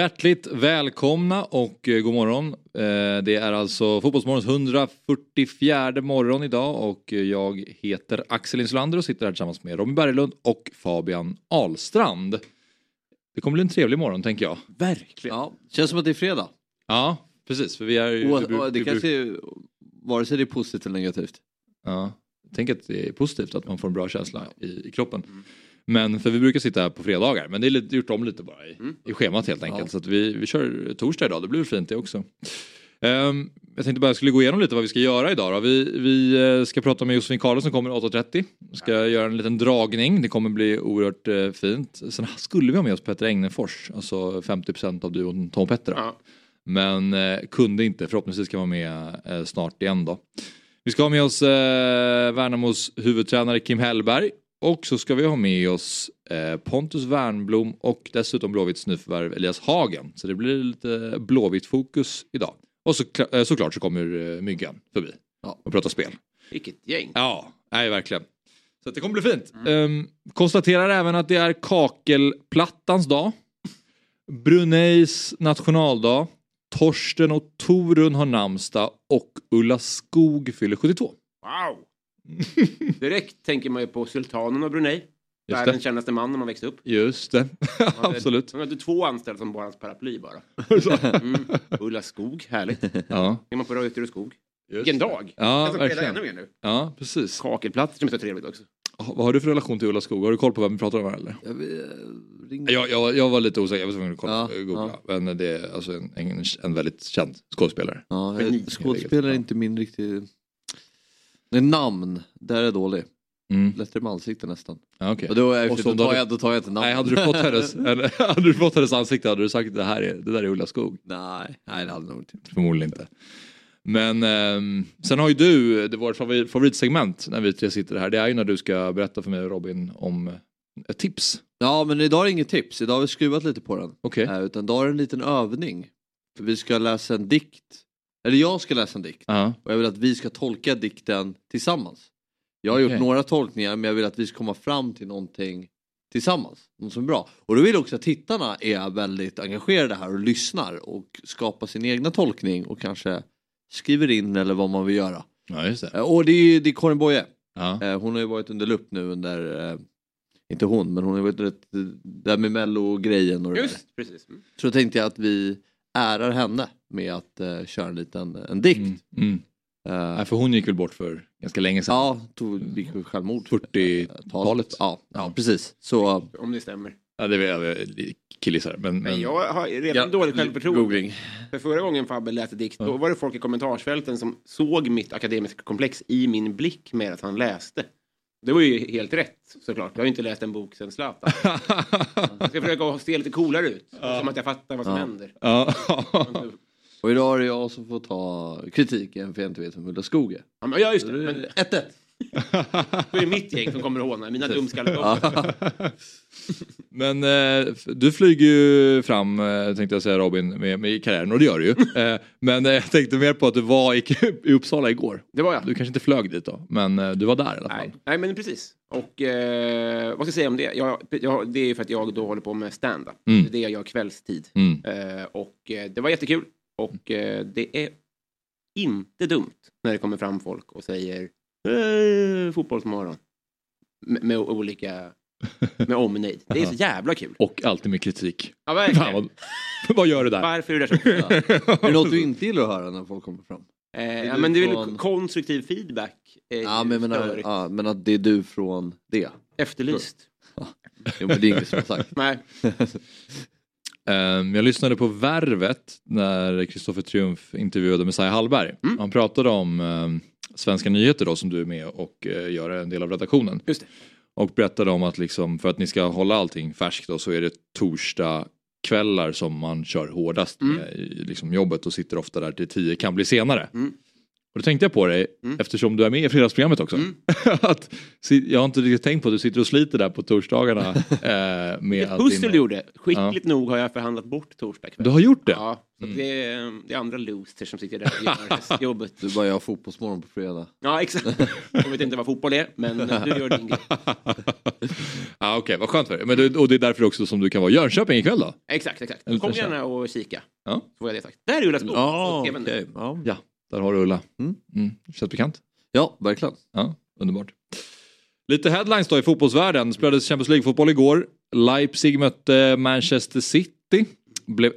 Hjärtligt välkomna och eh, god morgon. Eh, Det är alltså Fotbollsmorgons 144 morgon idag och jag heter Axel Insulander och sitter här tillsammans med Robin Berglund och Fabian Ahlstrand. Det kommer bli en trevlig morgon tänker jag. Verkligen. Ja, känns som att det är fredag. Ja, precis. För vi är ju... Och, och det vi kanske är, vare sig det är positivt eller negativt. Ja, tänk att det är positivt att man får en bra känsla i, i kroppen. Men för vi brukar sitta här på fredagar men det är lite, gjort om lite bara i, i schemat helt enkelt. Ja. Så att vi, vi kör torsdag idag, det blir fint det också. Ehm, jag tänkte bara jag skulle gå igenom lite vad vi ska göra idag då. Vi, vi eh, ska prata med Josefin Karlsson som kommer 8.30. Ska göra en liten dragning, det kommer bli oerhört eh, fint. Sen skulle vi ha med oss Petter Engnefors, alltså 50% av duon Tom Petter. Ja. Men eh, kunde inte, förhoppningsvis ska vara med eh, snart igen då. Vi ska ha med oss eh, Värnamos huvudtränare Kim Hellberg. Och så ska vi ha med oss eh, Pontus Wernblom och dessutom Blåvitts nyförvärv Elias Hagen. Så det blir lite Blåvitt fokus idag. Och så, eh, såklart så kommer eh, Myggan förbi Ja. och pratar spel. Vilket gäng. Ja, nej verkligen. Så det kommer bli fint. Ehm, konstaterar även att det är kakelplattans dag. Bruneis nationaldag. Torsten och Torun har namnsdag och Ulla Skog fyller 72. Wow! Direkt tänker man ju på sultanen av Brunei. Just Världens kändaste man när man växte upp. Just det, Han hade- absolut. Han hade två anställda som bara hans paraply bara. Mm. Ulla Skog, härligt. Ja, Är man på Reuter och Skog. Vilken dag! Ja, jag ska spela verkligen. ännu mer nu. Ja, precis. Kakelplattor som är så trevligt också. Vad har du för relation till Ulla Skog? Har du koll på vem vi pratar om här eller? Jag, vill, ring... Jag, jag, jag var lite osäker, jag var tvungen att kolla, Ja, googla. Men det är alltså en, en, en väldigt känd skådespelare. ja, jag- skådespelare är inte min riktig... Namn, där är jag dålig. Mm. Lättare med ansikte nästan. Ja, okej. Och då, är Och då, tar jag, då tar jag inte namn. Nej, hade du fått hennes, hade du fått hennes ansikte hade du sagt det här är, det där är Ulla Skog. nej, nej, det hade nog inte. Förmodligen inte. Men ehm, sen har ju du, det vårt favorit, favoritsegment när vi tre sitter här, det är ju när du ska berätta för mig och Robin om ett tips. Ja, men idag är det inget tips. Idag har vi skruvat lite på den. Okej. Eh, utan idag är det en liten övning. För vi ska läsa en dikt. Eller jag ska läsa en dikt. Ja. Och jag vill att vi ska tolka dikten tillsammans. Jag har gjort Okej. några tolkningar men jag vill att vi ska komma fram till någonting tillsammans. Något som är bra. Och då vill jag också att tittarna är väldigt engagerade här och lyssnar och skapar sin egna tolkning och kanske skriver in eller vad man vill göra. ja, just det. Eh, Och det är, det är Karin Boye. Eh, Hon har ju varit under lupp nu under, eh, inte hon, men hon har varit rätt, där med mello-grejen och det där. Just precis. Mm. Så då tänkte jag att vi ärar henne med att eh, köra en liten en dikt. Mm. Mm. Eh, Nej, för hon gick väl bort för ganska länge sedan. Ja, tog, gick väl självmord. 40-talet. Ja, ja, precis. Så, Om det stämmer. Ja, det är jag killgissar. Men, men, Men jag har redan ja, dåligt självförtroende. googling. För förra gången Fabbe läste dikt, då var det folk i kommentarsfälten som såg mitt akademiska komplex i min blick med att han läste. Det var ju helt rätt såklart. Jag har ju inte läst en bok sen Zlatan. Jag ska försöka se lite coolare ut. Som att jag fattar vad som Ja. händer. ja. Och idag är det jag som får ta kritiken för jag inte vet vem Ulla Skog är. Ja, men- Ja, just det. Så det Men är 1-1. då är det mitt gäng som kommer att håna. Mina dumskallar. Ja. Men eh, du flyger ju fram, eh, tänkte jag säga Robin, med, med karriären och det gör du ju. eh, men eh, jag tänkte mer på att du var i, i Uppsala igår. Det var jag. Du kanske inte flög dit då, men eh, du var där i alla fall. Nej, nej, men precis. Och eh, vad ska jag säga om det? Jag, jag, det är ju för att jag då håller på med stand-up. Mm. Det är det jag gör kvällstid. Mm. Och det var jättekul. Och eh, det är inte dumt när det kommer fram folk och säger eh, fotbollsmorgon. Med, med olika, med omnejd. Det är så jävla kul. Och alltid med kritik. Ja, Fan, verkligen. vad, vad gör du där? Varför är det så? Är det något du inte gillar att höra när folk kommer fram? Eh, ja, du men det är väl från- konstruktiv feedback. Är Ja, men, störigt. ja, men att det är du från det. Efterlyst. Jo, men det är inget som har sagt. Nej. Ehm, jag lyssnade på Värvet när Kristoffer Triumf intervjuade Messiah Hallberg. Mm. Han pratade om ehm, Svenska nyheter då som du är med och uh, gör en del av redaktionen. Just det. Och berättade om att liksom, för att ni ska hålla allting färskt då, så är det torsdag kvällar som man kör hårdast Mm. med i liksom jobbet och sitter ofta där till tio kan bli senare. Mm. Och då tänkte jag på dig, Mm. eftersom du är med i fredagsprogrammet också. Mm. att, jag har inte riktigt tänkt på att du sitter och sliter där på torsdagarna. eh, med Vilket att pussel din- du gjorde. Skickligt nog har jag förhandlat bort torsdag kväll. Du har gjort det? Ja, så Mm. det, är, det är andra losers som sitter där och gör jobbet. Du bara gör fotbollsmorgon på fredag. Ja, exakt. Jag vet inte vad fotboll är, men du gör din grej. ah, Okej, vad skönt för dig. Men du, och det är därför också som du kan vara i Jönköping ikväll då? Exakt, exakt. Kom gärna och kika. Ja. Så får jag det sagt. Där är Ulla Skog. Ja, TVn. okej. Ja. Där har du Ulla. Mm. Mm. Känns bekant? ja, verkligen. Ja, underbart. Lite headlines då i fotbollsvärlden. Spelades Champions League-fotboll igår. Leipzig mötte Manchester City. Blev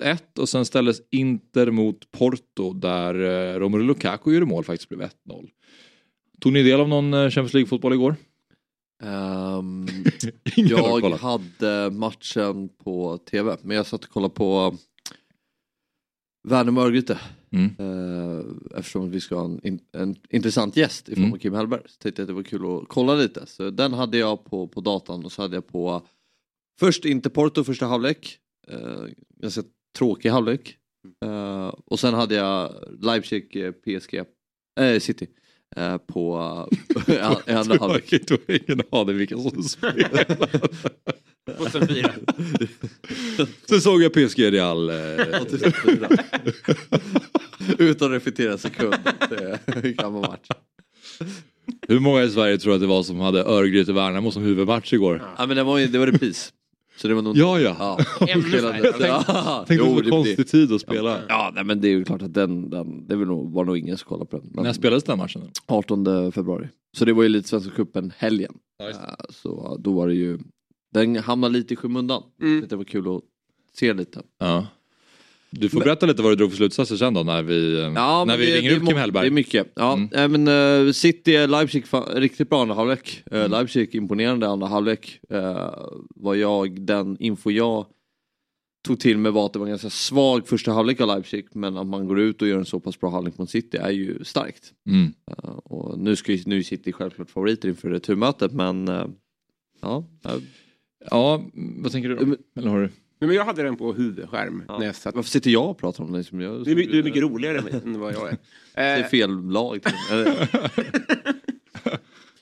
1-1 och sen ställdes Inter mot Porto där eh, Romelu Lukaku gjorde mål faktiskt blev 1-0. Tog ni del av någon eh, Champions League-fotboll igår? Har jag hade matchen på tv, men jag satt och kollade på Värnamo Örgryte. Mm. Eh, eftersom vi ska ha en, en intressant gäst i form av Mm. Kim Hellberg. Så tänkte jag att det var kul att kolla lite. Så den hade jag på, på datan och så hade jag på först inte Porto första halvlek. Uh, ganska tråkig halvlek. Eh, och sen hade jag Leipzig eh, PSG, eh, City. eh, på uh, i andra halvlek. Jag har ingen aning vilka som spelar. 2004. Sen såg jag PSG Real. Eh, 84. Utan att reflektera en sekund. Gammal match. hur många i Sverige tror att det var som hade Örgryte-Värnamo som huvudmatch igår? Ja men det var, ju- det var repris. Så det var nog Ja, ja. Ja, spelade-. Ja, Tänk så det- konstig tid att spela. Ja, nej, men det är ju klart att den, den det var nog, var nog ingen som kollade på den. Men När spelades den matchen? då? 18 februari. Så det var ju lite Svenska cupen helgen. Ja. Eh, Så då var det ju, den hamnade lite i skymundan. Mm. Det var kul att se lite. Ja. Du får berätta lite vad du drog för slutsatser sen då när vi, Ja, när men vi det, ringer det, är upp Kim Hellberg. Det är mycket. Ja, Mm. äh, men uh, City, eh, Leipzig, riktigt bra andra halvlek. Uh, Mm. Leipzig imponerande andra halvlek. Uh, vad jag, den info jag tog till mig var att det var en ganska svag första halvlek av Leipzig men att man går ut och gör en så pass bra halvlek mot City är ju starkt. Mm. Uh, och nu, ska ju, nu är City självklart favoriter inför returmötet men uh, ja, uh, Ja, vad tänker du då? Men- Eller har du? Men jag hade den på huvudskärm. ja. När jag satt. varför sitter jag och pratar om det? Liksom jag, Du, är du är mycket roligare än vad jag är. Det är Eh, fel lag. med.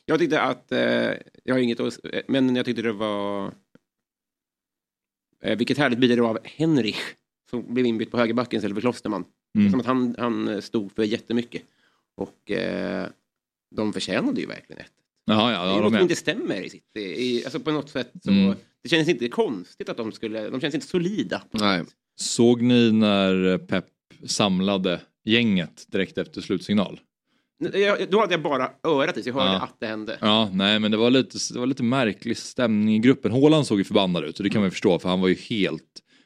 jag tyckte att, eh, jag har inget att, eh, men jag tyckte det var, eh, vilket härligt var av Henrich som blev inbytt på högerbacken istället för Klosterman. Mm. Som att han, han stod för jättemycket. Och eh, de förtjänade ju verkligen ett. Jaha, ja, det är något de som inte stämmer i sitt, i, alltså på något sätt så, Mm. det känns inte konstigt att de skulle, de känns inte solida. Nej. Såg ni när Pep samlade gänget direkt efter slutsignal? Jag, då hade jag bara örat i så jag hörde Ja. att det hände. Ja, nej men det var lite, det var lite märklig stämning i gruppen. Haaland såg ju förbannad ut och det kan man ju förstå för han var ju helt,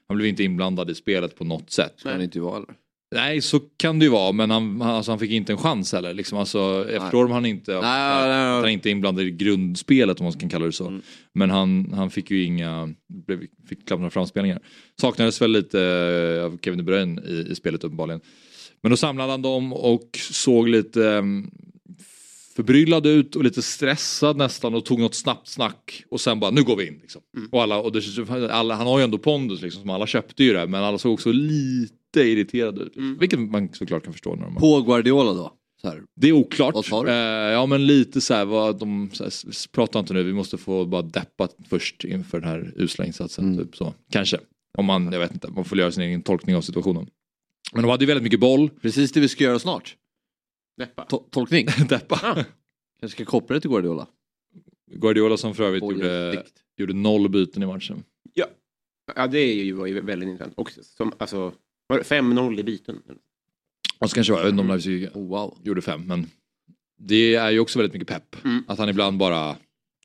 han blev inte inblandad i spelet på något sätt. Ska han inte vara eller? Nej, så kan det ju vara, men han, alltså, han fick inte en chans heller. Liksom, alltså, efter om han inte, Nej, nej, nej. han är inte inblandad i grundspelet om man kan kalla det så. Mm. Men han, han fick ju inga, blev, fick knappt några framspelningar. Saknades väl lite eh, av Kevin De Bruyne i, i spelet uppenbarligen. Men då samlade han dem och såg lite um, förbryllad ut och lite stressad nästan och tog något snabbt snack och sen bara nu går vi in. Liksom. Och alla, och det, alla, han har ju ändå pondus liksom, som alla köpte ju det men alla såg också lite irriterade ut. Mm. Vilket man såklart kan förstå. När de På Guardiola då? Så här. det är oklart. Vad sa du? Eh, ja men lite så här, vad de, så här, prata inte nu, vi måste få bara deppa först inför den här usla insatsen. Mm. Typ så. Kanske. Om man, jag vet inte, man får göra sin egen tolkning av situationen. Men de hade ju väldigt mycket boll. Precis det vi ska göra snart. Deppa. To- tolkning. Deppa. Kanske ska koppla det till Guardiola. Guardiola som för övrigt gjorde, gjorde noll byten i matchen. Ja, det är ju, väldigt intressant. Och som, alltså, 5-0 i byten. Och så kanske jag vet inte om Leipzig Oh, wow. gjorde fem men det är ju också väldigt mycket pepp. Mm. Att han ibland bara,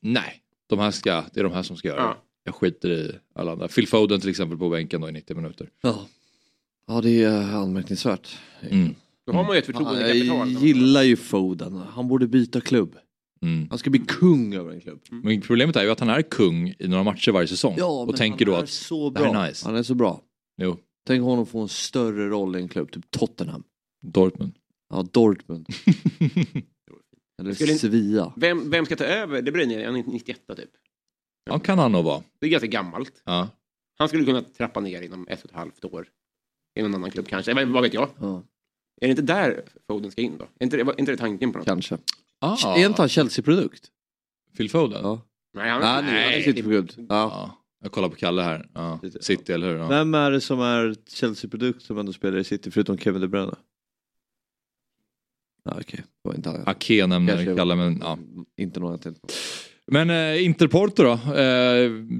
nej, de här ska, det är de här som ska göra Ja. Jag skiter i alla andra. Phil Foden till exempel på bänken då i 90 minuter. Ja. ja, det är eh, anmärkningsvärt. Mm. Då har man ju ett Fan, förtroendekapital. jag gillar ju Foden. Han borde byta klubb. Mm. Han ska bli kung över en klubb. Men problemet är ju att han är kung i några matcher varje säsong. Ja, och tänker då är att, så det här bra. är nice. Han är så bra. jo, Tänk honom få en större roll i en klubb, typ Tottenham. Dortmund. Ja, Dortmund. Eller Skulle Sevilla. Vem, vem ska ta över? Det blir ni, han är 91 typ. Ja, kan han nog vara. Det är ganska gammalt. Ja. Han skulle kunna trappa ner inom ett och ett halvt år. I någon annan klubb kanske, vad vad vet jag. Ja, Är det inte där Foden ska in då? Är inte det, är inte det tanken på något? kanske. Ah, Är inte han Chelsea-produkt? Phil Foden? Ja. Nej, han, Nej, han är City-produkt. Ja. Ja, jag kollar på Kalle här. Ja. City, eller hur? Ja. Vem är det som är Chelsea-produkt som ändå spelar i City förutom Kevin De Bruyne? Ja, Okej, var inte han. Ake nämner Kalle, men ja. Inte någon jag tänkte på. Men eh, Interporto då? Eh,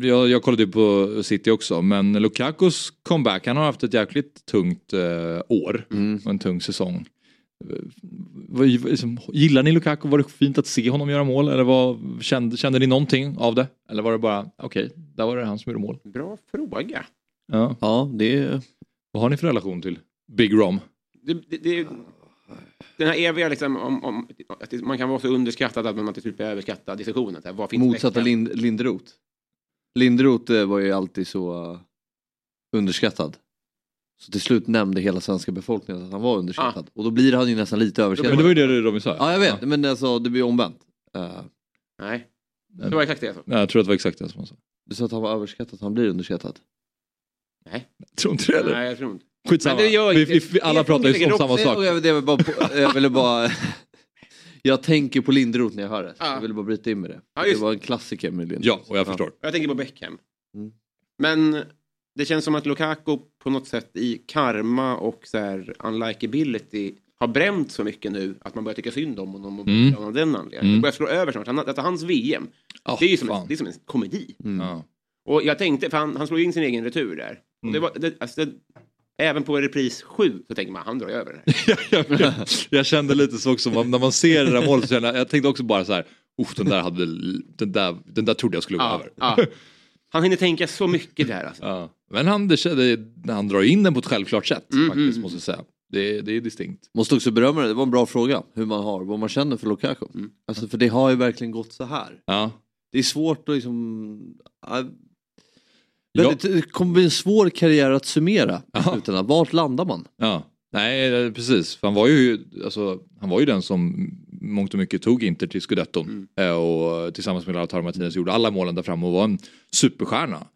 jag, jag kollade ju på City också, men Lukakos comeback, han har haft ett jäkligt tungt eh, år Mm. och en tung säsong. Eh, vad- liksom, Gillar ni Lukaku? Var det fint att se honom göra mål? Eller vad, kände, kände ni någonting av det? Eller var det bara, okej, där var det han som gjorde mål? Bra fråga. Ja. Ja, det. Vad har ni för relation till Big Rom? Det, det, det, den här eviga liksom, om, om, att det- man kan vara så underskattad att man till slut blir överskattad diskussionen. Här, vad finns Motsatta? Lind, Linderoth. Linderoth eh, var ju alltid så uh, underskattad. Så till slut nämnde hela svenska befolkningen att han var underskattad. Och då blir han ju nästan lite överskattad. Men det var ju det Robin sa. Ja jag vet, men alltså, det blir omvänt. Eh, Nej, det var exakt det jag sa. Ja, jag tror att det var exakt det som han sa. du sa att han var överskattad, han blir underskattad. Nej, Tror inte det eller? Nej jag tror inte. Skitsamma. Men det gör vi, vi, vi, alla pratar ju om samma sak. Jag, var bara, jag ville bara... jag tänker på Linderoth när jag hör det. Ja. Jag ville bara bryta in med det. Ja, det var en klassiker med Linderoth. Ja, och jag förstår. Jag tänker på Beckham. Mm. Men det känns som att Lukaku på något sätt i karma och så här unlikability har bränt så mycket nu att man börjar tycka synd om honom och Mm. av den anledningen. Mm. Det börjar slå över snart. Han, detta hans VM, Ah, det är ju som, en, det är som en komedi. Mm. Ja. Och jag tänkte, för han, han slog in sin egen retur där. Det Mm. var, det, alltså det, även på repris 7 så tänker man, han drar över det här. jag, jag, jag kände lite så också, när man ser det där målet så kände jag, jag tänkte också bara så här, "Uff, den där hade, den där, den där trodde jag skulle gå Ja, över. ja. Han hinner tänka så mycket där alltså. Ja. Men han, det, han drar in den på ett självklart sätt Mm, faktiskt mm. måste jag säga. Det, det är distinkt. Måste också berömma det, det var en bra fråga. Hur man har, vad man känner för Lukaku. Mm. Alltså för det har ju verkligen gått så här. Ja. Det är svårt att liksom... ja, Det kommer bli en svår karriär att summera. Ja. Vart landar man? Ja, nej precis. För han var ju, alltså, han var ju den som mångt och mycket tog Inter till scudetton. Mm. Eh, Och tillsammans med Lautaro Martinez gjorde alla målen där framme och var en superstjärna.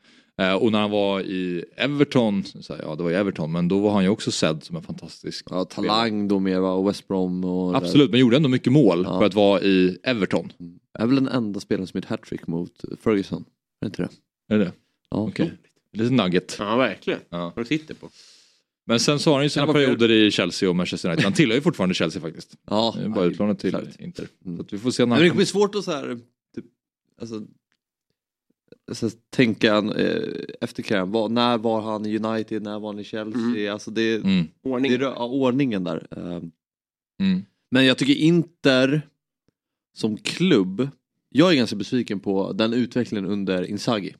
Eh, Och när han var i Everton, så här, ja det var i Everton, men då var han ju också sedd som en fantastisk Ja, talang då med va? och West Brom och... Absolut, men gjorde ändå mycket mål Ja. för att vara i Everton. Är väl den enda spelaren som gjort hattrick mot Ferguson. Är det inte det? Är det det? Ja. Okej. Lite nugget. Ja, verkligen. Ja. Vad du sitter på. Men sen så har han ju sina perioder i Chelsea och Manchester United. Han tillhör ju fortfarande Chelsea faktiskt. Ja. Är bara utlånat till klart. Inter. Mm. Så att vi får se när Men det blir svårt att så här, typ, alltså, så tänka eh, efter karriären. Var, när var han i United, när var han i Chelsea? Mm. Alltså det, Mm. Ordning. det är ja, ordningen där. Eh, Mm. Men jag tycker Inter som klubb, jag är ganska besviken på den utvecklingen under Inzaghi.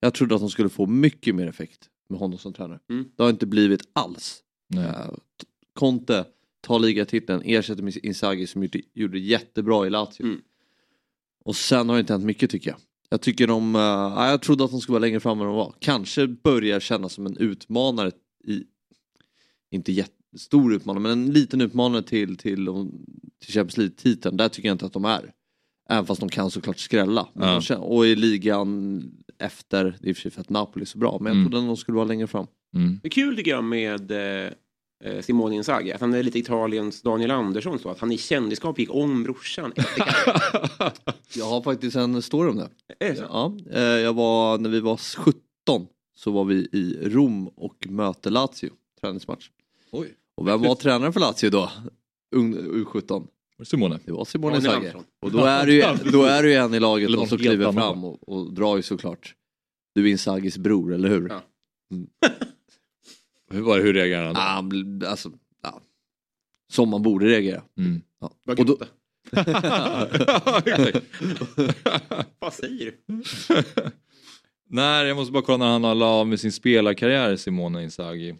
Jag trodde att de skulle få mycket mer effekt med honom som tränare. Mm. Det har inte blivit alls. Nej. Eh, Conte tar ligatiteln, ersätter med Inzaghi som gjorde, gjorde jättebra i Lazio. Mm. Och sen har det inte hänt mycket tycker jag. Jag tycker de, uh, jag trodde att de skulle vara längre fram än de var. Kanske börjar kännas som en utmanare i, inte jättestor utmanare, men en liten utmanare till, till, till Champions League-titeln. Där tycker jag inte att de är. Även fast de kan såklart skrälla. Ja. de och i ligan efter, det är i och för sig för att Napoli är så bra, men jag Mm. trodde att de skulle vara längre fram. Mm. Det är kul tycker jag med eh, eh, Simone Inzaghi, att han är lite Italiens Daniel Andersson så att han i kändisskap gick om brorsan. Jag har faktiskt en story om det. Är det så? Ja, eh, jag var, när vi var 17 så var vi i Rom och mötte Lazio, träningsmatch. Oj. Och vem var tränare för Lazio då? U17. Simone. Det var Simone. Andersson. Och då är det ju, då är det ju en i laget som kliver fram och, och drar ju såklart. Du är Inzaghis bror, eller hur? Ja. Hur, var det, hur reagerade han då? Ah, han alltså, ja. Som man borde reagera. Mm. Ja. Vad Och då. Vad säger du? Nej, jag måste bara kolla när han har la av med sin spelarkarriär, Simone Inzaghi.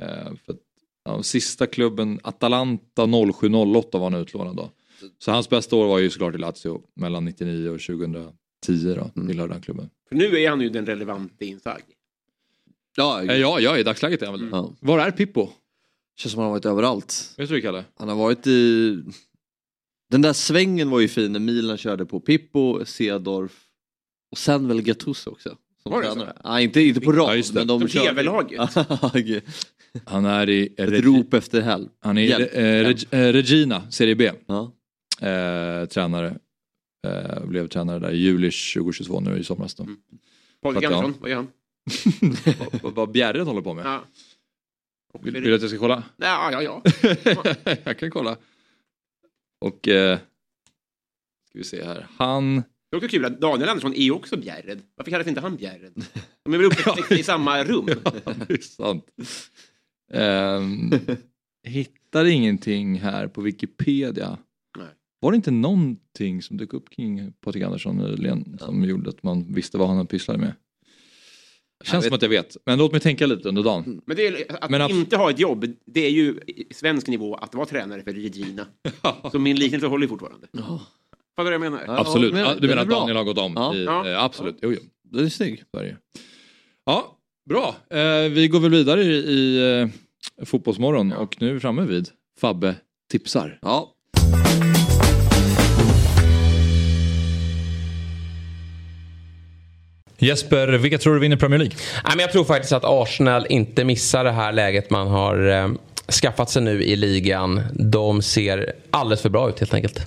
Eh, för att, ja, sista klubben, Atalanta 07-08 var han utlånad då. Så hans bästa år var ju såklart i Lazio mellan 99 och 2010 då, Mm. tillhörde den klubben. För nu är han ju den relevante Inzaghi. ja, Eh, ja, ja, i dagsläget är han väl Mm. ja. Var är Pippo? Känns som han har varit överallt. Vet du Kalle? Han har varit i... Den där svängen var ju fin när Milan körde på Pippo, Cedorf och sen väl Gattuso också. Var det så? Nej, inte, inte på rad. Ja, men de TV-laget. Han är i Ett Reg- rop efter helg. han är i Hjälp. eh, Reg- eh, Regina, Serie B. Ja. Eh, tränare. Eh, blev tränare där i juli 2022 nu i somras. Då. Mm. Patrik. Andersson, vad gör han? vad, vad- Bjärred håller på med. Ja. Vill, vill du att jag ska kolla? Ja, ja, ja. jag kan kolla. Och... Eh, ska vi se här. Han... Det är också kul att Daniel Andersson är också Bjärred. Varför kallas inte han Bjärred? De är väl uppväxta i samma rum? Ja, det är sant. Ehm, hittar ingenting här på Wikipedia. Nej. Var det inte någonting som dök upp kring Patrik Andersson nyligen som gjorde att man visste vad han pysslade med? Känns Jag som att jag vet, men låt mig tänka lite under dagen. Men det är, att Men inte ha ett jobb, det är ju i svensk nivå att vara tränare för Regina. Så min liknelse håller fortfarande. Ja. Fattar du vad jag menar? Ja. Absolut, ja, det du menar att bra. Daniel har gått om? Ja. I, Ja. eh, absolut, jo, jo. Den är snygg. Sverige. Ja, bra. Eh, vi går väl vidare i, i eh, Fotbollsmorgon och nu är vi framme vid Fabbe tipsar. Ja. Jesper, vilka tror du vinner Premier League? Nej, men jag tror faktiskt att Arsenal inte missar det här läget man har eh, skaffat sig nu i ligan. De ser alldeles för bra ut helt enkelt.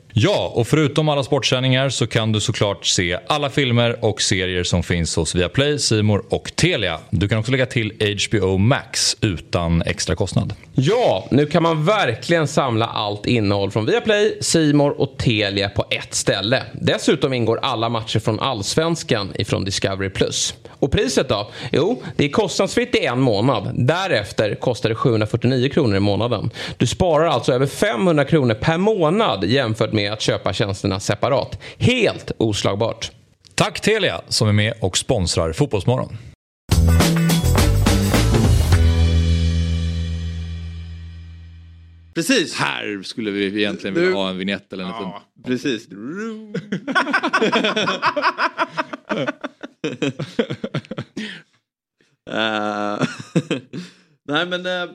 Ja, och förutom alla sportsändningar så kan du såklart se alla filmer och serier som finns hos Viaplay, Simor och Telia. Du kan också lägga till HBO Max utan extra kostnad. Ja, nu kan man verkligen samla allt innehåll från Viaplay, Simor och Telia på ett ställe. Dessutom ingår alla matcher från Allsvenskan ifrån Discovery+. Och priset då? Jo, det är kostnadsfritt i en månad. Därefter kostar det 749 kronor i månaden. Du sparar alltså över 500 kronor per månad jämfört med att köpa tjänsterna separat. Helt oslagbart. Tack Telia som är med och sponsrar Fotbollsmorgon. Precis. Här skulle vi egentligen vilja Nu- ha en vignett eller en liten... Ja. Precis. Eh, Nej men, eh,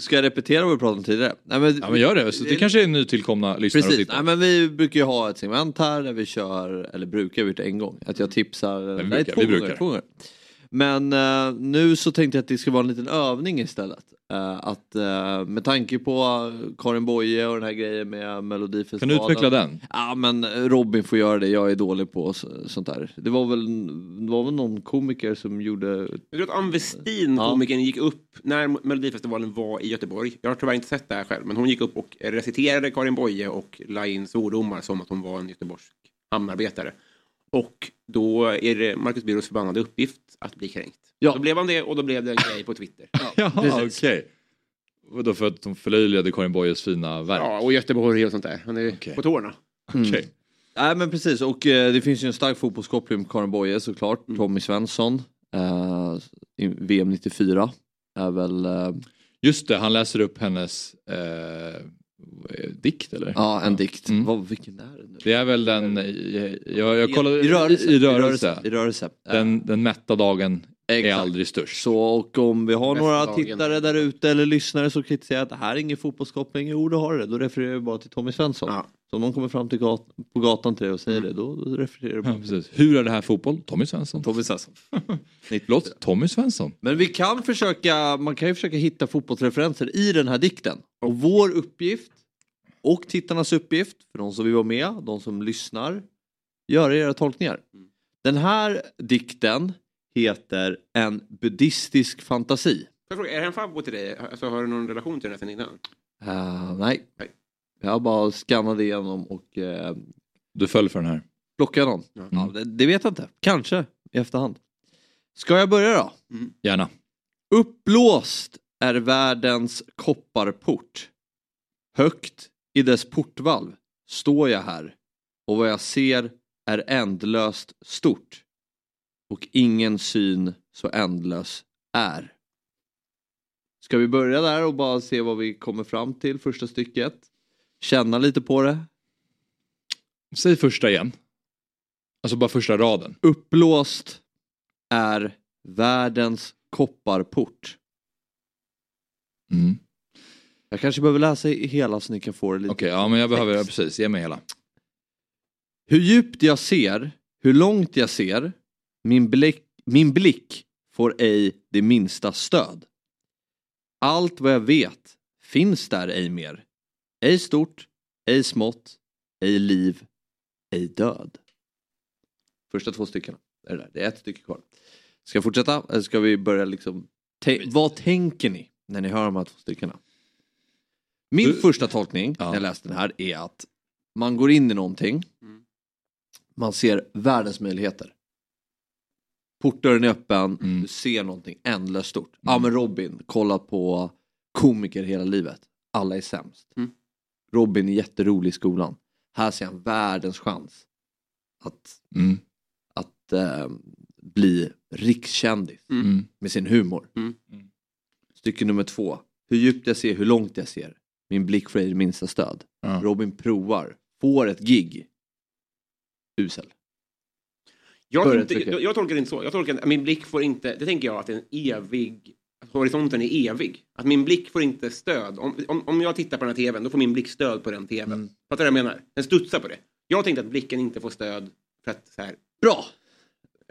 ska jag repetera vad vi pratade om tidigare? Nej, men, Ja men gör det, så det kanske är nytillkomna lyssnare Precis. Nej, men vi brukar ju ha ett segment här där vi kör, eller brukar vi gjort en gång, att jag tipsar, vi nej brukar, två vi gånger. brukar. Två gånger. Men eh, nu så tänkte jag att det ska vara en liten övning istället. Eh, att eh, med tanke på Karin Boye och den här grejen med Kan Melodifestivalen. du utveckla den? Ja men Robin får göra det, jag är dålig på så, sånt där. Det var väl, det var väl någon komiker som gjorde... Jag tror att Ann Westin, Ja. komikern, gick upp när Melodifestivalen var i Göteborg. Jag har tyvärr inte sett det här själv, men hon gick upp och reciterade Karin Boye och la in svordomar som att hon var en göteborgsk hamnarbetare. Och då är det Marcus Birros förbannade uppgift att bli kränkt. Ja. Då blev han det och då blev det en grej på Twitter. Precis. okej. Vadå för att de förlöjligade Karin Boyes fina verk? Ja, och Göteborg och sånt där. Han är Okej. på tårna. Okej. Nej men precis och eh, det finns ju en stark fotbollskoppling med Karin Boye såklart. Tommy Svensson, eh, i VM 94 är väl eh, Just det, han läser upp hennes eh, dikt eller? ja, en dikt. Mm. Vad, vilken är det nu? Det är väl den, jag, jag kollade, I rörelse. i rörelse. I rörelse. Eh, Den, den mätta dagen är Exakt. aldrig störst. Så och om vi har Bästa några dagen. tittare där ute eller lyssnare som kritiserar att det här är ingen fotbollskoppling, jo det har det. Då refererar vi bara till Tommy Svensson. Ja. Så om någon kommer fram till gat på gatan till dig och säger det, då, då refererar du bara Ja, precis. Hur är det här fotboll? Tommy Svensson. Tommy Svensson. Förlåt, Tommy Svensson. Men vi kan försöka, man kan ju försöka hitta fotbollsreferenser i den här dikten. Och vår uppgift och tittarnas uppgift, för de som vill vara med, de som lyssnar, göra era tolkningar. Den här dikten heter En buddhistisk fantasi. Får jag fråga, är det en favvo till dig? Alltså, har du någon relation till den här sen innan? Uh, nej. Nej. Jag bara skannade igenom och eh, Du föll för den här. Plocka någon? Ja. Ja, det, det vet jag inte. Kanske i efterhand. Ska jag börja då? Gärna. Uppblåst är världens kopparport. Högt i dess portvalv står jag här och vad jag ser är ändlöst stort. Och ingen syn så ändlös är. Ska vi börja där och bara se vad vi kommer fram till första stycket? Känna lite på det. Säg första igen. Alltså bara första raden. Uppblåst är världens kopparport. Mm. Jag kanske behöver läsa i hela så ni kan få det lite. Okej, ja men jag behöver, ja, precis, ge mig hela. Hur djupt jag ser, hur långt jag ser, min blick, min blick får ej det minsta stöd. Allt vad jag vet finns där ej mer. Ej stort, ej smått, ej liv, ej död. Första två stycken. Är, det där. det är ett stycke kvar. Ska jag fortsätta? Eller ska vi börja liksom... Vad tänker ni när ni hör de här två styckena? Min Du- första tolkning Ja. när jag läste den här är att man går in i någonting man ser världens möjligheter. Portdörren är öppen, Mm. du ser någonting ändlöst stort. Ja men Robin, kolla på komiker hela livet. Alla är sämst. Mm. Robin är jätterolig i skolan. Här ser han världens chans att, Mm. att eh, bli rikskändis Mm. med sin humor. Mm. Stycke nummer två. Hur djupt jag ser, hur långt jag ser. Min blick det minsta stöd. Ja. Robin provar, får ett gig. Usel. Jag, inte, jag, jag tolkar det inte så. Jag tolkar att min blick får inte... Det tänker jag att en evig... Att horisonten är evig. Att min blick får inte stöd. Om, om, om jag tittar på den här tvn, då får min blick stöd på den tvn. Mm. Fattar du vad jag menar? Den studsar på det. Jag tänkte att blicken inte får stöd för att så här... Bra!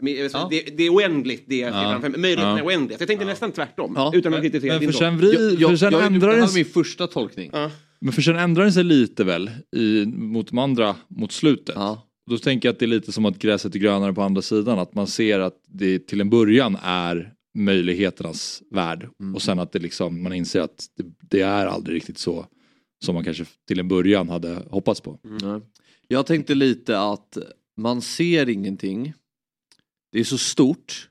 men, alltså, Ja. det, det är oändligt det jag ser Ja. framför mig. Möjligheten Ja. är oändliga. Så jag tänkte nästan tvärtom. Ja. Utan att kritisera din sen, vri, för sen jag, ändrar det här är min första tolkning. Ja. Men för sen ändrar den sig lite väl i, mot de andra mot slutet. Ja. Då tänker jag att det är lite som att gräset är grönare på andra sidan. Att man ser att det till en början är möjligheternas värld. Mm. Och sen att det liksom, man inser att det, det är aldrig riktigt så som man kanske till en början hade hoppats på. Nej. Jag tänkte lite att man ser ingenting. Det är så stort.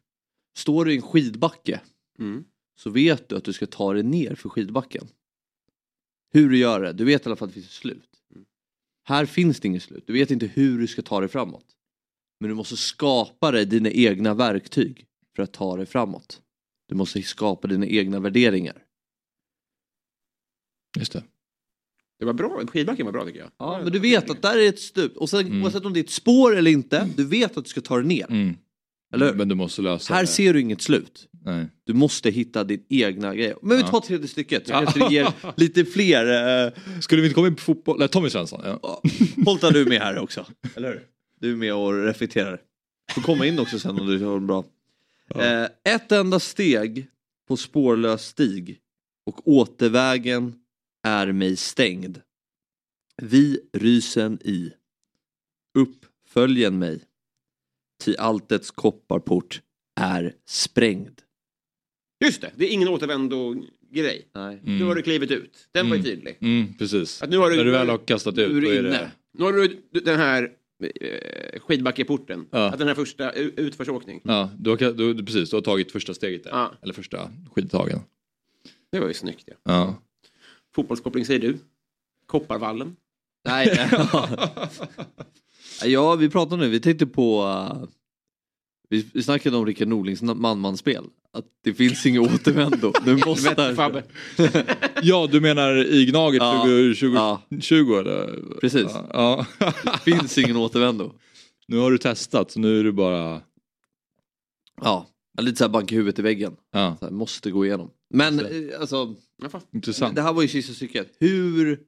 Står du i en skidbacke Mm. så vet du att du ska ta dig ner för skidbacken. Hur du gör det, du vet i alla fall att det finns ett slut. Här finns det inget slut, du vet inte hur du ska ta dig framåt. Men du måste skapa dig dina egna verktyg för att ta dig framåt. Du måste skapa dina egna värderingar. Just det. Det var bra. Skidbacken var bra tycker jag. Ja, men du vet att där är ett stup och sen Mm. oavsett om det är ett spår eller inte, du vet att du ska ta dig ner. Mm. Eller hur? Men du måste lösa Här det. ser du inget slut. Nej. Du måste hitta din egna grej. Men vi Ja. tar tredje stycket så kanske ger lite fler. Uh, Skulle vi inte komma in på fotboll? Nej, Tommy Svensson. Ja. Du är med här också. Eller hur? Du är med och reflekterar. Får komma in också sen om du har det bra. Eh, ett enda steg på spårlös stig och återvägen är mig stängd. Vi rysen i. Uppföljen mig. Ty alltets kopparport är sprängd. Just det, det är ingen återvändo-grej. Nej. Nu har du klivit ut. Den var ju Mm. tydlig. Mm, precis. Att nu har du- När du väl har kastat ut, då du är det... Nu har du den här skidbackeporten. Ja. Att den här första utförsåkning. Ja, du har, du, du, precis, du har tagit första steget där. Ja. Eller första skidtagen. Det var ju snyggt ja. Ja. Fotbollskoppling säger du. Kopparvallen. Nej. ja, vi pratar nu, vi tänkte på... uh, vi, vi snackade om Rickard Norlings man-man-spel. Att det finns ingen återvändo. Du måste... Ja, du menar i Gnaget Ja. 2020? Ja. 20, eller? Precis. Ja. Det finns ingen återvändo. nu har du testat, så nu är du bara... Ja, lite såhär banka huvudet i väggen. Ja, Så här, måste gå igenom. Men eh, alltså, intressant. det här var ju sista stycket. Hur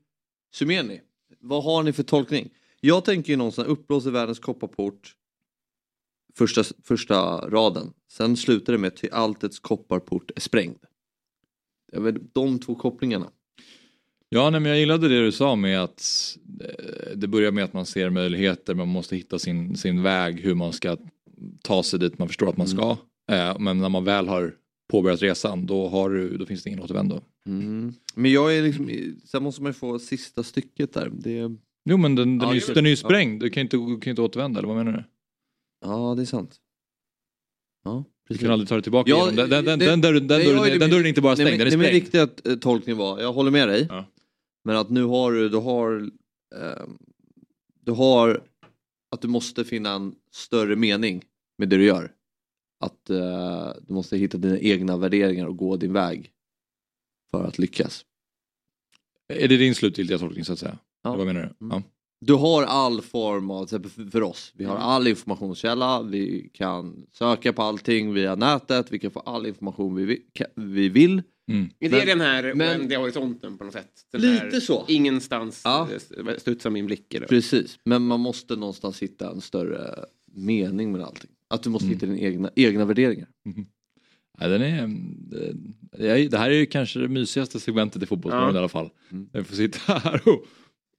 summerar ni? Vad har ni för tolkning? Jag tänker ju någonstans uppblåser världens kopparport. Första, första raden. Sen slutar det med ty alltets kopparport är sprängd. Jag vet, de två kopplingarna. Ja, nej, men jag gillade det du sa med att eh, det börjar med att man ser möjligheter, man måste hitta sin, sin väg, hur man ska ta sig dit man förstår att man ska. Eh, Men när man väl har påbörjat resan, då, har du, då finns det ingen återvändo. Mm. Men jag är liksom, sen måste man ju få sista stycket där. Det, Jo men den, den, Ja, är, det är den är ju sprängd, du kan ju inte, du kan ju inte återvända eller vad menar du? Ja, det är sant. Ja, Du kan aldrig ta dig tillbaka Ja. Den, den, den, det- den, dörren, den, Nej, dörren, den dörren är inte bara Nej, stängd, men- den är nej, sprängd. riktiga eh, tolkning var, jag håller med dig. Ja. Men att nu har du, du har, eh, du har att du måste finna en större mening med det du gör. Att eh, du måste hitta dina egna värderingar och gå din väg. För att lyckas. Är det din slutgiltiga tolkning så att säga? Ja. Vad menar du? Mm. Ja. Du har all form av, för- oss, vi har Mm. all informationskälla, vi kan söka på allting via nätet, vi kan få all information vi Vi vill. Mm. Är det Men- den här men- oändliga horisonten på något sätt? Den Lite här, så. Ingenstans Ja. ja. studsar min blick. Eller? Precis, men man måste någonstans hitta en större mening med allting. Att du måste Mm. hitta dina egna, egna värderingar. Ja, den är, är- det här är ju kanske det mysigaste segmentet i Fotbollsmorgon Ja. i alla fall. Mm. Jag får sitta här och,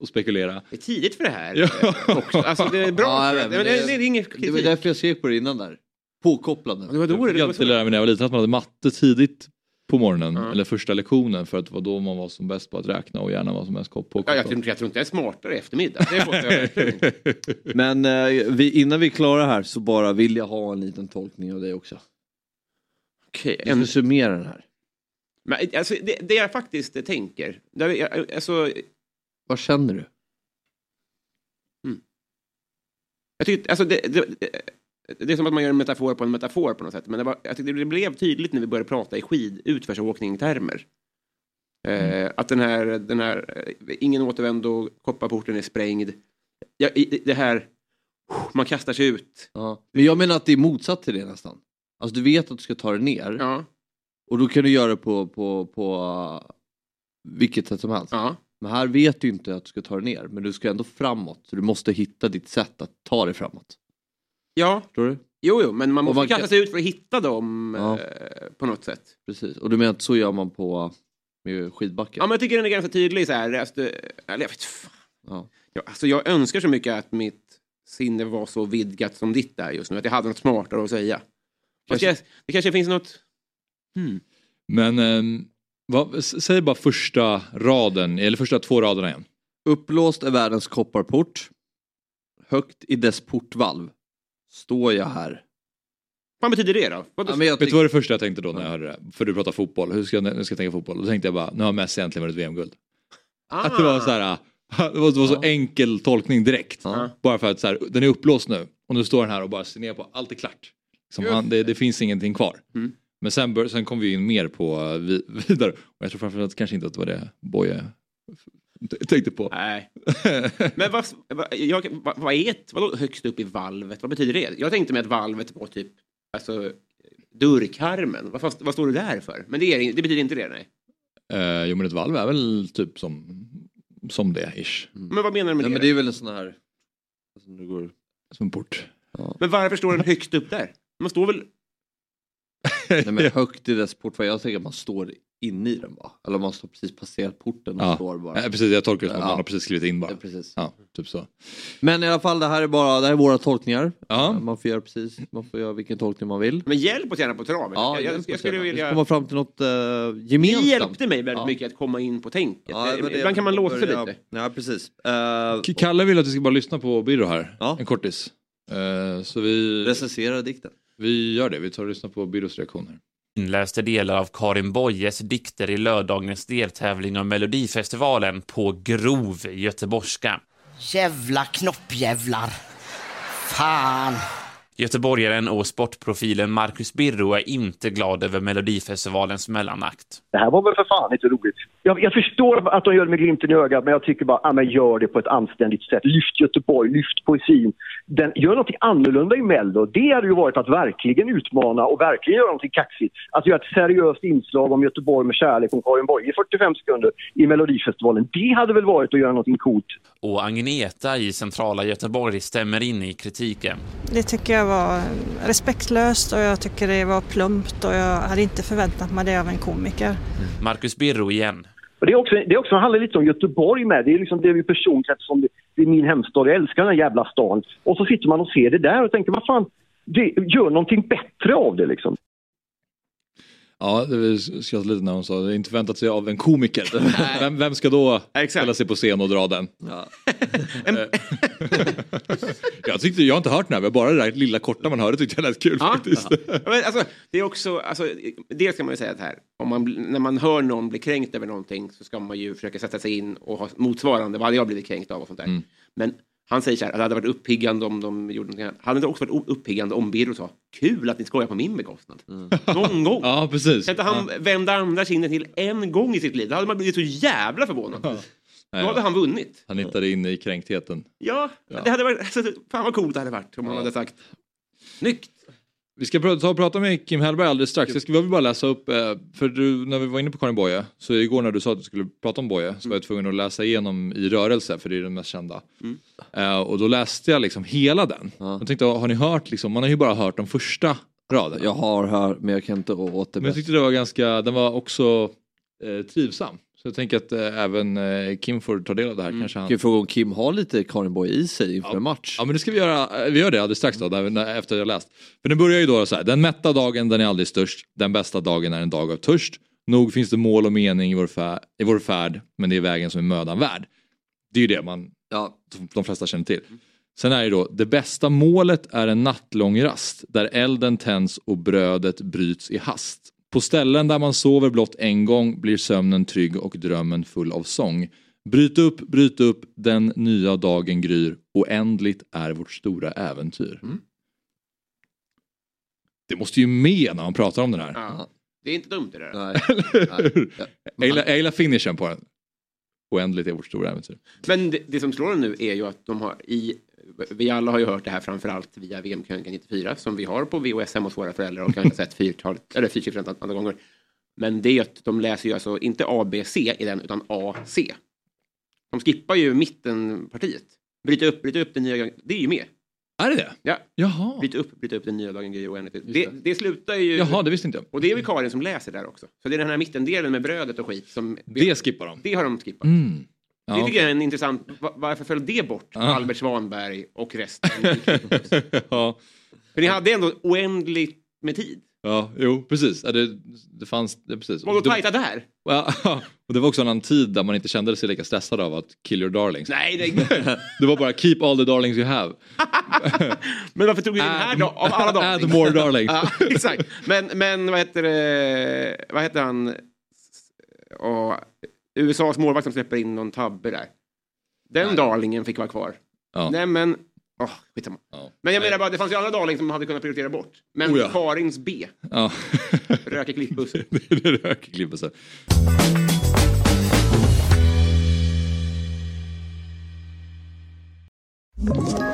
och spekulera. Det är tidigt för det här. Ja. Också. Alltså, det är bra. Ja, men det, det- det är inget Det var kritik. därför jag skrek på det innan där. Påkopplande. Det var då Jag det, fick det var alltid lära mig när jag var liten att man hade matte tidigt på morgonen. Ja. Eller första lektionen för att det var då man var som bäst på att räkna och gärna var som mest på Ja, jag, tror, jag tror inte jag är smartare i eftermiddag. Men eh, vi, innan vi är klara här så bara vill jag ha en liten tolkning av dig också. Okej, Du en, ska summera den här. men, alltså, det, det jag faktiskt tänker. Det, jag, alltså, Vad känner du? jag tycker, alltså, det, det, det, är som att man gör en metafor på en metafor på något sätt. Men det, var, jag tyckte det blev tydligt när vi började prata i skidutförsåkning-termer. Eh, att den här, den här eh, ingen återvändo, kopparporten är sprängd. Ja, i- det här, man kastar sig ut. Ja. Men jag menar att det är motsatt till det nästan. Alltså du vet att du ska ta dig ner Ja, och då kan du göra det på, på, på uh, vilket sätt som helst. ja. Men här vet du inte att du ska ta dig ner men du ska ändå framåt. Så du måste hitta ditt sätt att ta dig framåt. ja. Förstår du? Jo, jo, men man måste man kasta sig ut för att hitta dem Ja. eh, på något sätt. Precis. Och du menar att så gör man på med skidbacken? Ja, men jag tycker den är ganska tydlig så här. Alltså, eller jag vet fan. Ja. Ja, alltså, jag önskar så mycket att mitt sinne var så vidgat som ditt är just nu. Att jag hade något smartare att säga. Kanske- det kanske finns något... Hmm. Men ehm, vad, s- säg bara första raden, eller första två raderna igen. Upplåst är världens kopparport. Högt i dess portvalv. Står jag här. Vad betyder det då? Vad Ja, men jag Vet du vad det första jag tänkte då när jag hörde det? För du pratar fotboll, hur ska jag, nu ska jag tänka fotboll? Då tänkte jag bara, nu har Messi äntligen vunnit VM-guld. ah. Att det var så här, det var, det var så Ja. enkel tolkning direkt. Ja. Bara för att så här, den är upplåst nu och nu står den här och bara ser ner på, allt är klart. Som han, det, det finns ingenting kvar. Mm. Men sen, bör, sen kom vi in mer på vi, vidare. Och jag tror framförallt kanske inte att det var det Boje tänkte på. Nej. Men vad, vad, jag, vad, vad är ett, vadå högst upp i valvet? Vad betyder det? Jag tänkte mig att valvet var typ alltså, dörrkarmen. Vad, vad står det där för? Men det, är, det betyder inte det, nej. Uh, jo men ett valv är väl typ som, som det, ish. Men vad menar du med Nej, det? men det är väl en sån här... Som du går... Som en port. Men varför står den högst upp där? Man står väl... Nej, men högt i dess portvalv. Jag tänker att man står inne i den va? Eller man står precis passerat porten och Ja. står bara. Eh, precis, jag tolkar det som att Ja. man har precis skrivit in bara. Ja, precis. Ja, typ så. Men i alla fall det här är bara det här är våra tolkningar. Ja. Man får göra precis man får göra vilken tolkning man vill. Men hjälp oss gärna på traven. Ja, jag, jag, jag skulle Vi vilja... ska komma fram till något uh, Ni gemensamt. hjälpte mig väldigt Ja. mycket att komma in på tänket. Ja, det Ibland kan man låsa sig lite. Ja, precis. Uh, Kalle vill att vi ska bara lyssna på Birro här. Ja. En kortis. Eh, så vi, recensera dikten. Vi gör det. Vi tar och lyssnar på Birros reaktion här. inläste delar av Karin Boyes dikter i lördagens deltävling av Melodifestivalen på grov göteborgska. Jävla knoppjävlar. Fan. Göteborgaren och sportprofilen Marcus Birro är inte glad över Melodifestivalens mellanakt. Det här var väl för fan inte roligt. Jag, jag förstår att de gör det med glimten i ögat, men jag tycker bara, ah, men gör det på ett anständigt sätt. Lyft Göteborg, lyft poesin. Den, gör något annorlunda i Mello. Det hade ju varit att verkligen utmana och verkligen göra något kaxigt. Att göra ett seriöst inslag om Göteborg med kärlek om Karin Boye i 45 sekunder i Melodifestivalen. Det hade väl varit att göra något coolt. Och Agneta i centrala Göteborg stämmer in i kritiken. Det tycker jag var respektlöst och jag tycker det var plumpt och jag hade inte förväntat mig det av en komiker. Marcus Birro igen. Och det, är också, det är också, handlar lite om Göteborg med. Det är liksom det är personkrets som det, det är min hemstad. Jag älskar den här jävla stan. Och så sitter man och ser det där och tänker, vad fan, det, gör någonting bättre av det liksom. Ja, det skrattade lite när hon sa det inte förväntat sig av en komiker. vem, vem ska då ställa sig på scen och dra den? Eh, jag tyckte, jag har inte hört den här, men bara det där lilla korta man hörde tyckte jag lät kul Ja. faktiskt. Ja, men alltså, det är också, alltså, dels kan man ju säga att här, om man, när man hör någon bli kränkt över någonting så ska man ju försöka sätta sig in och ha motsvarande, vad hade jag blivit kränkt av och sånt där. Men han säger så här, att det hade varit uppiggande om de gjorde någonting annat. Hade det också varit uppiggande om Birro sa, kul att ni skojar på min bekostnad. Någon gång. Ja, precis. Kan inte han vända andra kinden till en gång i sitt liv? Då hade man blivit så jävla förvånad. Då hade han vunnit. Han hittade in i kränktheten. Ja, det hade varit, alltså, fan vad coolt det hade varit om han hade sagt, snyggt. Vi ska prata, ta och prata med Kim Hellberg alldeles strax. Jag vill bara läsa upp, eh, för du, när vi var inne på Karin Boye, så igår när du sa att du skulle prata om Boye så var jag tvungen att läsa igenom i rörelse, för det är den mest kända. Eh, och då läste jag liksom hela den. Jag tänkte, har ni hört, liksom, man har ju bara hört de första raderna. Jag har hört men jag kan inte återberätta. Men jag tyckte det var ganska, den var också eh, trivsam. Så jag tänker att eh, även eh, Kim får ta del av det här. Kanske han... Kan vi fråga om Kim har lite Karin Boye i sig inför en match? Ja men det ska vi göra, vi gör det alldeles strax då, där, när, efter jag läst. För den börjar ju då så här, den mätta dagen den är aldrig störst, den bästa dagen är en dag av törst. Nog finns det mål och mening i vår, fär, i vår färd, men det är vägen som är mödan värd. Det är ju det man, Ja. de flesta känner till. Sen är det då, det bästa målet är en nattlång rast, där elden tänds och brödet bryts i hast. På ställen där man sover blott en gång blir sömnen trygg och drömmen full av sång. Bryt upp, bryt upp, den nya dagen gryr, oändligt är vårt stora äventyr. Det måste ju med när man pratar om den här. Ja. Det är inte dumt det där. Nej. Jag gillar, jag gillar finishen på den. Oändligt är vårt stora äventyr. Men det, det som slår en nu är ju att de har i vi alla har ju hört det här framförallt via VM-krönikan 94 som vi har på VHS hemma hos våra föräldrar och kanske sett fyrtalet, eller fyrsiffrigt antal gånger. Men det är att de läser ju alltså inte ABC i den utan AC. De skippar ju mittenpartiet. Bryta upp, bryta upp den nya Det är ju med. Är det det? Ja. Jaha. Bryta upp, bryta upp den nya dagen gryr oändligt. Det, det slutar ju... Jaha, det visste inte jag. Och det är vikarien som läser där också. Så det är den här mittendelen med brödet och skit som... Det skippar de. Det har de skippat. Mm. Ja, det tycker jag är en intressant... va- Varför föll det bort? Ja. Albert Svanberg och resten. ja. För ni hade ändå oändligt med tid. ja, jo precis. Ja, det, det fanns, det, precis. Då Det- tajta där? Ja, och det var också en annan tid där man inte kände sig lika stressad av att kill your darlings. Nej, det... Det var bara keep all the darlings you have. Men varför tog vi den här då, av alla dagar? Add more darlings. ja, exakt. Men, men vad heter det? Vad heter han? Och USAs målvakt som släpper in någon tabbe där. Den darlingen fick vara kvar. Ja. Nej men, åh, skitsamma. Ja. Men jag menar bara, det fanns ju andra darling som hade kunnat prioritera bort. Men Oh ja. Karins B, Ja. röker klippbuss. det röker Ett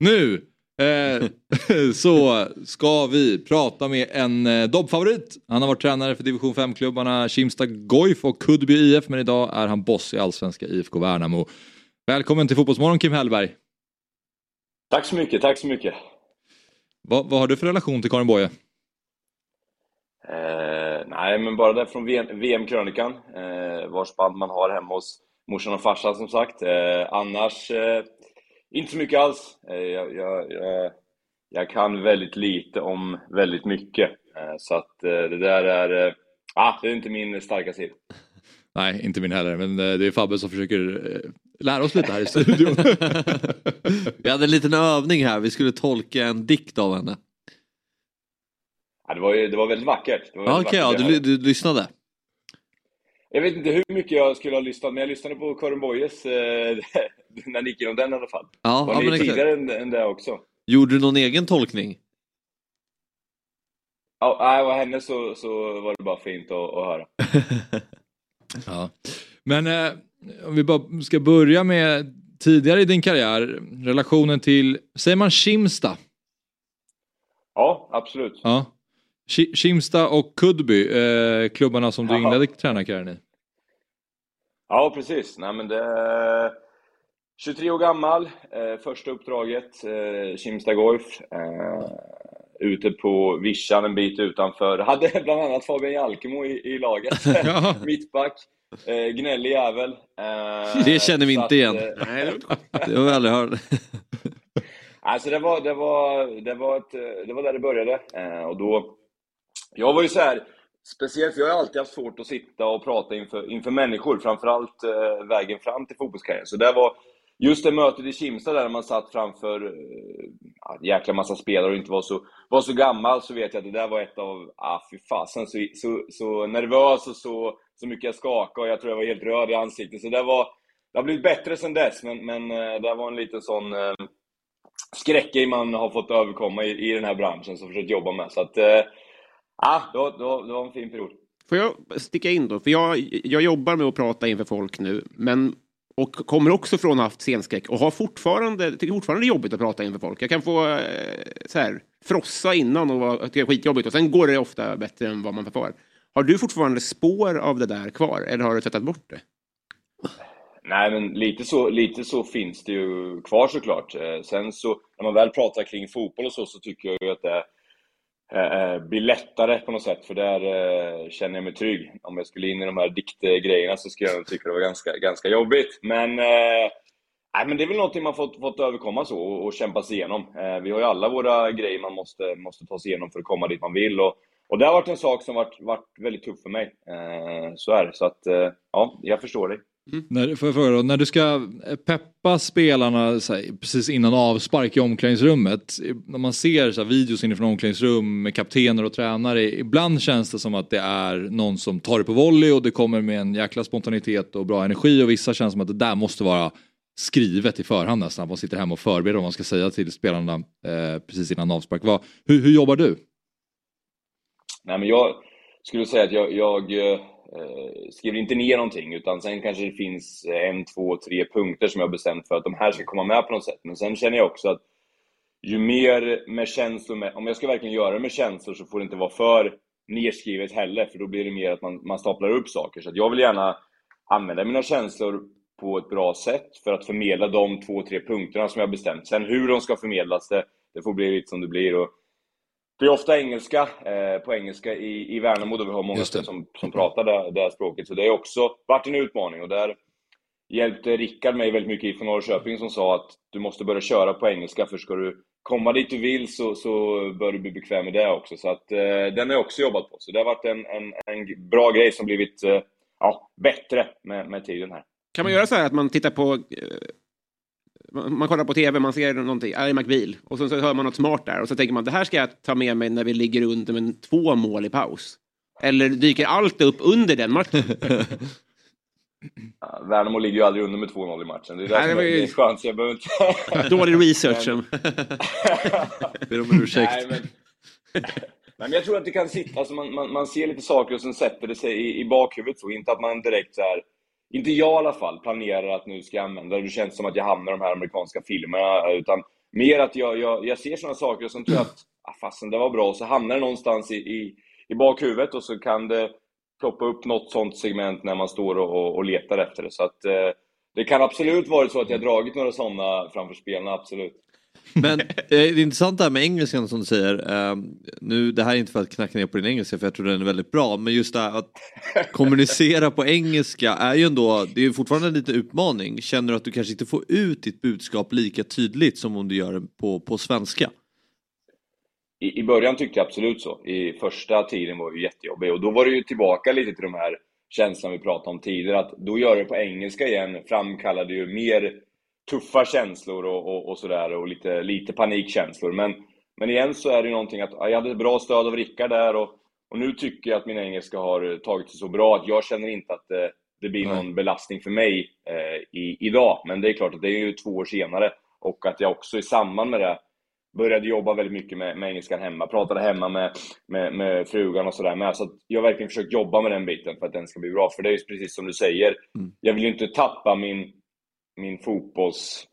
Nu eh, så ska vi prata med en eh, Dobb-favorit. Han har varit tränare för division 5-klubbarna Kimsta Goif och Kuddby IF men idag är han boss i allsvenska IFK Värnamo. Välkommen till Fotbollsmorgon Kim Hellberg. Tack så mycket, tack så mycket. Vad, vad har du för relation till Karin Boye? Eh, nej, men bara det från VM VM-krönikan, eh, vars band man har hemma hos morsan och farsan som sagt. Eh, annars, eh, inte så mycket alls. Eh, jag, jag, jag, jag kan väldigt lite om väldigt mycket. Eh, så att eh, det där är, ah, det är inte min starka sida. Nej, inte min heller, men det är Fabbe som försöker lära oss lite här i studion. Vi hade en liten övning här, vi skulle tolka en dikt av henne. Ja, det, var, ju- det var väldigt vackert. Det var Ja, väldigt Okej, ja, vackert. du, Jag- du, du lyssnade? Jag vet inte hur mycket jag skulle ha lyssnat, men jag lyssnade på Karin Boyes eh, när ni gick igenom den i alla fall. Ja, var ja, ni tidigare än, än det också? Gjorde du någon egen tolkning? Ja, nej, vad henne så, så var det bara fint att, att höra. Ja. Men eh, om vi bara ska börja med tidigare i din karriär, relationen till, säger man Kimsta? Ja, absolut. Ja. Ki- Kimsta och Kudby, eh, klubbarna som du Jaha. inledde tränarkarriären i. Ja, precis. Nej, men det 23 år gammal, eh, första uppdraget, eh, Kimstad Golf. Eh, ute på vischan en bit utanför. Hade bland annat Fabian Jalkemo i, i laget. Mittback. Eh, gnällig jävel. Eh, Det känner vi inte att, igen. eh, Det har vi aldrig hört. Alltså det var, det var, det var, ett, eh, det var där det började. Eh, och då, jag var ju så här, speciellt för jag har alltid haft svårt att sitta och prata inför, inför människor, framförallt eh, vägen fram till fotbollskarriären. Så det var just det mötet i Kimstad där man satt framför äh, en jäkla massa spelare och inte var så, var så gammal, så vet jag att det där var ett av, ah fy fasen, så, så, så nervös och så, så mycket jag skakade och jag tror jag var helt röd i ansiktet. Så det var, det har blivit bättre sen dess, men, men eh, det var en liten sån äh, skräckgrej man har fått överkomma i, i den här branschen som försökt jobba med. Så att, äh, ah, det, var, det, var, det var en fin period. Får jag sticka in då? För jag, jag jobbar med att prata inför folk nu, men och kommer också från att ha haft scenskräck och har fortfarande, tycker fortfarande det är jobbigt att prata inför folk. Jag kan få eh, så här, frossa innan och tycka det är skitjobbigt och sen går det ofta bättre än vad man förfar. Har du fortfarande spår av det där kvar eller har du tvättat bort det? Nej, men lite så, lite så finns det ju kvar såklart. Eh, sen så, när man väl pratar kring fotboll och så, så tycker jag ju att det Eh, eh, blir lättare på något sätt, för där eh, känner jag mig trygg. Om jag skulle in i de här diktgrejerna så skulle jag nog tycka det var ganska, ganska jobbigt. Men, eh, nej, men det är väl någonting man fått, fått överkomma så och, och kämpa sig igenom. Eh, vi har ju alla våra grejer man måste, måste ta sig igenom för att komma dit man vill. Och, och det har varit en sak som varit, varit väldigt tuff för mig. Eh, så är det. Så att, ja, jag förstår dig. När, får jag fråga då, när du ska peppa spelarna här, precis innan avspark i omklädningsrummet. När man ser så här, videos inifrån omklädningsrum med kaptener och tränare. Ibland känns det som att det är någon som tar det på volley och det kommer med en jäkla spontanitet och bra energi. Och vissa känns som att det där måste vara skrivet i förhand nästan. Man sitter hemma och förbereder vad man ska säga till spelarna eh, precis innan avspark. Vad, hur, hur jobbar du? Nej, men jag skulle säga att jag, jag eh, skriver inte ner någonting, utan sen kanske det finns eh, en, två, tre punkter som jag har bestämt för att de här ska komma med på något sätt. Men sen känner jag också att ju mer med känslor, med, om jag ska verkligen göra det med känslor så får det inte vara för nerskrivet heller, för då blir det mer att man, man staplar upp saker. Så att jag vill gärna använda mina känslor på ett bra sätt för att förmedla de två, tre punkterna som jag har bestämt. Sen hur de ska förmedlas, det, det får bli lite som det blir. Och det är ofta engelska, eh, på engelska i, i Värnamo, då vi har många som, som pratar det, det här språket. Så det har också varit en utmaning. Och där hjälpte Rickard mig väldigt mycket från Norrköping som sa att du måste börja köra på engelska, för ska du komma dit du vill så, så bör du bli bekväm med det också. Så att, eh, den har jag också jobbat på. Så det har varit en, en, en bra grej som blivit eh, ja, bättre med, med tiden här. Kan man göra så här att man tittar på... Man kollar på tv, man ser någonting, Ally McBeal, och så, så hör man något smart där och så tänker man det här ska jag ta med mig när vi ligger under med två mål i paus. Eller dyker allt upp under den matchen? Ja, Värnamo ligger ju aldrig under med 2-0 i matchen. Det är Nej, det det som är ju- så jag behöver inte... Dålig research. Men- Ber om ursäkt. Nej, men... Nej, men jag tror att det kan sitta, alltså man, man, man ser lite saker och sen sätter det sig i, i bakhuvudet så. Inte att man direkt så här, inte jag i alla fall, planerar att nu ska jag använda det. Det känns som att jag hamnar i de här amerikanska filmerna. Utan mer att jag, jag, jag ser sådana saker och sen tror jag att, ah, fasen det var bra. Och så hamnar det någonstans i, i, i bakhuvudet och så kan det ploppa upp något sånt segment när man står och, och, och letar efter det. Så att eh, det kan absolut varit så att jag dragit några sådana framför spelarna, absolut. Men eh, det är intressant det här med engelskan som du säger. Eh, nu, det här är inte för att knacka ner på din engelska för jag tror den är väldigt bra. Men just det här att kommunicera på engelska är ju ändå, det är fortfarande en liten utmaning. Känner du att du kanske inte får ut ditt budskap lika tydligt som om du gör det på, på svenska? I, I början tyckte jag absolut så. I första tiden var det jättejobbig och då var det ju tillbaka lite till de här känslorna vi pratade om tidigare. Att då gör det på engelska igen framkallade ju mer tuffa känslor och, och, och sådär och lite, lite panikkänslor. Men, men igen så är det ju någonting att ja, jag hade ett bra stöd av Rickard där och, och nu tycker jag att min engelska har tagit sig så bra att jag känner inte att det, det blir någon belastning för mig eh, i, idag. Men det är klart att det är ju två år senare och att jag också i samband med det började jobba väldigt mycket med, med engelskan hemma, pratade hemma med, med, med frugan och sådär med. Så att jag har verkligen försökt jobba med den biten för att den ska bli bra. För det är ju precis som du säger, jag vill ju inte tappa min, min fotbolls...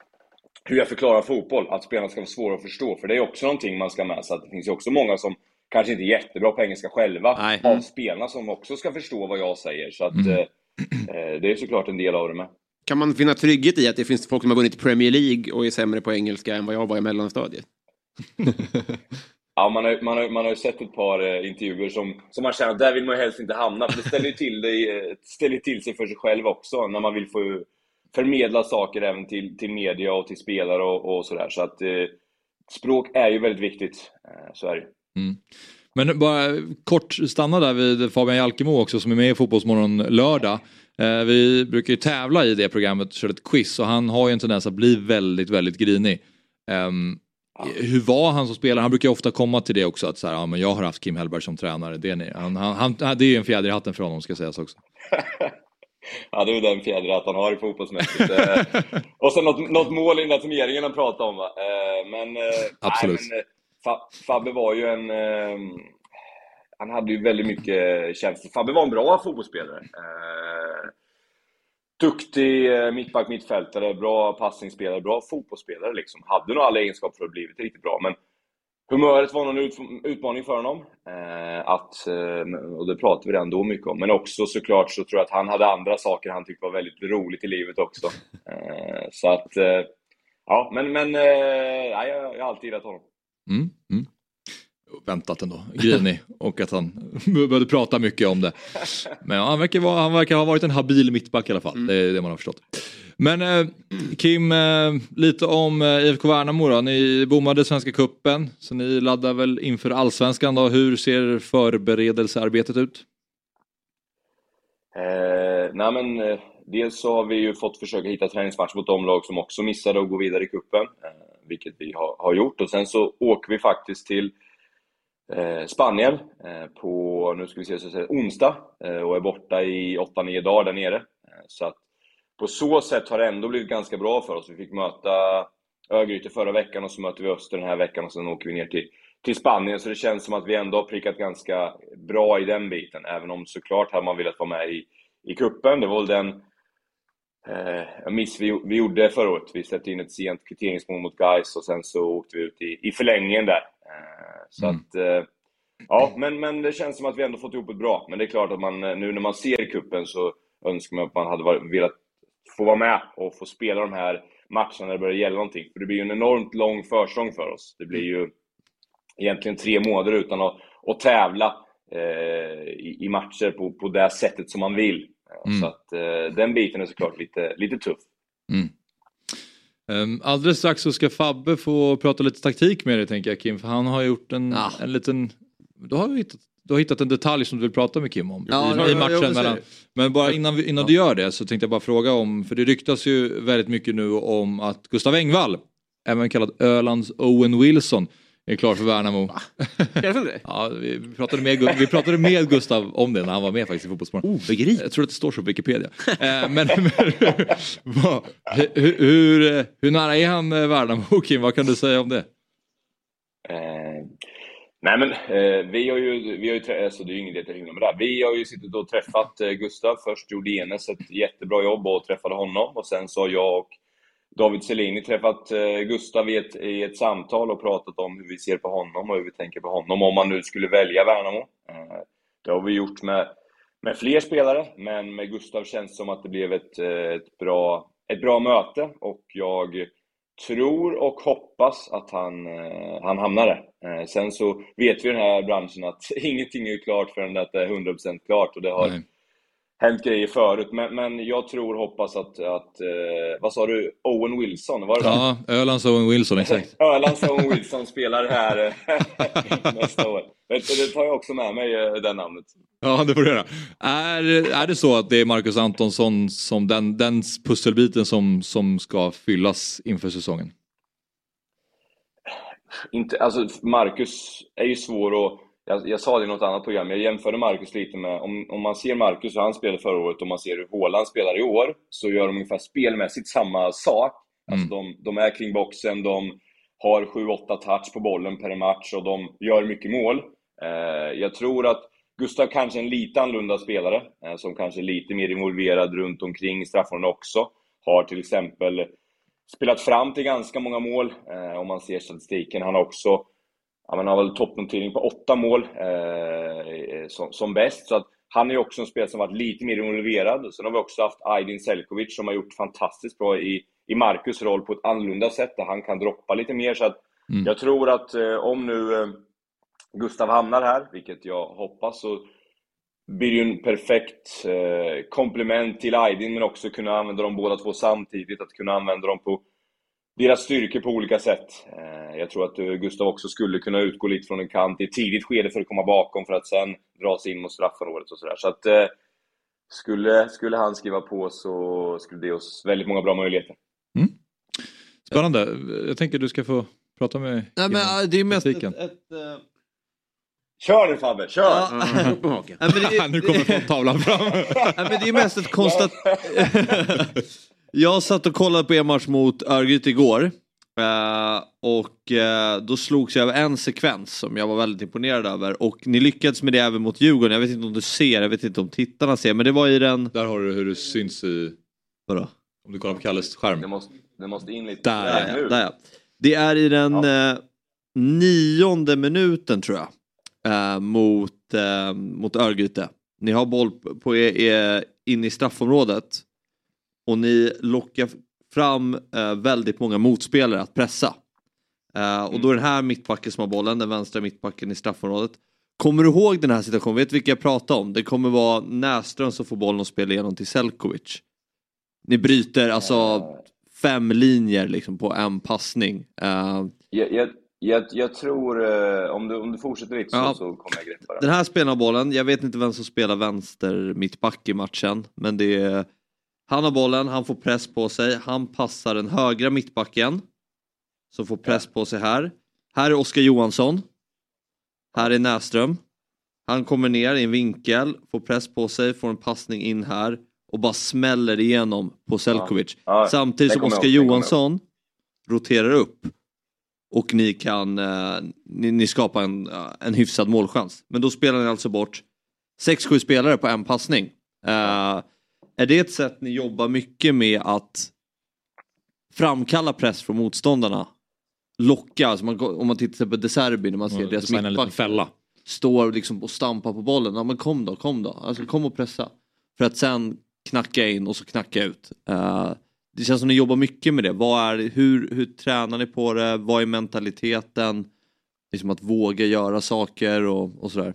Hur jag förklarar fotboll, att spelarna ska vara svåra att förstå. För det är också någonting man ska med sig, det finns ju också många som kanske inte är jättebra på engelska själva, Nej. av spelarna som också ska förstå vad jag säger. Så att Mm. eh, eh, det är såklart en del av det med. Kan man finna trygghet i att det finns folk som har vunnit Premier League och är sämre på engelska än vad jag var i mellanstadiet? Ja, man har, man, har, man har ju sett ett par eh, intervjuer som, som man känner att där vill man helst inte hamna. För det ställer ju till, det, eh, ställer till sig för sig själv också när man vill få förmedla saker även till, till media och till spelare och, och sådär. Så att eh, språk är ju väldigt viktigt. Eh, så är det. Mm. Men bara kort stanna där vid Fabian Jalkemo också som är med i Fotbollsmorgon lördag. Eh, vi brukar ju tävla i det programmet, köra ett quiz och han har ju en tendens att bli väldigt, väldigt grinig. Ehm, Hur var han som spelare? Han brukar ju ofta komma till det också att så här, ja, men jag har haft Kim Hellberg som tränare. Det är, ni. Han, han, han, det är ju en fjäder i hatten för honom ska sägas också. Ja, det är ju den fjäder att han har i fotbollsmässigt. Eh, och sen något, något mål i den där turneringen han pratade om. Va? Eh, Men, eh, Absolut. Nej, men, Fa- Fabbe var ju en... eh, Han hade ju väldigt mycket känslor. Fabbe var en bra fotbollsspelare. Duktig mittback, mittfältare, bra passningsspelare, bra fotbollsspelare liksom. Hade nog alla egenskaper för att blivit riktigt bra, men humöret var ut, utmaning för honom. Eh, att, eh, och det pratade vi redan då mycket om. Men också såklart så tror jag att han hade andra saker han tyckte var väldigt roligt i livet också. Eh, så att, eh, ja, men, men eh, ja, jag, jag har alltid gillat honom. Mm, mm. Väntat ändå, grinig och att han började prata mycket om det. Men han, verkar vara, han verkar ha varit en habil mittback i alla fall, det är det man har förstått. Men eh, Kim, eh, lite om eh, IFK Värnamo då. Ni bommade Svenska Kuppen så ni laddar väl inför Allsvenskan då. Hur ser förberedelsearbetet ut? Eh, nej men, eh, dels så har vi ju fått försöka hitta träningsmatch mot de lag som också missade att gå vidare i cupen, eh, vilket vi har, har gjort. Och sen så åker vi faktiskt till eh, Spanien eh, på, nu ska vi se, så säga, onsdag eh, och är borta i 8-9 dagar där nere. Eh, så att på så sätt har det ändå blivit ganska bra för oss. Vi fick möta Örgryte förra veckan och så möter vi Öster den här veckan och sen åker vi ner till, till Spanien. Så det känns som att vi ändå har prickat ganska bra i den biten. Även om såklart hade man velat vara med i, i kuppen. Det var väl den eh, miss vi, vi gjorde förra året. Vi släppte in ett sent kvitteringsmål mot Gais och sen så åkte vi ut i, i förlängningen där. Eh, så Mm. att, eh, ja, men, men det känns som att vi ändå fått ihop det bra. Men det är klart att man eh, nu när man ser kuppen så önskar man att man hade varit, velat få vara med och få spela de här matcherna när det börjar gälla någonting. För det blir ju en enormt lång försäsong för oss. Det blir ju egentligen tre månader utan att, att tävla eh, i, i matcher på, på det sättet som man vill. Mm. Så att eh, den biten är såklart lite, lite tuff. Um, alldeles strax så ska Fabbe få prata lite taktik med dig tänker jag Kim, för han har gjort en, en liten... Du har, hittat, du har hittat en detalj som du vill prata med Kim om Ja, i, ja, i ja, matchen jag mellan... Men bara innan, vi, innan du gör det så tänkte jag bara fråga om, för det ryktas ju väldigt mycket nu om att Gustav Engvall, även kallad Ölands Owen Wilson, är klar för Värnamo. ja, vi pratade, med, vi pratade med Gustav om det när han var med faktiskt i Fotbollsmorgon. Obegripligt. Jag tror att det står så på Wikipedia. Eh, men men vad- hur, hur, hur nära är han eh, Värnamo Kim? Vad kan du säga om det? Eh, nej men, eh, vi har ju, vi har ju alltså det är ju ingen idé att med det här. Vi har ju suttit och träffat eh, Gustav. Först gjorde Enes ett jättebra jobb och träffade honom. Och sen så har jag och David Selini träffat eh, Gustav i ett, i ett samtal och pratat om hur vi ser på honom och hur vi tänker på honom om man nu skulle välja Värnamo. Eh, det har vi gjort med, med fler spelare, men med Gustav känns det som att det blev ett, eh, ett, bra, ett bra möte och jag tror och hoppas att han, eh, han hamnar där. Eh, sen så vet vi i den här branschen att ingenting är klart förrän det är 100% klart och det har Nej hänt grejer förut. Men, men jag tror hoppas att, att eh, vad sa du, Owen Wilson, var det det? Ja, Ölands Owen Wilson, exakt. Ölands Owen Wilson spelar här eh, nästa år. Det, det tar jag också med mig, eh, det namnet. Ja, det får du göra. Är, är det så att det är Marcus Antonsson som den, den pusselbiten som, som ska fyllas inför säsongen? Inte, alltså Marcus är ju svår att... Jag, jag sa det i något annat program, jag jämförde Marcus lite med... Om, om man ser Marcus hur han spelade förra året och man ser hur Haaland spelar i år, så gör de ungefär spelmässigt samma sak. Alltså de, de är kring boxen, de har 7-8 touch på bollen per match och de gör mycket mål. Eh, jag tror att Gustav kanske är en lite annorlunda spelare, eh, som kanske är lite mer involverad runt omkring straffområdena också. har till exempel spelat fram till ganska många mål, eh, om man ser statistiken. Han har också ja, men har väl toppnotering på åtta mål eh, som, som bäst. Så att han är också en spelare som varit lite mer involverad. Sen har vi också haft Aydin Selkovic som har gjort fantastiskt bra i, i Marcus roll på ett annorlunda sätt, där han kan droppa lite mer. Så att Mm. jag tror att eh, om nu eh, Gustav hamnar här, vilket jag hoppas, så blir det ju en perfekt eh, komplement till Aydin, men också kunna använda dem båda två samtidigt, att kunna använda dem på deras styrkor på olika sätt. Eh, jag tror att eh, Gustav också skulle kunna utgå lite från en kant i ett tidigt skede för att komma bakom, för att sen dra sig in mot straffområdet och sådär. Så att eh, skulle, skulle han skriva på så skulle det ge oss väldigt många bra möjligheter. Spännande. Jag tänker du ska få prata med Nej, men, det är mest ett, ett, eh, Kör nu Fabbe, kör! Ja. Haken. Nej, men det, nu kommer fronttavlan fram. Nej, men det är mest ett konstat... jag satt och kollade på er match mot Örgryte igår. eh, och eh, då slogs jag av en sekvens som jag var väldigt imponerad över. Och ni lyckades med det även mot Djurgården. Jag vet inte om du ser, jag vet inte om tittarna ser. Men det var i den... Där har du hur det syns i... Vadå? Om du kollar på Kalles skärm. Det måste, det måste in lite. Där, nu. ja, där ja. Det är i den eh, nionde minuten tror jag. Eh, mot, eh, mot Örgryte. Ni har boll på er, er in i straffområdet. Och ni lockar fram eh, väldigt många motspelare att pressa. Eh, och då är den här mittbacken som har bollen, den vänstra mittbacken i straffområdet. Kommer du ihåg den här situationen? Vet du vilka jag pratar om? Det kommer vara Näström som får bollen och spelar igenom till Selkovic. Ni bryter alltså fem linjer liksom på en passning. Eh, Jag, jag, jag, jag tror, eh, om du, om du fortsätter lite så, Ja. så kommer jag greppa det. Den här spelar bollen, jag vet inte vem som spelar vänster mittback i matchen, men det är han har bollen, han får press på sig, han passar den högra mittbacken som får press på sig här. Här är Oskar Johansson. Här är Näström. Han kommer ner i en vinkel, får press på sig, får en passning in här och bara smäller igenom på Selkovic. Ja. Ja, Samtidigt som Oskar Johansson roterar upp och ni kan eh, ni, ni skapar en, eh, en hyfsad målchans. Men då spelar ni alltså bort 6-7 spelare på en passning. Eh, är det ett sätt ni jobbar mycket med att framkalla press från motståndarna? Locka, alltså man, om man tittar på De Serbi när man ser deras mittback fälla. står liksom och stampar på bollen. Ja men kom då, kom då. Alltså kom och pressa. För att sen knacka in och så knacka ut. Eh, det känns som ni jobbar mycket med det. Vad är, hur, hur tränar ni på det? Vad är mentaliteten? Liksom att våga göra saker och, och sådär.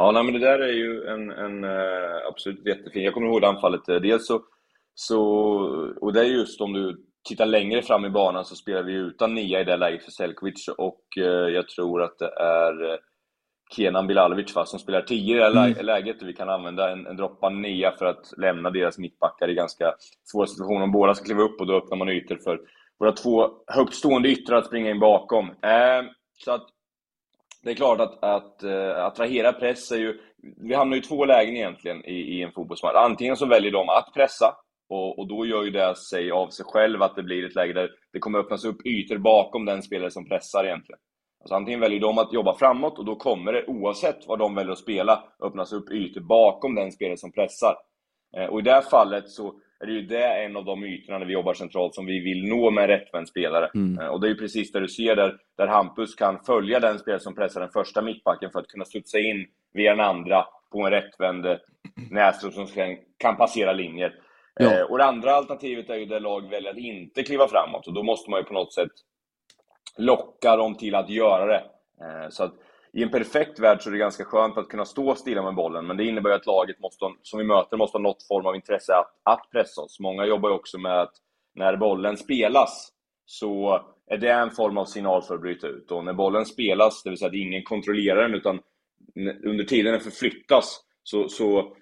Ja, nej, men det där är ju en, en eh, absolut jättefin. Jag kommer ihåg det anfallet. eh, Dels så, så, och det är just om du tittar längre fram i banan så spelar vi utan nia i det läget för Selkovic och eh, jag tror att det är Kenan Bilalovic va, som spelar 10 i det här Mm. läget. Vi kan använda en, en droppande nia för att lämna deras mittbackar i ganska svåra situationer. Om båda ska kliva upp och då öppnar man ytor för våra två högt stående yttrar att springa in bakom. Eh, så att det är klart att, att äh, attrahera press är ju... Vi hamnar ju i två lägen egentligen i, i en fotbollsmatch. Antingen så väljer de att pressa, och, och då gör ju det sig av sig själv att det blir ett läge där det kommer öppnas upp ytor bakom den spelare som pressar egentligen. Alltså antingen väljer de att jobba framåt och då kommer det, oavsett vad de väljer att spela, öppnas upp ytor bakom den spelare som pressar. Eh, och i det här fallet så är det ju det en av de ytorna när vi jobbar centralt som vi vill nå med en rättvänd spelare. Mm. Eh, Och det är ju precis där du ser där, där Hampus kan följa den spelare som pressar den första mittbacken för att kunna studsa in via den andra på en rättvänd eh, Näsström som kan passera linjer. Ja. Eh, och det andra alternativet är ju där lag väljer att inte kliva framåt och då måste man ju på något sätt locka dem till att göra det. Så att i en perfekt värld så är det ganska skönt att kunna stå stilla med bollen, men det innebär att laget måste, som vi möter måste ha något form av intresse att, att pressa oss. Många jobbar ju också med att när bollen spelas så är det en form av signal för att bryta ut. Och när bollen spelas, det vill säga att ingen kontrollerar den, utan under tiden den förflyttas, så, så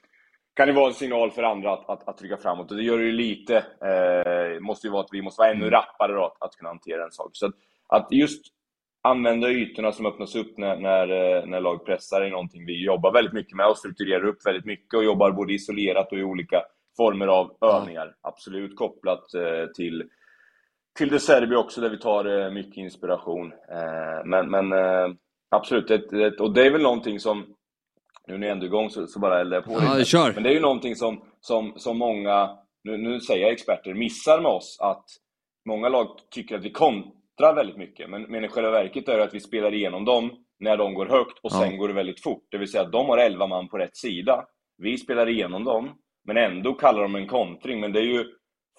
kan det vara en signal för andra att, att, att trycka framåt. Och det gör det ju lite, eh, måste ju vara att vi måste vara ännu rappare då, att, att kunna hantera en sak. Så att, att just använda ytorna som öppnas upp när, när, eh, när lag pressar är någonting vi jobbar väldigt mycket med och strukturerar upp väldigt mycket och jobbar både isolerat och i olika former av övningar. Absolut kopplat eh, till, till det Serbia också där vi tar eh, mycket inspiration. Men men absolut, ett, och det är väl någonting som nu när jag ändå är igång så, så bara eldar jag på Ja, lite. kör. Men det är ju någonting som, som, som många nu, nu säger jag experter, missar med oss att många lag tycker att vi kontrar väldigt mycket. Men, men i själva verket är det att vi spelar igenom dem när de går högt och sen Ja. går det väldigt fort. Det vill säga att de har 11 man på rätt sida. Vi spelar igenom dem, men ändå kallar de en kontring. Men det är ju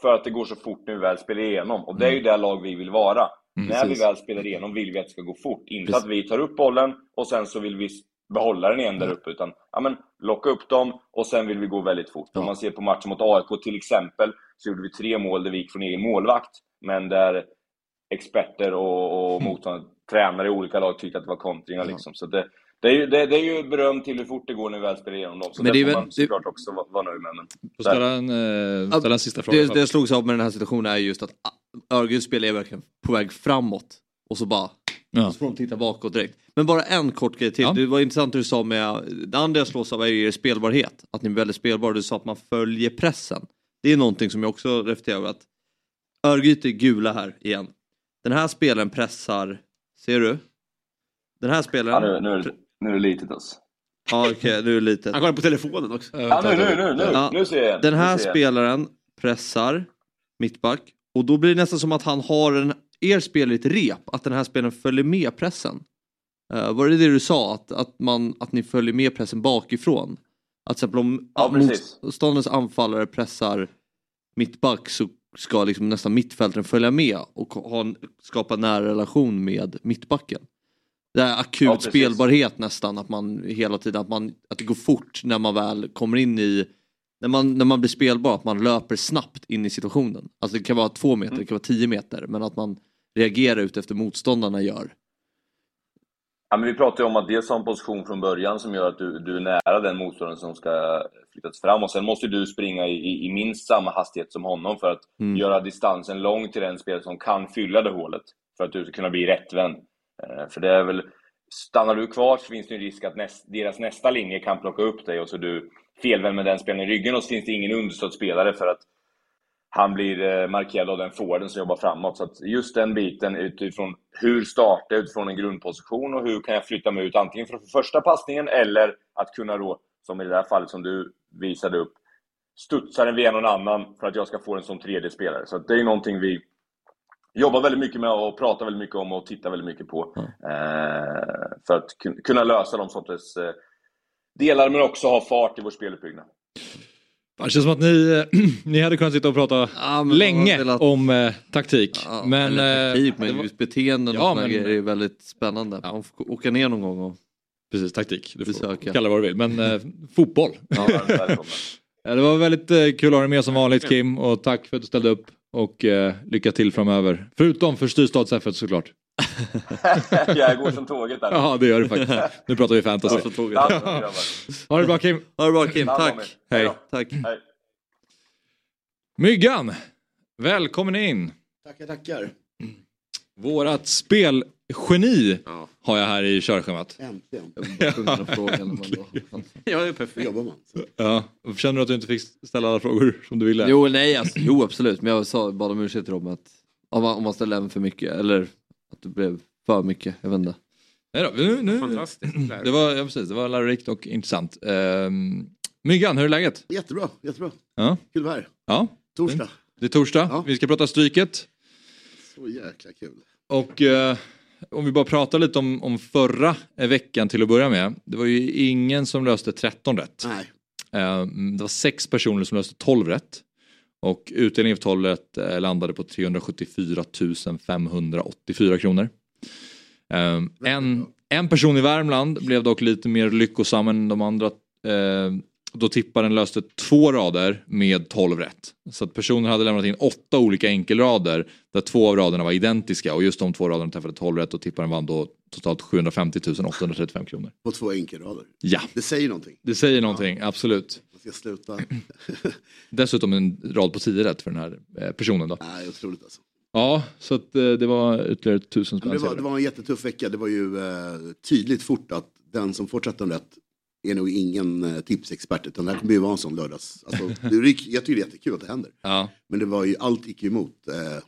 för att det går så fort när vi väl spelar igenom. Och det är ju det lag vi vill vara. Mm, när vi precis. väl spelar igenom vill vi att det ska gå fort. Inte Precis. att vi tar upp bollen och sen så vill vi behålla den igen där uppe. Utan ja, men, locka upp dem och sen vill vi gå väldigt fort. Om man ser på matchen mot AIK till exempel så gjorde vi tre mål där vi gick från egen målvakt. Men där experter och, och motsvarande tränare i olika lag tyckte att det var kontringar. Liksom. Så det, det, är ju, det, det är ju beröm till hur fort det går när vi väl spelar igenom dem. Så Men det, får man såklart också vara, vara nöjd med. Men, ställa en, eh, ställa en sista fråga. Det, det jag slogs av med den här situationen är just att Örgrytes spel är verkligen på väg framåt. Och så bara... Ja. Och så får de titta bakåt direkt. Men bara en kort grej till. Ja. Det var intressant det du sa med... Det andra jag slås av är er spelbarhet. Att ni är väldigt spelbara. Du sa att man följer pressen. Det är någonting som jag också reflekterar över. att Örgryte är gula här igen. Den här spelaren pressar... Ser du? Den här ja, spelaren... nu, nu, är det- nu är det litet alltså. Ja, okej, nu är det litet. Han kollar på telefonen också. Ja, nu, nu, nu, nu, Ja. nu ser jag. Den nu här jag. spelaren pressar mittback och då blir det nästan som att han har en, er spelare i ett rep, att den här spelaren följer med pressen. Uh, var det det du sa, att, att, man, att ni följer med pressen bakifrån? Att till exempel om Ja, motståndarens anfallare pressar mittback så ska liksom nästan mittfältaren följa med och ha en, skapa en nära relation med mittbacken. Det är akut Ja, spelbarhet nästan, att man hela tiden, att, man, att det går fort när man väl kommer in i när man, när man blir spelbar, att man löper snabbt in i situationen. Alltså det kan vara två meter, det kan vara tio meter, men att man reagerar ut efter motståndarna gör. Ja, men vi pratar ju om att dels ha en position från början som gör att du, du är nära den motståndaren som ska flyttas fram och sen måste du springa i, i, minst samma hastighet som honom för att Mm. göra distansen lång till den spelare som kan fylla det hålet för att du ska kunna bli rättvänd. Eh, för det är väl, stannar du kvar så finns det en risk att näst, deras nästa linje kan plocka upp dig och så du felvänd med den spelaren i ryggen och så finns det ingen understödsspelare för att han blir eh, markerad av den forwarden som jobbar framåt. Så just den biten utifrån hur starta utifrån en grundposition och hur kan jag flytta mig ut antingen för första passningen eller att kunna då, som i det här fallet som du visade upp, studsa den via någon annan för att jag ska få den som tredje spelare. Så det är någonting vi jobbar väldigt mycket med och pratar väldigt mycket om och tittar väldigt mycket på. Eh, för att kun- kunna lösa de sorters eh, delar men också ha fart i vår speluppbyggnad. Det känns som att ni, ni hade kunnat sitta och prata men man länge velat- om eh, taktik. men, Eller taktik, eh, men var- just beteenden Ja, och men- grejer är väldigt spännande. Man får åka ner någon gång och Precis, taktik. Du får besöka. kalla vad du vill. Men eh, fotboll. Ja. Ja, det var väldigt eh, kul att ha dig med som vanligt Kim och tack för att du ställde upp. Och eh, lycka till framöver. Förutom för Styrstads F1 såklart. jag går som tåget där. Ja, det gör du faktiskt. Nu pratar vi fantasy. Ja, som tåget. Ja, grabbar. Ha det bra Kim. Ha det bra Kim, Ja, tack. Hej. Tack. Hej. Myggan, välkommen in. Tackar, tackar. Vårat spelgeni har jag här i körschemat. Äntligen. Ja, det är perfekt. Jobbar man? Ja, känner du att du inte fick ställa alla frågor som du ville? Jo, nej, alltså, jo absolut, men jag sa, bad om ursäkt till dem att om man, om man ställde även för mycket eller att det blev för mycket, jag vet inte. Nej då, nu, nu, Fantastiskt. det, var, ja, precis, det var lärorikt och intressant. Um, Myggan, hur är läget? Jättebra, jättebra. Ja, Kul att vara här. ja. Torsdag. det är torsdag. Ja. Vi ska prata Stryket. Så jäkla kul. Och eh, om vi bara pratar lite om, om förra veckan till att börja med. Det var ju ingen som löste 13 rätt. Nej. Eh, det var sex personer som löste 12 rätt. Och utdelningen för 12 rätt eh, landade på 374 584 kronor. Eh, en, en person i Värmland blev dock lite mer lyckosam än de andra. Eh, då tipparen löste två rader med 12 rätt. Så att personen hade lämnat in åtta olika enkelrader där två av raderna var identiska och just de två raderna träffade 12 rätt och tipparen vann då totalt 750 835 kronor. På två enkelrader. Ja, Det säger någonting. det säger någonting, absolut. Ska sluta. Dessutom en rad på 10 rätt för den här eh, personen då. Nej, otroligt alltså. Ja, så att eh, det var ytterligare tusen det, spänn. var, det var en jättetuff vecka. Det var ju eh, tydligt fort att den som får 13 rätt är nog ingen eh, tipsexpert. Utan det här kommer ju vara en sån lördags. Alltså, det, är- jag tycker det är jättekul att det händer. Ja. Men det var ju, allt gick ju emot eh,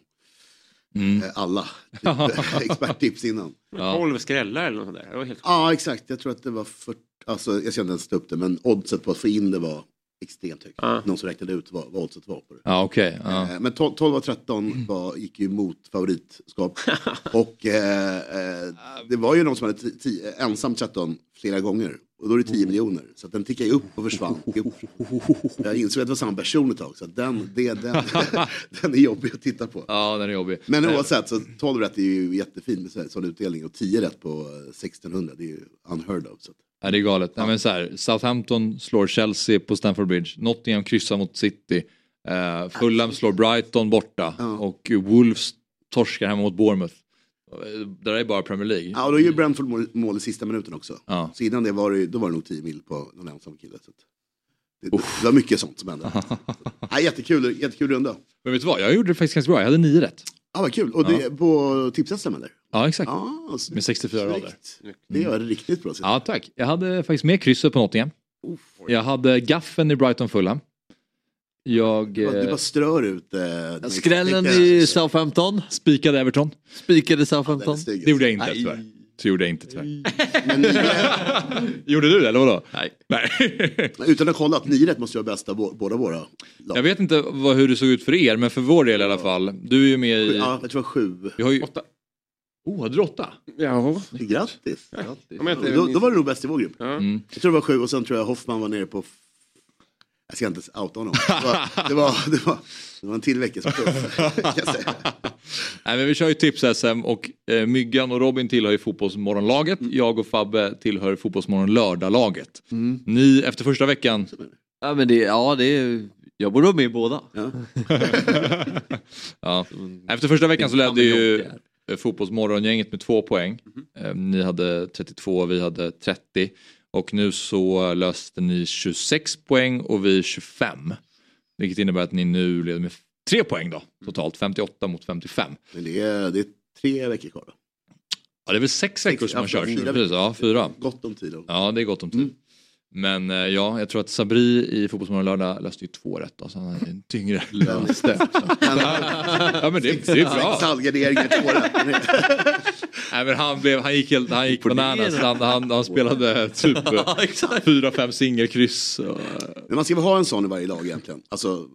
Mm. eh, alla typ, experttips innan. Ja. 12 skrällar eller något sånt där. Det var helt Ja, exakt. Jag tror att det var 40, alltså jag ska inte ens ta upp det, men oddset på att få in det var extremt högt. Ja. Någon som räknade ut vad, vad oddset var på det. Ja, okej. ja. Eh, Men 12, 12 av 13 var, gick ju mot favoritskap. och eh, eh, det var ju någon som hade ensam 13 flera gånger. Och då är det 10 miljoner. Så att den tickade ju upp och försvann. Jag insåg att det var samma person ett tag. Så att den, det, den, den är jobbig att titta på. Ja, den är jobbig. Men oavsett, så 12 rätt är ju jättefint med så- sån utdelning. Och 10 rätt på eh, 1600, det är ju unheard of. Så. Ja, det är galet. Nej, men så här, Southampton slår Chelsea på Stamford Bridge. Nottingham kryssar mot City. Uh, Fulham slår Brighton borta. Och Wolves torskar hemma mot Bournemouth. Det där är bara Premier League. Ja, och då är ju Brentford mål, mål i sista minuten också. Ja. Så innan det var det, då var det nog 10 mil på någon ensam kille. Så det, det var mycket sånt som hände. ja, jättekul, jättekul runda. Men vet du vad, jag gjorde det faktiskt ganska bra. Jag hade nio rätt. Ja, vad kul. Och det är på tipset eller? Ja, exakt. Ja, Med 64 rader. Det det riktigt bra. Ja, tack. Jag hade faktiskt med krysset på Nottingham. Jag hade gaffen i Brighton Fulham. Jag... Du bara- Du eh, bara strör ut... Eh, Skrällen i Southampton. Spikade Everton. Spikade Southampton. Det gjorde jag inte Nej. tyvärr. Det gjorde jag inte tyvärr. gjorde du det eller vadå? Nej. Nej. Utan att kolla att nio rätt måste ju vara bästa bå- båda våra lag. Jag vet inte vad, hur det såg ut för er, men för vår del i alla fall. Du är ju med i... Ja, jag tror det var sju. Vi har ju... Åtta. Oh, hade du åtta? Ja. Grattis. Jag inte Då, då var du nog bäst i vår grupp. Mm. Jag tror det var sju och sen tror jag Hoffman var nere på... Jag ska inte outa honom. Det var, det var, det var, det var en till vecka som tuff. kan jag säga. Nej, men vi kör ju tips-SM och eh, Myggan och Robin tillhör ju Fotbollsmorgonlaget. Jag och Fabbe tillhör Fotbollsmorgon lördag-laget. Ni, efter första veckan... Ja, men det, ja, det är, jag borde vara med i båda. Ja. Efter första veckan så ledde ju Fotbollsmorgongänget med två poäng. Eh, Ni hade 32, vi hade 30. Och nu så löste ni 26 poäng och vi 25. Vilket innebär att ni nu leder med tre poäng då. Totalt 58 mot 55. Men det är, det är tre veckor kvar. Då. Ja det är väl sex veckor som har kört. fyra Precis, ja, fyra. Gott om tid. Då. Ja det är gott om tid. Men eh, ja, jag tror att Sabri i Fotbollsmorgon lördag löste ju två rätt då, så han är en tyngre löste. ja men det, det är bra. Stallgarderingar, två rätt. Nej, men han, blev, han gick helt han gick bananas. Han, han, han spelade typ fyra, fem singelkryss. och- Men man ska väl ha en sån i varje lag egentligen. Alltså,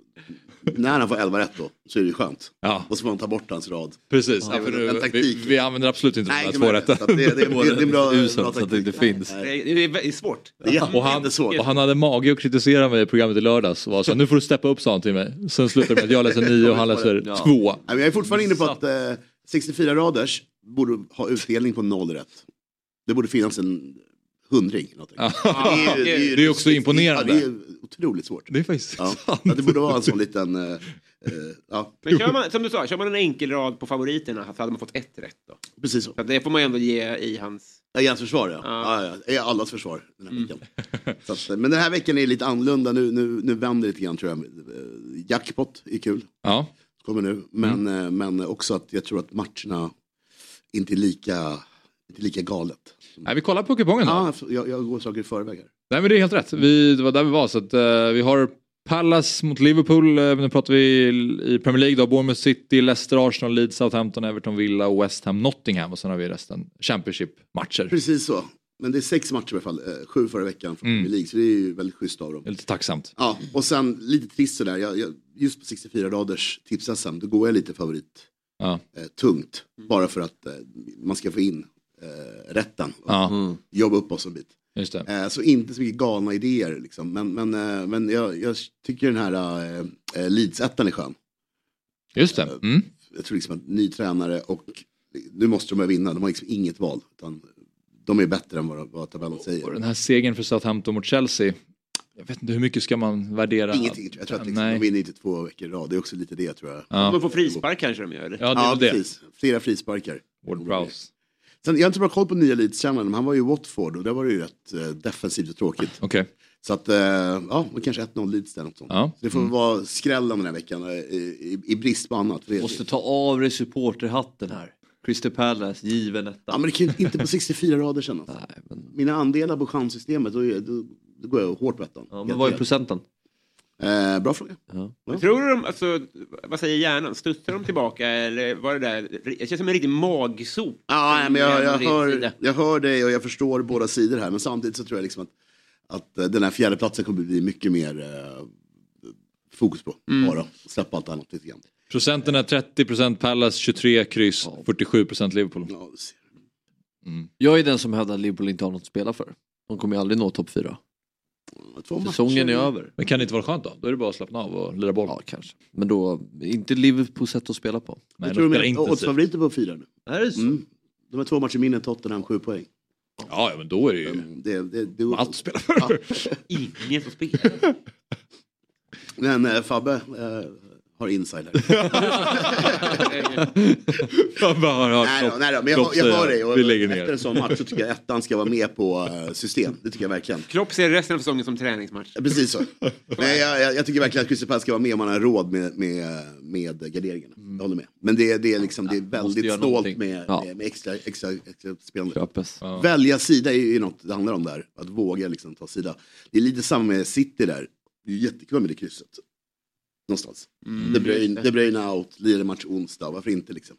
när han får 11 rätt då, så är det ju skönt. Ja. Och så får man ta bort hans rad. Precis, ja, nu, en vi, taktik. vi använder absolut inte Nej, de det här är två det. Att det- det- det- det är bra- Uselt, bra så att det inte finns. Det är, det är väldigt svårt. Det är Och han, och han hade mage att kritisera mig i programmet i lördags. Och var så, nu får du steppa upp sa han till mig. Sen slutar det med att jag läser nio och han läser Ja. två. Nej, men Jag är fortfarande inne på att eh, 64 raders borde ha utdelning på noll rätt. Det borde finnas en hundring. Ja. ju- Det är också imponerande. Ja, det är otroligt svårt. Det är faktiskt ja. sant. Ja, det borde vara en sån liten... eh, ja. Men kör man, som du sa, kör man en enkel rad på favoriterna så hade man fått ett rätt då. Precis så. Så det får man ju ändå ge i hans... Ja, i hans försvar ja. ja. ja, I allas försvar den här veckan. Så att, eh, men den här veckan är lite annorlunda. Nu, nu, nu vänder det lite grann tror jag. Jackpot är kul. Ja. Kommer nu. Men, eh, men också att jag tror att matcherna inte är lika, inte lika galet. Nej, vi kollar på kupongen då. Ja, jag, jag går saker i förväg här. Nej men det är helt rätt. Vi, det var där vi var. Så att, eh, vi har Palace mot Liverpool. Uh, nu pratar vi i, Premier League då. Bournemouth City, Leicester, Arsenal, Leeds, Southampton, Everton, Villa och West Ham, Nottingham. Och sen har vi resten Championship-matcher. Precis så. Men det är sex matcher i alla fall. Eh, sju förra veckan från Premier League. Så det är ju väldigt schysst av dem. Lite tacksamt. Ja, och sen lite trist sådär. Jag, jag, just på 64 raders tips-SM, då går jag lite favorit. Ja. Eh, tungt. Bara för att eh, man ska få in eh, rätten. Och Ja. Jobba upp oss en bit. Just det. Eh, så inte så mycket galna idéer liksom. Men, men, eh, men jag, jag tycker den här eh, eh, Leeds-ettan är skön. Just det. Mm. Jag tror liksom att ny tränare och nu måste de vinna. De har liksom inget val. Utan de är bättre än vad, vad tabellen säger. Och den här segern för Southampton mot Chelsea. Jag vet inte hur mycket ska man värdera? Ingenting. Jag tror att liksom, Nej. de vinner inte två veckor i rad. Det är också lite det tror jag. Ja. De får frispark kanske de gör. Eller? Ja, det är Ja, det. precis. Flera frisparkar. Ward Prowse. Sen, jag har inte bra koll på nya Leeds-tränaren, men han var ju i Watford och där var det ju rätt eh, defensivt och tråkigt. Okej. Så att, eh, ja, men kanske 1-0 Leeds där. Något sånt. Ja. Så det får vara skrällen den här veckan eh, i, i, i brist på annat. Måste ta av dig supporterhatten här. Crystal Palace, given etta. Ja, men det kan ju inte på 64 rader sen. Alltså. Mina andelar på chanssystemet, då, då, då går jag hårt på ettan. Ja, men vad är procenten? Eh, bra fråga. Men Tror du de, alltså, vad säger hjärnan, studsar de tillbaka eller var det där, det känns som en riktig magsop. Ja, nej, men jag, jag, hör, jag hör dig och jag förstår båda sidor här, men samtidigt så tror jag liksom att Att eh, den här fjärdeplatsen kommer bli mycket mer eh, fokus på. Mm. Bara släppa allt annat lite grann. Procenten är 30% Palace, 23 kryss, 47% Liverpool. Jag är den som hävdar att Liverpool inte har något att spela för. De kommer ju aldrig nå topp fyra. Säsongen är över. Men kan det inte vara skönt då? Då är det bara att slappna av och lira boll. Ja, kanske. Men då, inte Liverpools sätt att spela på. Nej, jag tror de är oddsfavoriter på fyra nu. Är det så? Mm. De har två matcher mindre än Tottenham, sju poäng. Ja, ja men då är det ju... Det, det, det, Allt spelar för. Ingen som spelar. Men eh, Fabbe eh, har inside här. Fabbe har hört nej, då, nej då, men jag, jag hör dig. Och vi lägger ner. Efter en sån match så tycker jag ettan ska vara med på eh, system. Det tycker jag verkligen. Klopp ser resten av säsongen som träningsmatch. Ja, Precis så. Men jag, jag, jag tycker verkligen att Crystal Palace ska vara med om man har råd med, med, med garderingarna. Jag håller med. Men det, det är, liksom, det är väldigt göra snålt med, Ja. med, med extra, extra, extra spelande. Köpes. Välja sida är ju något det handlar om där. Att våga liksom ta sida. Det är lite samma med City där. Det är jättekul med det krysset. Någonstans. Mm. De, Bruyne, De Bruyne out, lirar match onsdag. Varför inte liksom?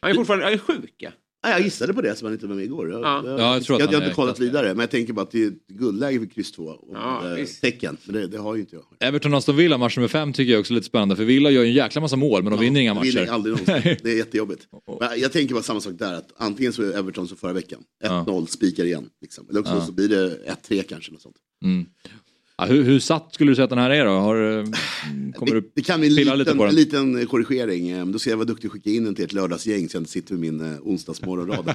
Han är fortfarande han är sjuk ja. Ja, jag gissade på det som han inte var med igår. Jag, Ja. jag, Ja, jag tror att jag, jag har inte kollat vidare. Men jag tänker bara att det är ett guldläge för kryss 2 och Ja, visst. tecken. Men det, det har ju inte jag. Everton Aston Villa, match nummer fem tycker jag också är lite spännande. För Villa gör ju en jäkla massa mål, men de vinner inga matcher. aldrig någonsin. Det är jättejobbigt. Men jag tänker bara samma sak där. Att antingen så är Everton som förra veckan. 1-0 spikar igen. Liksom. Eller också Ja. så blir det 1-3 kanske. Något sånt. Mm. Ja, hur, hur satt skulle du säga att den här är då? Har, eh, kommer du Det kan bli en pilla lite liten, på en den? liten korrigering. Eh, Då ska jag vara duktig och skicka in den till ett lördagsgäng så jag inte sitter med min eh, onsdagsmorgonrad.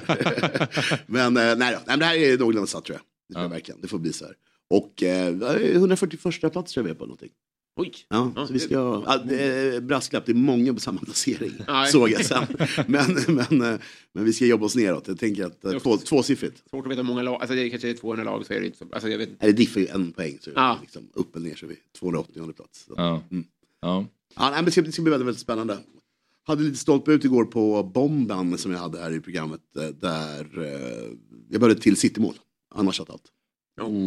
men eh, nej, nej, det här är någorlunda satt tror jag. Det, tror jag verkligen. det får bli så här. Och eh, 141 plats tror jag vi är på någonting. Oj. Ja, Ja, så vi det- ska, ja, det är brasklapp, det är många på samma placering. Nej. Såg jag sen. Men, men, eh, men vi ska jobba oss neråt. Jag tänker att eh, två, tvåsiffrigt. Svårt att veta hur många lag, alltså det är kanske är 200 lag så är det inte så. Alltså jag vet det diffar ju en poäng så Ja. liksom upp eller ner så är vi 280 plats. Så. Ja. Mm. Ja. Ja, men det, ska, det ska bli väldigt, väldigt spännande. Hade lite stolpe ut igår på bomben som jag hade här i programmet. eh, Där jag började till citymål. Annars satt allt.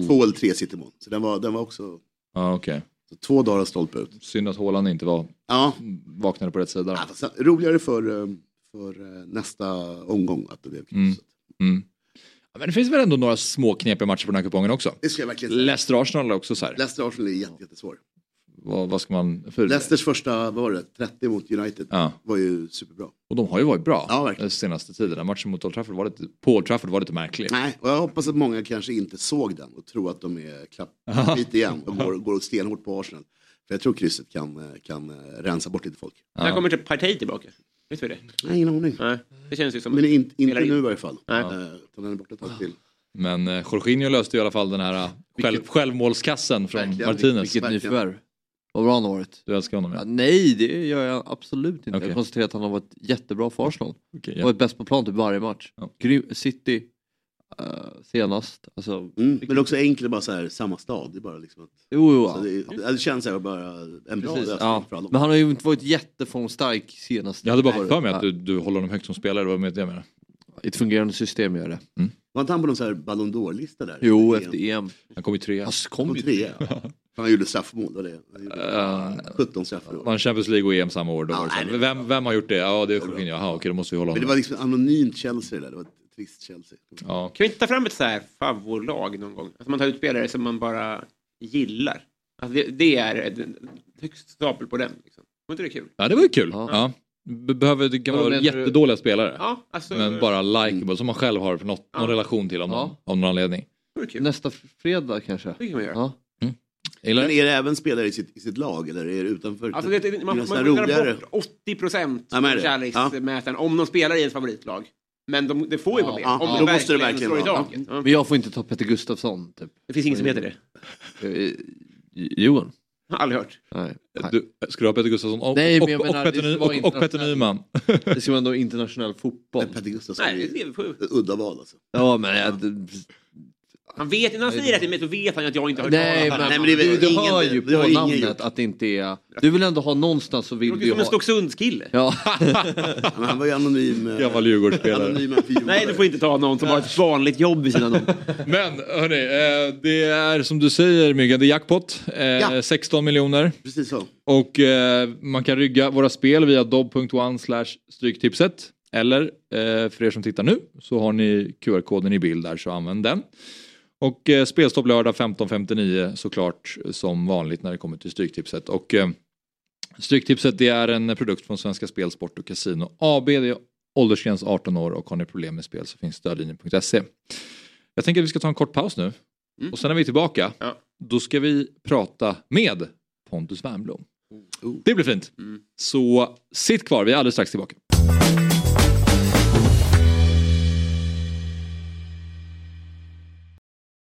Två eller tre citymål. Så den var, den var också Ja, okej. Så två dagar stolpe ut. Synd att Haaland inte var, Ja. vaknade på rätt sida. Ja, fast roligare för, eh, för eh, nästa omgång att det blev Mm. Mm. Ja, men det finns väl ändå några små knepiga matcher på den här kupongen också? Det ska jag verkligen säga. Leicester-Arsenal också så här. Leicester Arsenal är jätte, jättesvår. Vad, vad ska man... För... Leicesters första, vad var det, 30 mot United Ja. var ju superbra. Och de har ju varit bra Ja, verkligen. den senaste tiden. Den matchen mot Old Trafford var lite, på Old Trafford var lite märklig. Nej, och jag hoppas att många kanske inte såg den och tror att de är klappskit igen och går, går stenhårt på Arsenal. För jag tror krysset kan, kan eh, rensa bort lite folk. När kommer typ Partey tillbaka? Vet du det? Nej, ingen aning. Nej, det känns ju som... Men in, inte Spelar nu i varje fall. Nej. Eh, utan den är borta ett tag till. Men eh, Jorginho löste i alla fall den här eh, själv, självmålskassen från Verkligen. Martinez. Vilket nyförvärv. Vad bra han har varit. Du älskar honom Ja, ja. nej, det gör jag absolut inte. Okej. Jag konstaterar att han har varit jättebra för Arsenal. Ja. ja. Varit bäst på plan typ varje match. Ja. Grym, City eh, senast. Alltså, Mm, men det är också enkelt bara så här, samma stad. Det är bara liksom att, jo, jo, så ja. det, det känns här bara en bra Precis, lösning ja. för alla. Men han har ju inte varit jätteformstark senast. Jag hade bara fått för mig att du, du håller honom högt som spelare, det var med det jag ett fungerande system gör det. Var inte han på någon så här Ballon d'Or-lista där? Jo, efter EM. Han kom ju trea. Han kom Kom ju trea. Han gjorde straffmål. Var det. Han gjorde Uh, 17 straffar. vann Champions League och EM samma år. Då var det här, nej, det- vem, vem har gjort det? Ja, det är Jorginho. Jaha, okej, då måste vi hålla Men det honom. var liksom anonymt Chelsea det där. Det var ett trist Chelsea. Ja. Kan vi inte ta fram ett så här favoritlag någon gång? Alltså man tar ut spelare som man bara gillar. Alltså det, det är högst stapel på den. Liksom. Var inte det kul? ja, det var ju kul. Ja. Ja. Be- Behöver, det kan vara menar du? jättedåliga spelare. Ja, alltså... Men bara likeable, som man själv har för något, någon Ja. relation till någon, Ja. av någon anledning. Det var kul. Nästa fredag kanske. Det kan man göra. Ja. Gillar Men det? är det även spelare i sitt, i sitt lag eller är det utanför? Alltså det, det, man, nästan man roligare. bort 80 procent Ja, det? kärleksmätaren om de spelar i ens favoritlag. Men de, det får ju Ja, vara med. ja, om då måste det verkligen vara. Ja. Men jag får inte ta Peter Gustafsson. Typ. Det finns ingen som heter det. Eh, Johan? Aldrig hört. Nej. Nej. Du, ska du ha Peter Gustafsson och, Nej, och, jag och, menar, Petter, ska vara och, och Petter. Nyman? Det ska vara ändå internationell fotboll. Men Petter Gustafsson Nej, är är udda val alltså. Ja, men jag, Han vet, när han säger det till mig så vet han att jag inte har hört Nej, talas om men. Nej, men det är du, väl du ingen- hör ju på ingen namnet gjort. att det inte är... Du vill ändå ha någonstans så Det vill låter du som en ha... Stocksundskille. Ja. Men han var ju anonym. eh, Gammal Djurgårdsspelare. Nej, du får inte ta någon som har ett vanligt jobb vid sidan om. Men hörni, eh, det är som du säger Myggan, det är jackpot. Eh, Ja. 16 miljoner. Precis så. Och man kan rygga våra spel via dobb.one slash stryktipset. Eller för er som tittar nu så har ni QR-koden i bild där så använd den. Och eh, spelstopp lördag 15.59 såklart som vanligt när det kommer till Stryktipset. Och eh, Stryktipset det är en produkt från Svenska Spel, Sport och Casino AB. Det är åldersgräns 18 år och har ni problem med spel så finns stödlinjen.se. Jag tänker att vi ska ta en kort paus nu. Och sen när vi är tillbaka, då ska vi prata med Pontus Wernbloom. Det blir fint. Så sitt kvar, vi är alldeles strax tillbaka.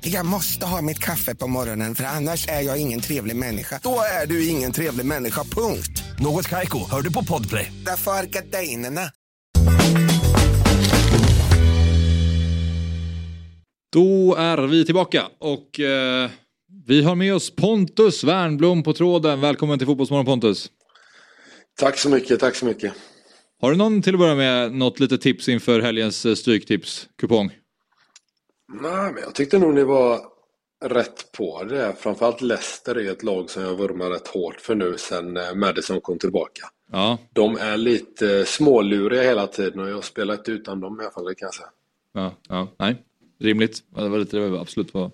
Jag måste ha mitt kaffe på morgonen för annars är jag ingen trevlig människa. Då är du ingen trevlig människa, punkt. Något Kaiko, hör du på Podplay. Därför är gardinerna. Då är vi tillbaka och eh, vi har med oss Pontus Wernbloom på tråden. Välkommen till Fotbollsmorgon Pontus. Tack så mycket, tack så mycket. Har du någon till att börja med något litet tips inför helgens eh, Stryktipskupong? Nej, men jag tyckte nog ni var rätt på det. Framförallt Leicester är ett lag som jag vurmar rätt hårt för nu sen eh, Madison kom tillbaka. Ja. De är lite småluriga hela tiden och jag har spelat utan dem i alla fall, det kan jag säga. Ja, ja, nej, rimligt. Det var lite det vi absolut var,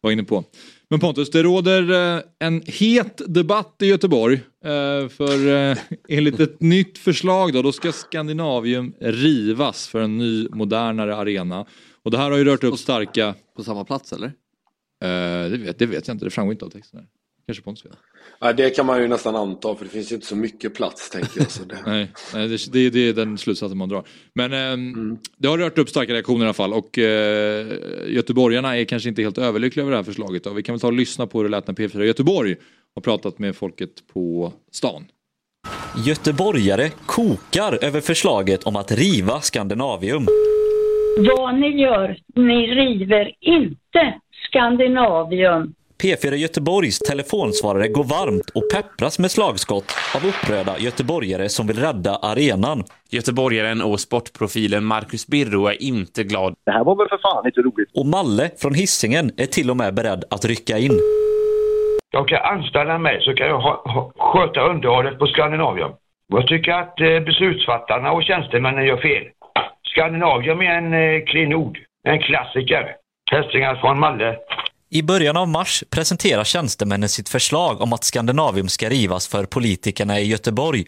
var inne på. Men Pontus, det råder eh, en het debatt i Göteborg. eh, För eh, enligt ett nytt förslag då, då ska Skandinavium rivas för en ny modernare arena. Och det här har ju rört upp starka... På samma plats eller? Eh, det, vet, det vet jag inte, det framgår inte av texten. Här. Kanske Pontus vet. Ja, det kan man ju nästan anta för det finns ju inte så mycket plats tänker jag. Så det... Nej, nej det, det, det är den slutsatsen man drar. Men ehm, det har rört upp starka reaktioner i alla fall och eh, göteborgarna är kanske inte helt överlyckliga över det här förslaget. Då. Vi kan väl ta och lyssna på hur det lät när P4 Göteborg har pratat med folket på stan. Göteborgare kokar över förslaget om att riva Skandinavium. Vad ni gör, ni river inte Skandinavium. P4 Göteborgs telefonsvarare går varmt och peppras med slagskott av upprörda göteborgare som vill rädda arenan. Göteborgaren och sportprofilen Marcus Birro är inte glad. Det här var väl för fan inte roligt. Och Malle från Hisingen är till och med beredd att rycka in. De kan anställa mig så kan jag ha, ha, sköta underhållet på Skandinavium. Jag tycker att eh, beslutsfattarna och tjänstemännen gör fel. Skandinavium är en eh, klenod, en klassiker. Hälsningar från Malle. I början av mars presenterar tjänstemännen sitt förslag om att Skandinavium ska rivas för politikerna i Göteborg.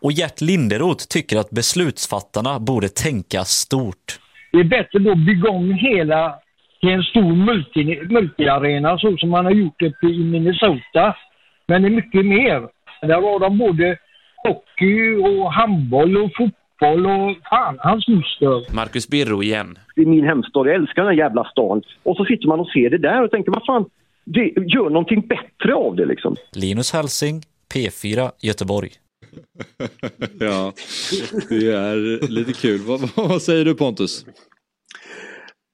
Och Gert Linderoth tycker att beslutsfattarna borde tänka stort. Det är bättre då att bygga om hela till en stor multi, multiarena så som man har gjort uppe i Minnesota. Men det är mycket mer. Där har de både hockey och handboll och fotboll och fan hans moster. Marcus Birro igen. Det är min hemstad, jag älskar den här jävla stan. Och så sitter man och ser det där och tänker, vad fan, det, gör någonting bättre av det liksom. Linus Hälsing, P4 Göteborg. ja, det är lite kul. Vad, vad säger du Pontus?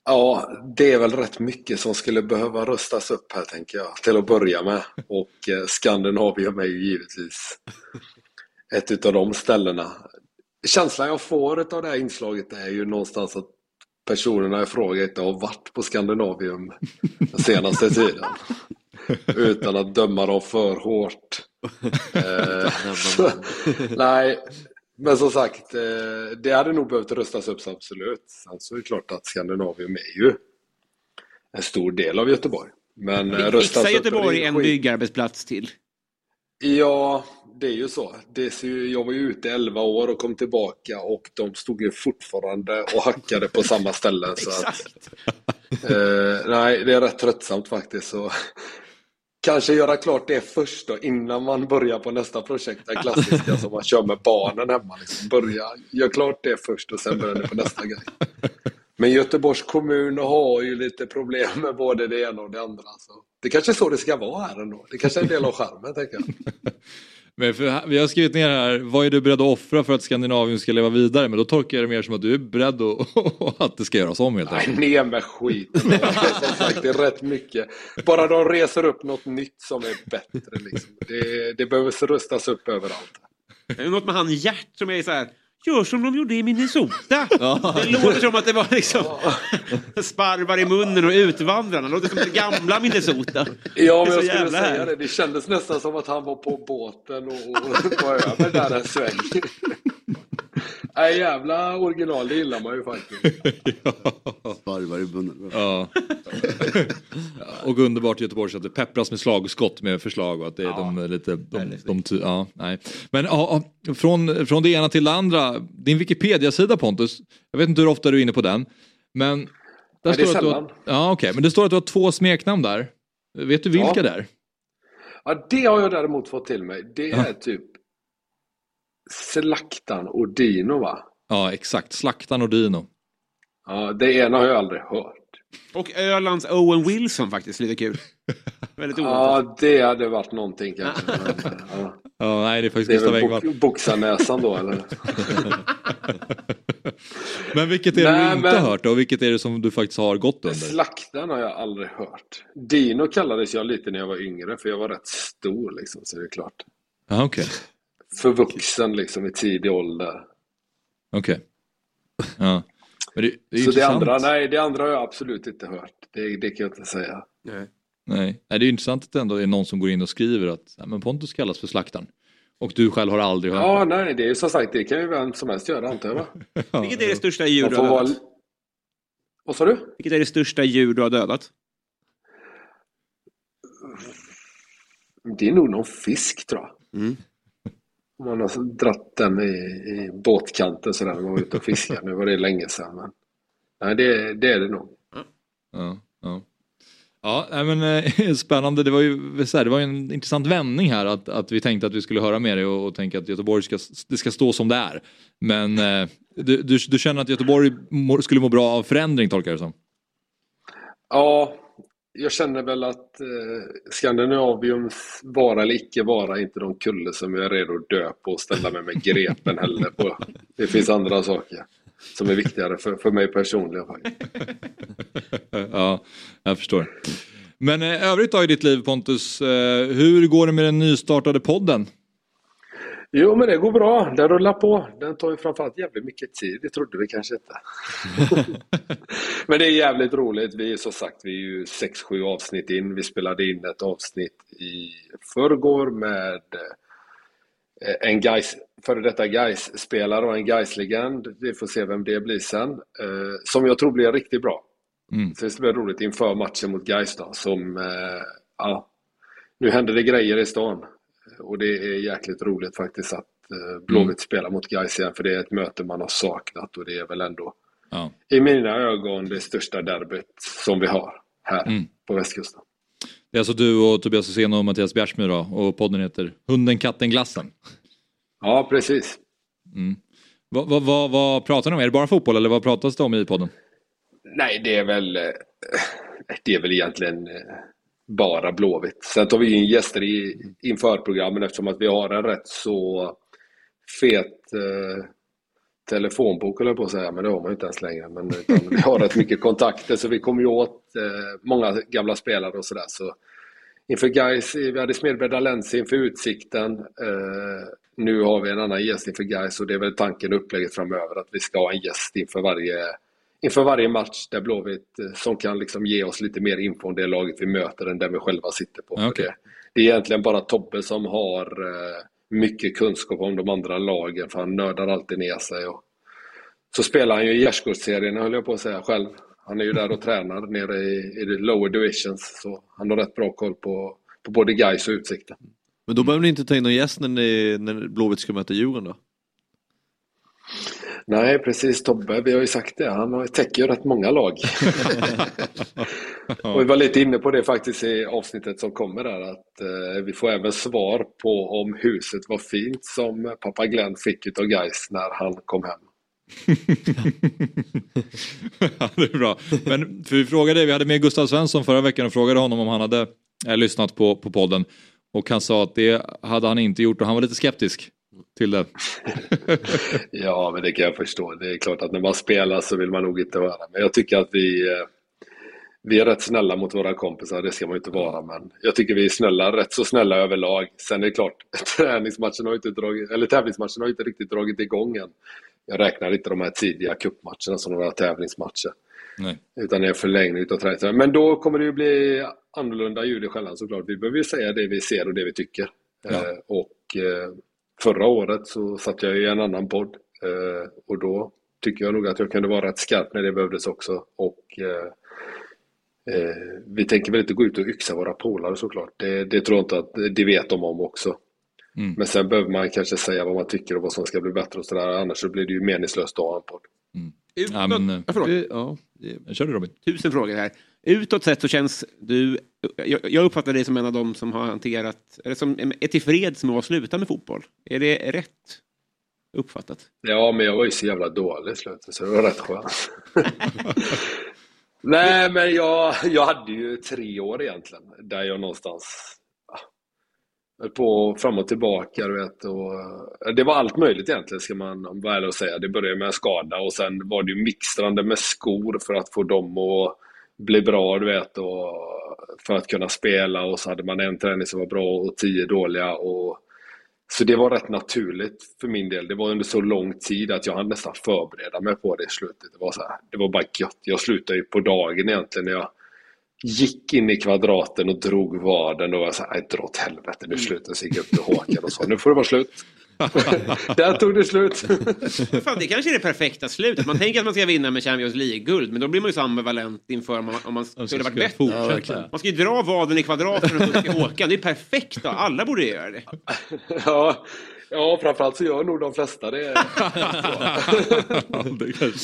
Ja, det är väl rätt mycket som skulle behöva rustas upp här tänker jag, till att börja med. Och eh, Skandinavium är ju givetvis ett utav de ställena. Känslan jag får av det här inslaget är ju någonstans att personerna i fråga inte har varit på Skandinavium den senaste tiden. Utan att döma dem för hårt. Eh, så, nej, men som sagt, eh, det hade nog behövt rustas upp så absolut. Sen så är det klart att Skandinavium är ju en stor del av Göteborg. Men eh, upp, Göteborg en byggarbetsplats till? Ja, det är ju så. Det jag var ju ute 11 år och kom tillbaka och de stod ju fortfarande och hackade på samma ställen. så att, eh, nej, det är rätt tröttsamt faktiskt. Så, kanske göra klart det först då, innan man börjar på nästa projekt. Det klassiska som man kör med barnen hemma. Liksom. Börja, gör klart det först och sen börjar ni på nästa grej. Men Göteborgs kommun har ju lite problem med både det ena och det andra. Så. Det kanske är så det ska vara här ändå. Det kanske är en del av charmen, tänker jag. Men för, vi har skrivit ner här, vad är du beredd att offra för att Skandinavien ska leva vidare? Men då tolkar jag det mer som att du är beredd att, att det ska göras om helt Nej, enkelt. ner med skiten. Det är Som sagt, det är rätt mycket. Bara de reser upp något nytt som är bättre. Liksom. Det, det behöver rustas upp överallt. Det är något med han Gert som är så här. Gör som de gjorde i Minnesota. Det låter som att det var liksom sparvar i munnen och utvandrarna. Det låter som det gamla Minnesota. Ja, men jag skulle säga här. det. Det kändes nästan som att han var på båten och, och var över där en sväng. Nej, jävla original, det gillar man ju faktiskt. Sparvar i munnen. Ja. och underbart i Göteborg så att det peppras med slagskott med förslag och att det är de är lite, de, de, ty- ja, nej. Men ja, ja, från, från det ena till det andra, din Wikipedia-sida Pontus, jag vet inte hur ofta du är inne på den, men där Nej, det är står att du har, sällan. ja, okej, men det står att du har två smeknamn där. Vet du vilka Ja. det är? Ja, det har jag däremot fått till mig. Det är typ Slaktan och Dino va? Ja, exakt. Slaktan och Dino. Ja, det ena har jag aldrig hört. Och Ölands Owen Wilson faktiskt, lite kul. Väldigt oväntat. Ja, det hade varit någonting kanske. Men, ja. Ja, nej, det är faktiskt Det är Gustav Engvall. bo- boxarnäsan då eller? Men vilket är det Nej, du inte men- hört då? Och vilket är det som du faktiskt har gått under? Slaktan har jag aldrig hört. Dino kallades jag lite när jag var yngre för jag var rätt stor liksom, så det är klart. Ja, okej. Förvuxen liksom i tidig ålder. Okej. Ja. Men det, det är så det andra, nej, det andra har jag absolut inte hört. Det, det kan jag inte säga. Nej. Nej. nej, det är intressant att det ändå är någon som går in och skriver att men Pontus kallas för slaktaren. Och du själv har aldrig hört Ja, nej, det är ju som sagt, det kan ju vem som helst göra antar jag va? Vilket är det största djur du har vara... dödat? Vad sa du? Vilket är det största djur du har dödat? Det är nog någon fisk tror jag. Mm. Man har dratt den i, i båtkanten sådär när man var ute och fiskade. Nu var det länge sedan. Men... Nej, det, det är det nog. Ja, ja. Ja, men eh, spännande. Det var ju så här, det var ju en intressant vändning här att, att vi tänkte att vi skulle höra med dig och, och tänka att Göteborg ska, det ska stå som det är. Men eh, du, du, du känner att Göteborg må, skulle må bra av förändring tolkar jag det som? Ja, jag känner väl att eh, Skandinaviums vara eller icke vara är inte de kulle som jag är redo att dö på och ställa mig med grepen heller på. Det finns andra saker som är viktigare för, för mig personligen ja, jag förstår. Men eh, övrigt då i ditt liv Pontus, eh, hur går det med den nystartade podden? Jo, men det går bra. Den rullar på. Den tar ju framförallt jävligt mycket tid. Det trodde vi kanske inte. men det är jävligt roligt. Vi är som sagt, vi är ju 6-7 avsnitt in. Vi spelade in ett avsnitt i förrgår med eh, en guys, före detta guys spelare och en guys legend Vi får se vem det blir sen. Eh, som jag tror blir riktigt bra. Mm. Så det ska bli roligt inför matchen mot Gais då, som, eh, ja, nu händer det grejer i stan. Och det är jäkligt roligt faktiskt att eh, Blåvitt spelar mot Gais igen, för det är ett möte man har saknat och det är väl ändå Ja. i mina ögon det största derbyt som vi har här Mm. på västkusten. Det är alltså du och Tobias Hysén och Mattias Bjärsmyr då, och podden heter Hunden, katten, glassen. Ja, precis. Mm. Vad, vad, vad, vad pratar ni om? Är det bara fotboll eller vad pratas det om i podden? Nej, det är väl, eh, det är väl egentligen eh, bara Blåvitt. Sen tar vi in gäster i, inför programmen eftersom att vi har en rätt så fet eh, telefonbok höll jag på att säga, men det har man ju inte ens längre. Men utan vi har rätt mycket kontakter så vi kommer ju åt eh, många gamla spelare och sådär. Så inför Gais, eh, vi hade Smedberg Dalensi inför Utsikten. Eh, nu har vi en annan gäst inför Gais och det är väl tanken och upplägget framöver att vi ska ha en gäst inför varje inför varje match där Blåvitt eh, som kan liksom ge oss lite mer info om det laget vi möter än den vi själva sitter på. Okej. Det, det är egentligen bara Tobbe som har eh, mycket kunskap om de andra lagen för han nördar alltid ner sig. Och, så spelar han ju i gärdsgårdsserien höll jag på att säga själv. Han är ju där och tränar nere i, i the lower divisions så han har rätt bra koll på, på både Gais och Utsikten. Men då behöver ni inte ta in någon gäst när, ni, när Blåvitt ska möta Djurgården då? Nej, precis Tobbe, vi har ju sagt det. Han täcker ju rätt många lag. och vi var lite inne på det faktiskt i avsnittet som kommer där att eh, vi får även svar på om huset var fint som pappa Glenn fick utav Gais när han kom hem. Ja, det är bra. Men för vi frågade, vi hade med Gustav Svensson förra veckan och frågade honom om han hade eh, lyssnat på, på podden. Och han sa att det hade han inte gjort och han var lite skeptisk till det. Ja, men det kan jag förstå. Det är klart att när man spelar så vill man nog inte höra. Men jag tycker att vi, eh, vi är rätt snälla mot våra kompisar, det ska man ju inte vara, men jag tycker vi är snälla, rätt så snälla överlag. Sen är det klart, träningsmatchen har inte dragit, eller tävlingsmatchen har inte riktigt dragit igång än. Jag räknar inte de här tidiga cupmatcherna som några tävlingsmatcher. Nej. Utan det är förlängning utav träningen. Men då kommer det ju bli annorlunda ljud i skällan såklart. Vi behöver ju säga det vi ser och det vi tycker. Ja. Eh, och eh, förra året så satt jag i en annan podd. Eh, och då tycker jag nog att jag kunde vara rätt skarp när det behövdes också. Och eh, eh, vi tänker väl inte gå ut och yxa våra polare såklart. Det, det tror jag inte att det vet de om också. Mm. Men sen behöver man kanske säga vad man tycker och vad som ska bli bättre och sådär. Annars så blir det ju meningslöst att ha en podd. Ja, men, Ja, förlåt. Ja, Kör du Robin. Tusen frågor här. Utåt sett så känns du... Jag, jag uppfattar dig som en av dem som har hanterat... Eller som är tillfreds med att sluta med fotboll. Är det rätt uppfattat? Ja, men jag var ju så jävla dålig i slutet så det var rätt skönt. Nej, men jag, jag hade ju tre år egentligen där jag någonstans höll på fram och tillbaka, du vet. Och, det var allt möjligt egentligen, ska man vara ärlig och säga. Det började med en skada och sen var det ju mixtrande med skor för att få dem att bli bra, du vet. Och för att kunna spela och så hade man en träning som var bra och tio dåliga. Och, så det var rätt naturligt för min del. Det var under så lång tid att jag hann nästan förbereda mig på det i slutet. Det var, så här, det var bara gött. Jag slutade ju på dagen egentligen när jag gick in i kvadraten och drog vaden och var så här, "Nej, dra åt helvete, nu slutar så gick jag upp till Håkan och sa, nu får det vara slut. Där tog det slut. Fan, det kanske är det perfekta slutet. Man tänker att man ska vinna med Champions League-guld, men då blir man ju så ambivalent inför om man, om man skulle varit bättre. fortsätta. man ska ju dra vaden i kvadraten och så ska åka. Det är perfekt. Då. Alla borde göra det. Ja, ja, framförallt så gör nog de flesta det.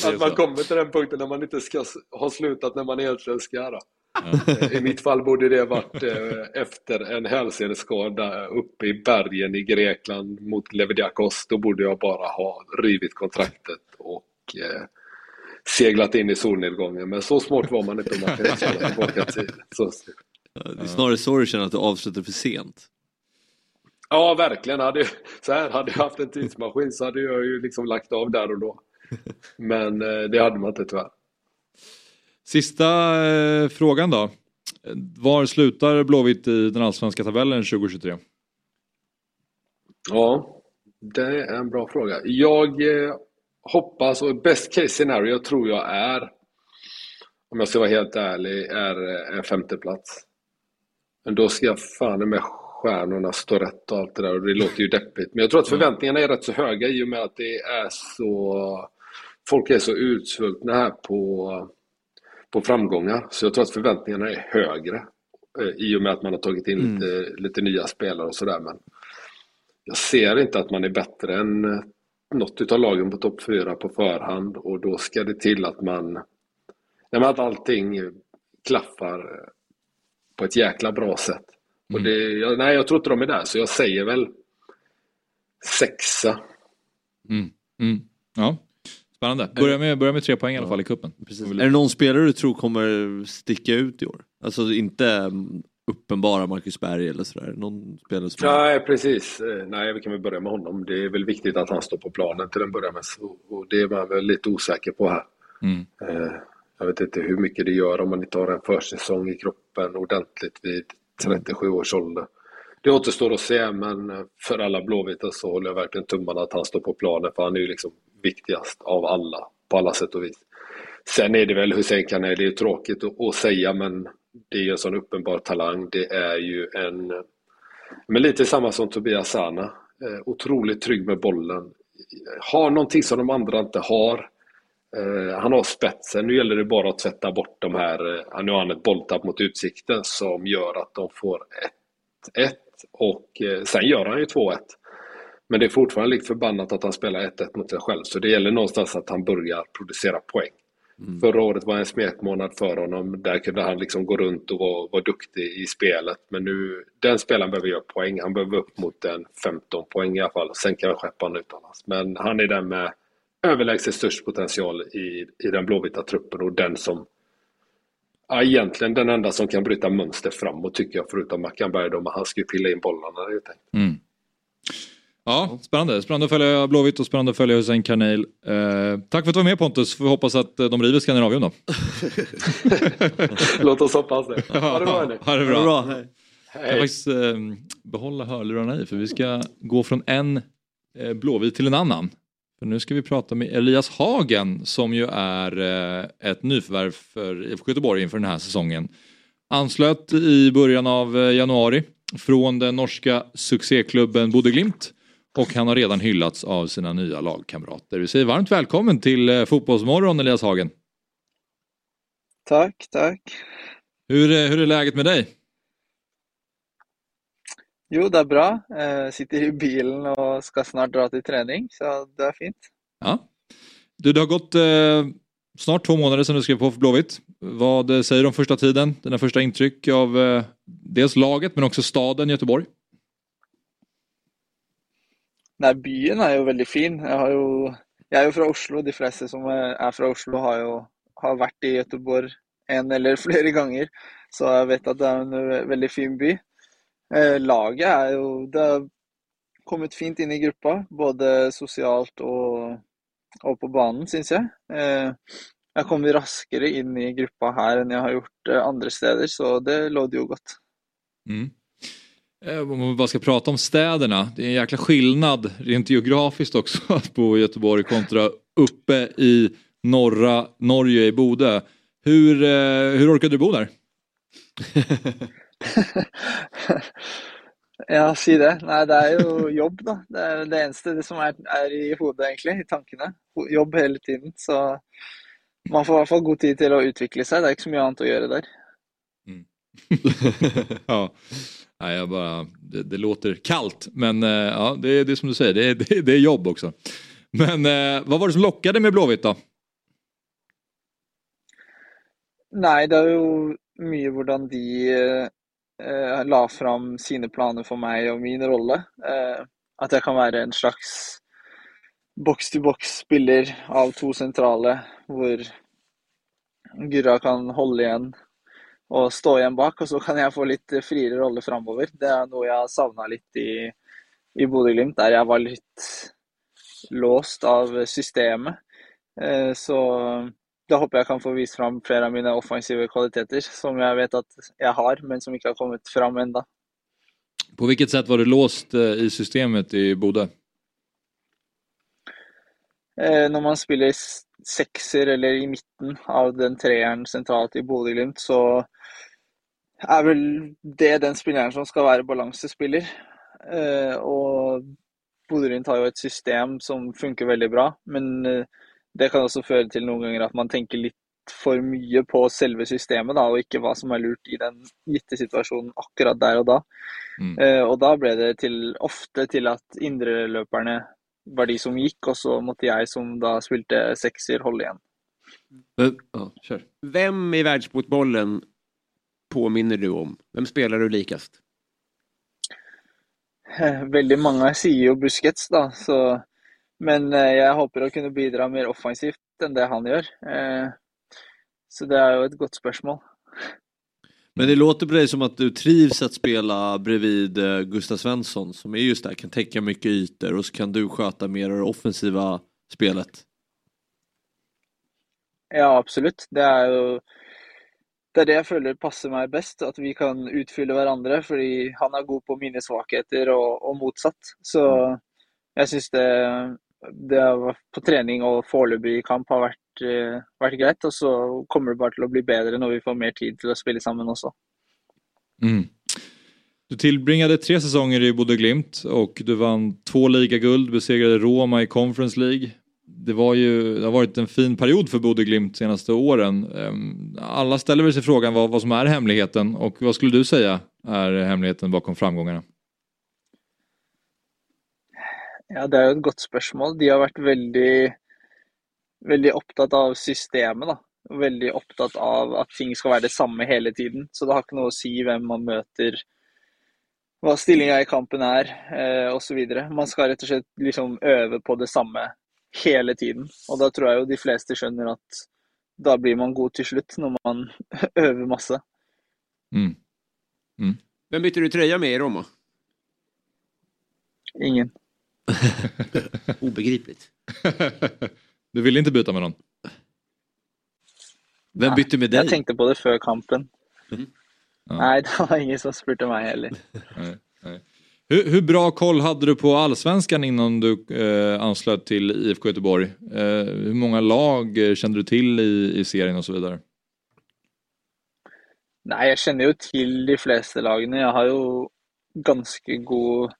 Att man kommer till den punkten när man inte ska ha slutat när man egentligen ska. Då. I mitt fall borde det varit eh, efter en hälseneskada uppe i bergen i Grekland mot Levidiakos. Då borde jag bara ha rivit kontraktet och eh, seglat in i solnedgången. Men så smart var man inte om man känna tillbaka till. Så, Det är snarare så du känner att du avslutar för sent. Ja, verkligen. Hade, så här, hade jag haft en tidsmaskin så hade jag ju liksom lagt av där och då. Men eh, det hade man inte tyvärr. Sista eh, frågan då. Var slutar Blåvitt i den allsvenska tabellen 2023? Ja, det är en bra fråga. Jag eh, hoppas, och best case scenario tror jag är, om jag ska vara helt ärlig, är eh, en femteplats. Men då ska jag fan med stjärnorna stå rätt och allt det där och det låter ju deppigt. Men jag tror att förväntningarna är rätt så höga i och med att det är så... Folk är så utsvultna här på, på framgångar. Så jag tror att förväntningarna är högre eh, i och med att man har tagit in lite, lite nya spelare och sådär. Men jag ser inte att man är bättre än eh, något utav lagen på topp fyra på förhand och då ska det till att man... Att allting klaffar eh, på ett jäkla bra sätt. Och det, jag, nej, jag tror inte de är där, så jag säger väl sexa. Mm. Mm. Ja, spännande. Börja med, börja med tre poäng i alla fall i cupen. Är det någon spelare du tror kommer sticka ut i år? Alltså inte mm, uppenbara Marcus Berg eller sådär. Någon spelare som... Nej, precis. Eh, Nej, vi kan väl börja med honom. Det är väl viktigt att han står på planen till en början med. Och det är man väl lite osäker på här. Mm. Eh, Jag vet inte hur mycket det gör om man inte har en försäsong i kroppen ordentligt vid 37 års ålder. Det återstår att se, men för alla blåvita så håller jag verkligen tummarna att han står på planen, för han är ju liksom viktigast av alla, på alla sätt och vis. Sen är det väl Hussein Kanel, det är ju tråkigt att, säga, men det är ju en sån uppenbar talang. Det är ju en... Men lite samma som Tobias Sana. Eh, otroligt trygg med bollen. Har någonting som de andra inte har. Eh, han har spetsen. Nu gäller det bara att tvätta bort de här... Eh, nu har han ett bolltapp mot Utsikten som gör att de får 1-1 och sen gör han ju 2-1. Men det är fortfarande likt förbannat att han spelar 1-1 mot sig själv. Så det gäller någonstans att han börjar producera poäng. Förra året var en smekmånad för honom. Där kunde han liksom gå runt och vara, vara duktig i spelet. Men nu, den spelaren behöver göra poäng. Han behöver upp mot en 15 poäng i alla fall. Sen kan jag skeppa honom utomlands. Men han är den med överlägset störst potential i, i den blåvita truppen och den som Ja, egentligen den enda som kan bryta mönster framåt tycker jag förutom Mackan Berg då, men han ska ju pilla in bollarna ju tänkt. Mm. Ja, spännande. Spännande att följa Blåvitt och spännande att följa Hussein Karneil. Eh, tack för att du var med Pontus. Får hoppas att eh, de river Skandinavium då. Låt oss hoppas det. Ha det bra nu. Ha det bra. bra. Hej. Jag kan faktiskt eh, behålla hörlurarna i för vi ska gå från en eh, Blåvit till en annan. För nu ska vi prata med Elias Hagen som ju är eh, ett nyförvärv för IFK Göteborg inför den här säsongen. Anslöt i början av eh, januari från den norska succéklubben Bodø/Glimt och han har redan hyllats av sina nya lagkamrater. Vi säger varmt välkommen till eh, Fotbollsmorgon Elias Hagen. Tack, tack. Hur, eh, hur är läget med dig? Jo, det är bra. Jag sitter i bilen och ska snart dra till träning, så det är fint. Ja. Du, det har gått eh, snart två månader sedan du skrev på för Blåvitt. Vad eh, säger du om första tiden? Dina första intryck av eh, dels laget men också staden Göteborg? Nej, byen är ju väldigt fin. Jag, har ju, jag är ju från Oslo. De flesta som är från Oslo har ju har varit i Göteborg en eller flera gånger. Så jag vet att det är en väldigt fin by. Eh, laget är ju, det har kommit fint in i gruppen, både socialt och, och på banan syns jag. Eh, jag kommer raskare in i gruppen här än jag har gjort eh, andra städer, så det låter ju gott. Mm. Eh, Om vi bara ska prata om städerna, det är en jäkla skillnad rent geografiskt också att bo i Göteborg kontra uppe i norra Norge i Bodö. Hur, eh, hur orkar du bo där? Ja, si det. Nei, det er jo jobb, da. Det er det eneste det som er, er i hodet, egentlig. I tankene. Jobb hele tiden. Så man får i hvert fall god tid til å utvikle seg. Det er ikke så mye annet å gjøre der. ja. Nej, jag bara, det, det låter kallt men eh, ja, det, är- det är som du säger, det är, det, det är jobb också. Men eh, vad var det som lockade med Blåvitt då? Nei, det er jo mye hvordan de eh, eh, la fram sine planer for meg og min rolle. Eh, at jeg kan være en slags boks-til-boks-spiller av to sentrale, hvor Gurra kan holde igjen og stå igjen bak, og så kan jeg få litt friere rolle framover. Det er noe jeg har savna litt i, i Bodø-Glimt, der jeg var litt låst av systemet. Eh, Så da håper jeg kan få vist fram flere av mine offensive kvaliteter, som jeg vet at jeg har, men som ikke har kommet fram ennå. På vilket sätt var du låst eh, i systemet i Bodø? Eh, Når man spiller s- sekser eller i midten av den treeren sentralt i Bodø-Glimt, så er vel det den spilleren som skal være balansespiller. Eh, Og Bodø-Glimt har jo et system som funker veldig bra, men eh, det kan også føre til noen ganger at man tenker litt for mye på selve systemet, da, og ikke hva som er lurt i den gitte situasjonen akkurat der og da. Eh, Og da ble det til, ofte til at indreløperne var de som gikk, og så måtte jeg som sekser, holde igjen. Ja, kör. Vem i världsfotbollen påminner du om? Vem spelar du likast? Eh, Veldig mange sier jo Busquets, da, så Men eh, jeg håper å kunne bidra mer offensivt enn det han gjør. Eh, Så det er jo et godt spørsmål. Men det låter på dig som att du trivs att spela bredvid eh, Gustav Svensson som är just där, kan täcka mycket ytor och så kan du sköta mer av det offensiva spelet. Ja, absolutt. Det jo det er det jeg føler passer meg best, at vi kan utfylle hverandre. Fordi han er god på mine svakheter, og, og motsatt. Så jeg syns det, det på trening og foreløpig i kamp har vært, eh, vært greit. Og så kommer det bare til å bli bedre når vi får mer tid til å spille sammen også. Mm. Du tillbringade tre säsonger i Bodø Glimt och du vann två ligaguld, besegrade Roma i Conference League. Det, var ju, det har varit en fin period för Bodø Glimt de senaste åren. Ehm, Alla ställer väl sig frågan vad, vad som är hemligheten och vad skulle du säga är hemligheten bakom framgångarna? Ja, det er jo et godt spørsmål. De har vært veldig, veldig opptatt av systemet, da. Veldig opptatt av at ting skal være det samme hele tiden. Så det har ikke noe å si hvem man møter, hva stillinga i kampen er, eh, osv. Man skal rett og slett liksom øve på det samme hele tiden. Og da tror jeg jo de fleste skjønner at da blir man god til slutt, når man øver masse. Mm. Vem bytte du tröja med i Roma? Ingen. Obegripligt. Du ville inte byta med någon? Vem bytte med dig? Jag tänkte på det för kampen. Nej, det var ingen som spurtade mig heller. Nej, nej. Hur, hur bra koll hade du på allsvenskan innan du eh, anslöt till IFK Göteborg? Eh, hur många lag eh, kände du till i, i serien och så vidare? Nei, jeg kjenner jo til de fleste lagene. Jeg har jo ganske god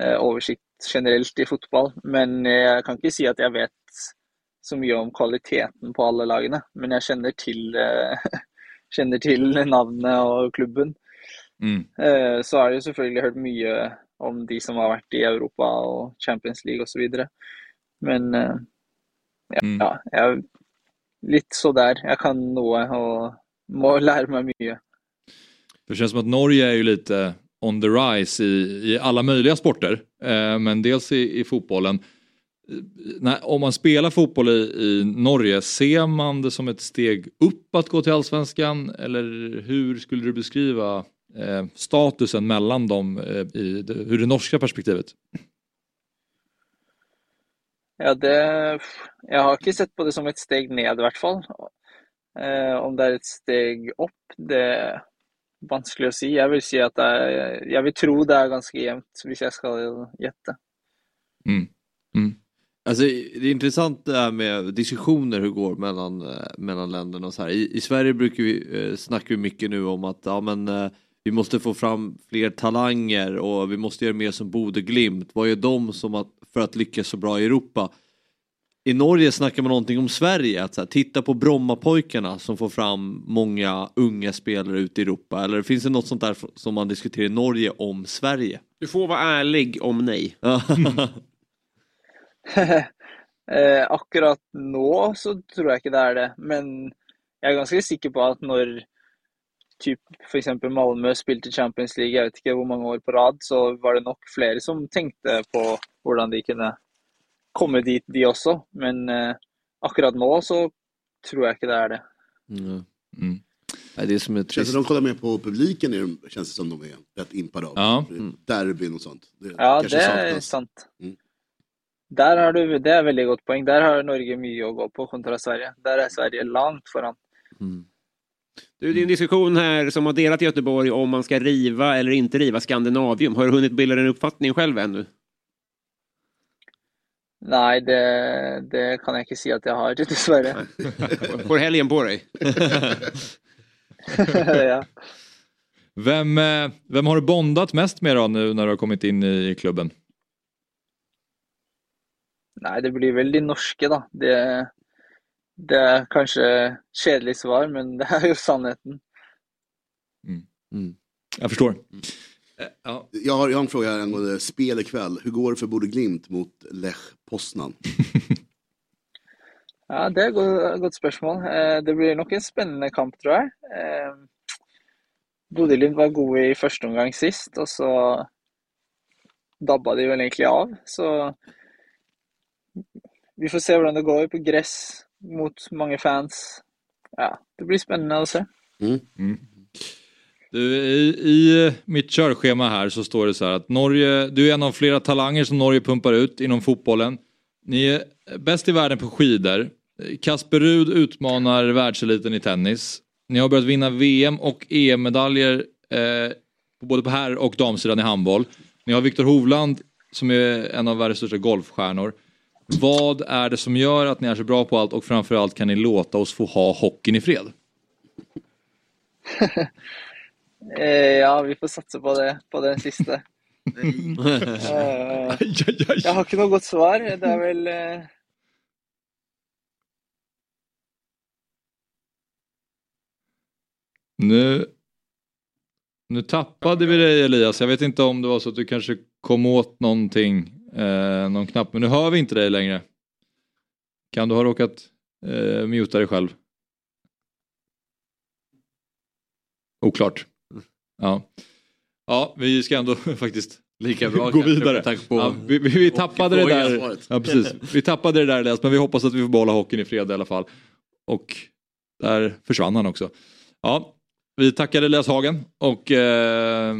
eh, oversikt generelt i fotball. Men jeg kan ikke si at jeg vet så mye om kvaliteten på alle lagene. Men jeg kjenner til, eh, kjenner til navnet og klubben. Mm. Eh, så har jeg selvfølgelig hørt mye om de som har vært i Europa og Champions League osv. Men eh, ja, ja, jeg litt så der. Jeg kan noe og må lära mig mycket. Det känns som att Norge är ju lite on the rise i, i alla möjliga sporter. Men dels i, i fotbollen. När, om man spelar fotboll i, i Norge, ser man det som ett steg upp att gå till allsvenskan? Eller hur skulle du beskriva eh, statusen mellan dem eh, i det, ur det norska perspektivet? Ja, det, jeg har ikke sett på det som et steg ned, i hvert fall. Eh, om det er et steg opp, det er vanskelig å si. Jeg vil si at det er, jeg vil tro det er ganske jevnt, hvis jeg skal gjette. Alltså, det är intressant det här med diskussioner hur det går mellan, eh, mellan länderna och så här. I, I Sverige brukar vi, eh, snackar vi mycket nu om att ja, men, eh, vi måste få fram fler talanger och vi måste göra mer som Bode Glimt. Vad gör de som att, för att lyckas så bra i Europa? I Norge snackar man någonting om Sverige, att här, titta på Brommapojkarna som får fram många unga spelare ute i Europa. Eller finns det något sånt där som man diskuterar i Norge om Sverige? Du får vara ärlig om nej. eh, akkurat nå så tror jeg ikke det er det, men jeg er ganske sikker på at når typ f.eks. Malmö spilte Champions League, jeg vet ikke hvor mange år på rad, så var det nok flere som tenkte på hvordan de kunne komme dit, de også. Men eh, akkurat nå så tror jeg ikke det er det. Mm. Nej, det är som är Känns det de kollar mer på publiken är känns det som de är rätt impade av. Ja. Derbyn och sånt. Det Ja, det er saknas. sant. Mm. Der har du, det er veldig godt poeng. Der har Norge mye å gå på kontra Sverige. Der er Sverige langt foran. Du, det är en diskussion här som har delat Göteborg om man ska riva eller inte riva Skandinavium. Har du hunnit bilda en uppfattning själv ännu? Nei, det, det kan jeg ikke si at jeg har, dessverre. Får helgen på dig. ja. Vem, eh, vem har du bondat mest med då nu när du har kommit in i, i klubben? Nei, det blir vel de norske, da. Det, det er kanskje kjedelig svar, men det er jo sannheten. Jag förstår. Jag, har, jag har en fråga här angående spel ikväll. Hur går det för Bode Glimt mot Lech Poznan? Ja, det er et godt, godt spørsmål. Eh, Det blir nok en spennende kamp, tror jeg. Eh, Bodø-Glimt var gode i første omgang sist, og så dabba de vel egentlig av. Så vi får se hvordan det går på gress mot mange fans. Ja, det blir spennende å se. Mm. Du, i, I mitt körschema här så står det så här att Norge, du är en av flera talanger som Norge pumpar ut inom fotbollen. Ni är bäst i världen på skidor. Kasper Rud utmanar världseliten i tennis. Ni har börjat vinna VM och EM-medaljer eh, på både på herr och damsidan i handboll. Ni har Viktor Hovland som är en av världens största golfstjärnor. Vad är det som gör att ni är så bra på allt och framförallt kan ni låta oss få ha hockeyn i fred? Eh, Ja, vi får satse på det, på det siste. Eh, Jeg har ikke noe godt svar. Det er vel eh, Nu, nu tappade vi dig Elias. Jag vet inte om det var så att du kanske kom åt någonting, eh, någon knapp. Men nu hör vi inte dig längre. Kan du ha råkat eh, muta dig själv? Oklart. Ja. Ja, vi ska ändå faktiskt Lika bra gå vidare. på- ja, vi, vi, vi tappade det där. Ja, precis. Vi tappade det där men vi hoppas att vi får behålla hockeyn i fred i alla fall. Och där försvann han också. Ja, Vi tackar Elias Hagen och eh,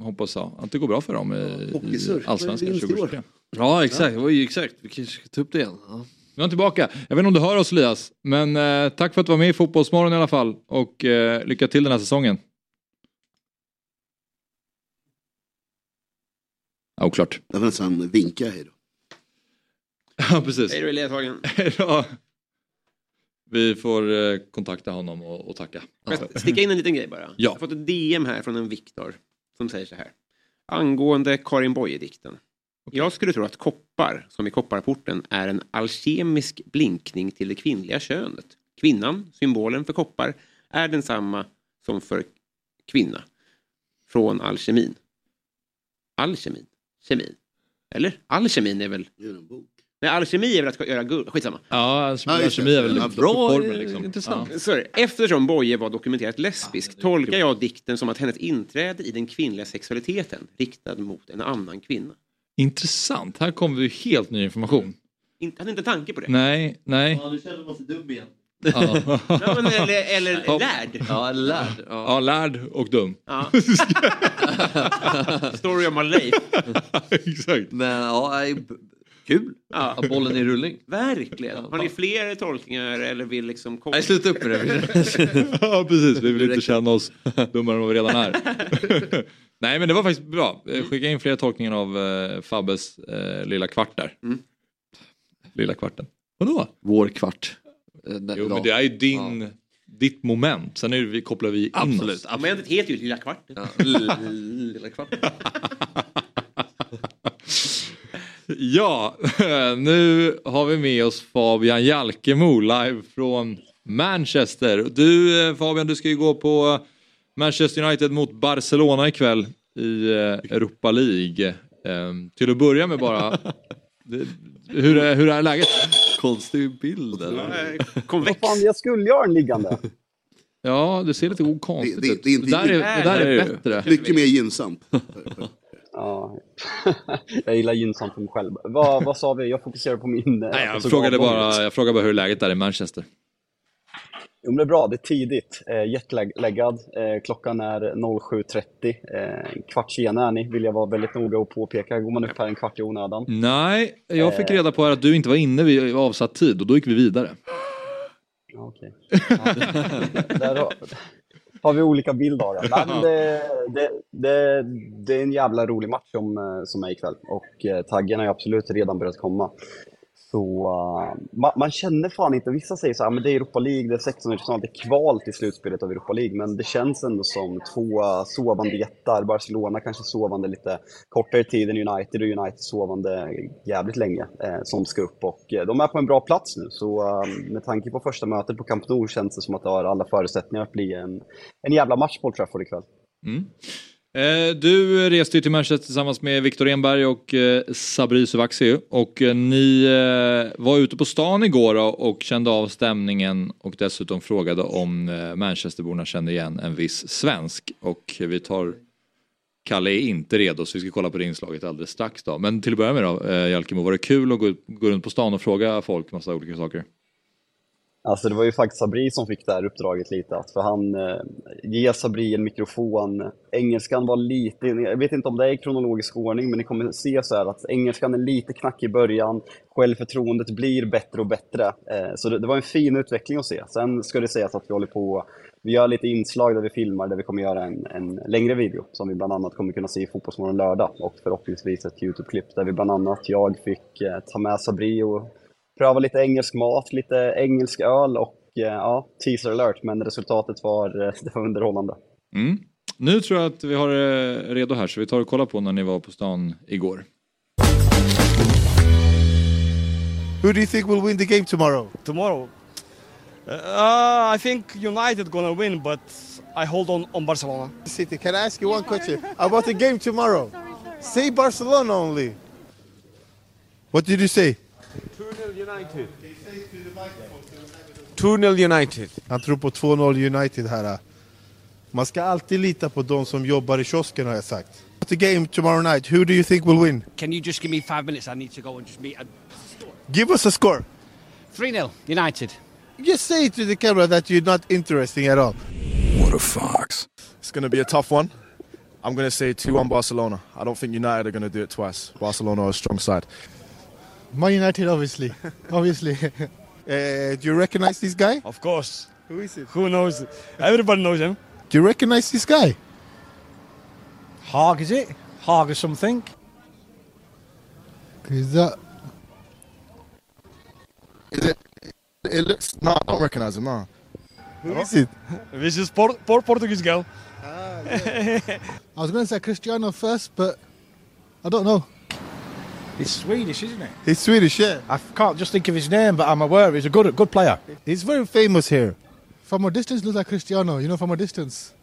hoppas ja, att det går bra för dem i, i Hockeysurr. Allsvenskan Vinst i år. 2023. Ja exakt, var ju exakt. Vi kanske ska ta upp det igen. Ja. Nu är han tillbaka. Jag vet inte om du hör oss Elias, men eh, tack för att du var med i Fotbollsmorgon i alla fall och eh, lycka till den här säsongen. Ja, oklart. Jag vill nästan vinka hej då. Ja, precis. Hej då Elias Hagen. Ja. Vi får eh, kontakta honom och, och tacka. Jag sticka in en liten grej bara? Ja. Jag har fått ett DM här från en Viktor som säger så här. Angående Karin Boye-dikten. Jag skulle tro att koppar, som i kopparporten, är en alkemisk blinkning till det kvinnliga könet. Kvinnan, symbolen för koppar, är densamma som för kvinna. Från alkemin. Alkemin? Kemin? Eller? Alkemin är väl... Nej, alkemi är väl att göra guld. Skitsamma. Ja, alltså, Ja, alkemi är väl Ja, bra, formen, eh, liksom. intressant. Ja. Sorry. Eftersom Boye var dokumenterat lesbisk tolkar jag dikten som att hennes inträde i den kvinnliga sexualiteten riktad mot en annan kvinna. Intressant, här kommer vi helt ny information. Inte, hade inte tanke på det. Nej, nej. Ja, nu känner man sig dum igen. Ja. Ja, men eller, eller Ja. lärd. Ja, lärd. Ja. Ja, lärd och dum. Ja. Story of my life. Exakt. Men ja, kul. Ja. Ja, bollen i rullning. Verkligen. Har ni fler tolkningar eller vill liksom... Nej, sluta upp med det. ja, precis. Vi vill inte känna oss dummare än vad vi redan är. Nej, men det var faktiskt bra. Eh, Skicka in fler tolkningar av eh, Fabbes eh, lilla kvart där. Mm. Lilla kvarten. Vadå? Vår kvart. Eh, Jo, men det är ju din, ditt moment. Sen är det, vi, kopplar vi in Absolut. oss. Momentet heter ju Lilla kvarten. Ja, lilla kvart. Ja, nu har vi med oss Fabian Jalkemo live från Manchester. Du eh, Fabian, du ska ju gå på Manchester United mot Barcelona ikväll i eh, Europa League. Eh, Till att börja med bara, det- hur är, hur är läget? Konstig bild? Konvex. Vad fan, jag skulle ha den liggande. Ja, det ser lite okonstigt Det- det- ut. det är inte- där är, det där är bättre. Mycket mer gynnsamt. Ja. jag gillar gynnsamt för mig själv. Vad, vad sa vi? Jag fokuserar på min... Nej, jag frågade bara, jag frågade bara hur läget är i Manchester. Jo, men det är bra. Det är tidigt. Eh, jetlaggad. Eh, klockan är 07.30. Eh, kvart sena är ni, vill jag vara väldigt noga och påpeka. Går man upp här en kvart i onödan. Nej, jag fick Eh. reda på att du inte var inne vid avsatt tid och då gick vi vidare. Ja, Okej. Ja. Där har, har vi olika bild av det. Men det, det, det. Det är en jävla rolig match som, eh, som är ikväll och eh, taggen har absolut redan börjat komma. Så eh, man, man känner fan inte, vissa säger så här, ah, men det är Europa League, det är 16 final, det är kval till slutspelet av Europa League, men det känns ändå som två sovande jättar. Barcelona kanske sovande lite kortare tid än United och United sovande jävligt länge eh, som ska upp och eh, de är på en bra plats nu. Så eh, med tanke på första mötet på Camp Nou känns det som att det har alla förutsättningar att bli en, en jävla match på Old Trafford ikväll. Mm. Eh, du reste ju till Manchester tillsammans med Viktor Enberg och eh, Sabri Suvaxi och eh, ni var ute på stan igår och kände av stämningen och dessutom frågade om Manchesterborna kände igen en viss svensk och vi tar Kalle är inte redo så vi ska kolla på det inslaget alldeles strax då. Men till att börja med då, Jalkemo, var det kul att gå, gå runt på stan och fråga folk massa olika saker? Alltså det var ju faktiskt Sabri som fick det här uppdraget lite, att för han eh, ger Sabri en mikrofon. Engelskan var lite, jag vet inte om det är i kronologisk ordning, men ni kommer se så här att engelskan är lite knackig i början, självförtroendet blir bättre och bättre. Eh, så det, det var en fin utveckling att se. Sen ska det sägas att vi håller på, vi gör lite inslag där vi filmar, där vi kommer göra en, en längre video, som vi bland annat kommer kunna se i Fotbollsmorgon lördag, och förhoppningsvis ett YouTube-klipp, där vi bland annat, jag fick eh, ta med Sabri och pröva lite engelsk mat, lite engelsk öl och eh, ja, teaser alert, men resultatet var, eh, det var underhållande. Mm. Nu tror jag att vi har det redo här så vi tar och kollar på när ni var på stan igår. Who do you think will win the game tomorrow? tomorrow. Uh, I think United gonna win, but I hold on on Barcelona. City, can I ask you one question about the game tomorrow? Say Barcelona only. What did you say? 2-0 United. 2-0 United. Han tror på 2-0 United här. Man ska alltid lita på de som jobbar i kiosken har jag sagt. The game tomorrow night, who do you think will win? Can you just give me five minutes? I need to go and just meet. A... Give us a score. 3 0 United. Just say to the camera that you're not interesting at all. What a Fox. It's going to be a tough one. I'm going to say 2-1 Barcelona. I don't think United are going to do it twice. Barcelona are a strong side. Man United, obviously. obviously. uh, do you recognize this guy? Of course. Who is it? Who knows? Everybody knows him. Do you recognize this guy? Hog, is it? Hog or something? Is that... Is it... It looks... No, I don't recognize him, no. Who is it? This is poor, Por- Portuguese girl. I was going to say Cristiano first, but I don't know. He's Swedish, isn't he? He's Swedish, yeah. I can't just think of his name, but I'm aware he's a good good player. He's very famous here. From a distance, looks like Cristiano. You know, from a distance.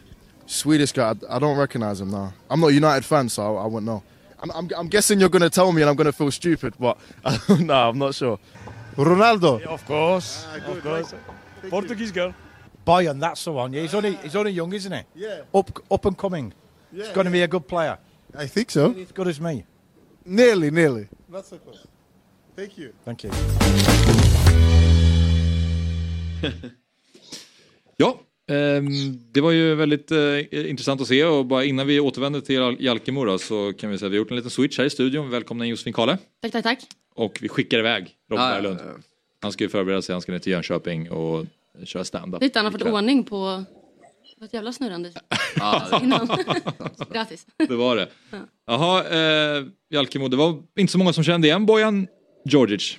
Swedish guy. I I don't recognize him now. I'm not a United fan, so I, I wouldn't know. I'm, I'm, I'm guessing you're going to tell me, and I'm going to feel stupid, but no, I'm not sure. Ronaldo. Yeah, of course, ah, of course. Portuguese girl. Bayern, that's the one. Yeah, he's only he's only young, isn't he? Yeah. Up up and coming. Yeah, he's going to be a good player. I think so. As good as me. Nearly, nearly. Not so close. Thank you. Thank you. Ja, ehm, det var ju väldigt eh, intressant att se och bara innan vi återvänder till Jal- Jalkemo då, så kan vi säga att vi har gjort en liten switch här i studion. Välkomna in Josefin Kahle. Tack, tack, tack. Och vi skickar iväg Robin Berglund. ja. Han ska ju förbereda sig, han ska ner till Jönköping och köra stand-up. Titta, han har fått ordning på... Var ett jävla snurrande Ja. innan. Grattis. Det var det. Ja. Jaha, eh, Jalkemo, det var inte så många som kände igen Bojan Djordjic.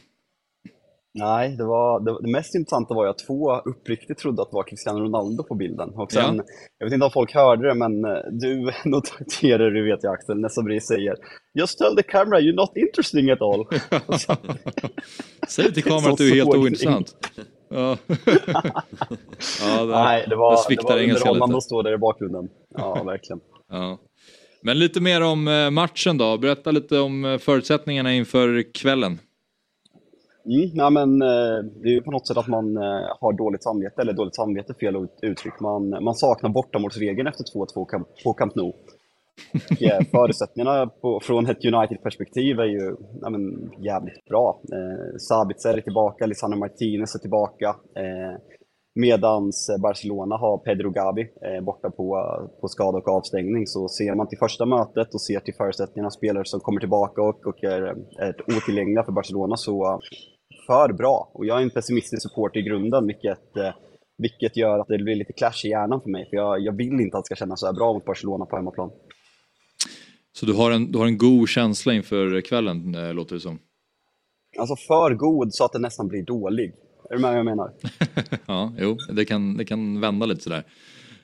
Nej, det, var, det, det mest intressanta var ju att två uppriktigt trodde att det var Cristiano Ronaldo på bilden. Och sen, Ja. Jag vet inte om folk hörde det, men eh, du noterar, du vet jag Axel, när Sabri säger Just tell the camera you're not interesting at all. Säg till kameran att du är helt ointressant. Ja. ja, där, Nej, det var, det var underhållande att stå där i bakgrunden. Ja, verkligen. Ja. Men lite mer om eh, matchen då. Berätta lite om eh, förutsättningarna inför kvällen. Mm, nej, men, eh, det är ju på något sätt att man har dåligt samvete, eller dåligt samvete fel ut- uttryck. Man, man saknar bortamålsregeln efter 2-2 Camp- på Camp Nou. Och, förutsättningarna på, från ett United-perspektiv är ju ja, men, jävligt bra. Eh, Sabitzer är tillbaka, Lisandro Martinez är tillbaka. Eh, medans Barcelona har Pedro Gavi eh, borta på, på skada och avstängning. Så ser man till första mötet och ser till förutsättningarna, spelare som kommer tillbaka och, och är, är otillgängliga för Barcelona, så för bra. Och jag är en pessimistisk supporter i grunden, vilket, eh, vilket gör att det blir lite clash i hjärnan för mig. För jag, jag vill inte att det ska kännas så här bra mot Barcelona på hemmaplan. Så du har en, du har en god känsla inför kvällen, eh, låter det som. Alltså för god så att den nästan blir dålig. Är du med vad jag menar? Ja, jo, det kan, det kan vända lite sådär.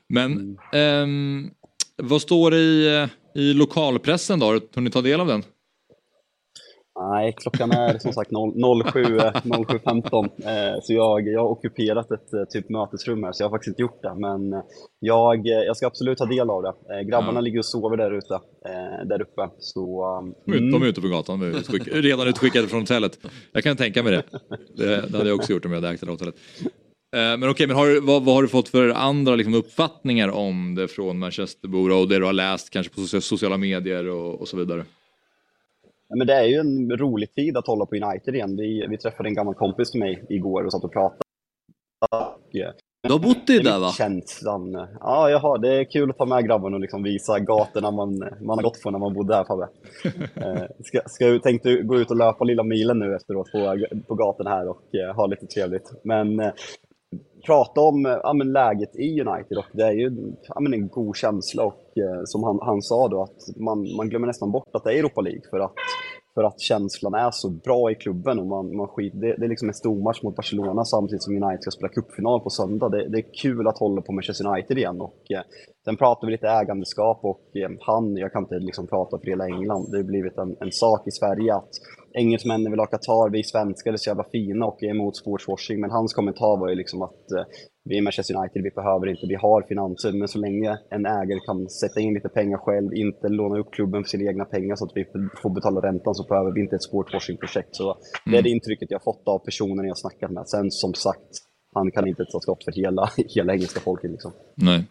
Men ehm, vad står det i, eh, i lokalpressen då? Har ni ta del av den? Nej, klockan är som sagt 0, 07, eh, 07.15. Eh, så jag, jag har ockuperat ett eh, typ mötesrum här, så jag har faktiskt inte gjort det. Men jag, jag ska absolut ta del av det. Eh, grabbarna Ja. ligger och sover där ute, eh, där uppe. Så, um, De är- är ute på gatan, utskick, redan utskickade från hotellet. Jag kan tänka mig det. Det, det hade jag också gjort om jag hade ägt det hotellet. Men okej, men har, vad, vad har du fått för andra liksom, uppfattningar om det från Manchesterbor och det du har läst kanske på socia- sociala medier och, och så vidare? Ja, men det är ju en rolig tid att hålla på United igen. Vi, vi träffade en gammal kompis till mig igår och satt och pratade. Eh, Du har bott i där, va? Känslan. Ja, jag har, det är kul att ta med grabben och liksom visa gatorna man, man har gått på när man bodde här Fabbe. Eh, ska, ska, tänkte gå ut och löpa lilla milen nu efteråt på, på gatorna här och eh, ha lite trevligt. Men eh, prata om eh, ja, men läget i United och det är ju ja, men en god känsla och eh, som han, han sa då att man, man glömmer nästan bort att det är Europa League för att, för att känslan är så bra i klubben och man, man skit, det, det är liksom en stormatch mot Barcelona samtidigt som United ska spela cupfinal på söndag. Det, det är kul att hålla på Manchester United igen och eh, sen pratar vi lite ägandeskap och eh, han, jag kan inte liksom prata för hela England, det har blivit en, en sak i Sverige att engelsmännen vill ha Qatar, vi svenskar är så jävla fina och är emot sportswashing. Men hans kommentar var ju liksom att eh, vi är Manchester United, vi behöver inte, vi har finanser. Men så länge en ägare kan sätta in lite pengar själv, inte låna upp klubben för sina egna pengar så att vi får betala räntan så behöver vi inte ett sportswashing-projekt. Så det är det intrycket jag fått av personen jag snackat med. Sen som sagt, han kan inte ta skott för hela, hela engelska folket liksom. Nej.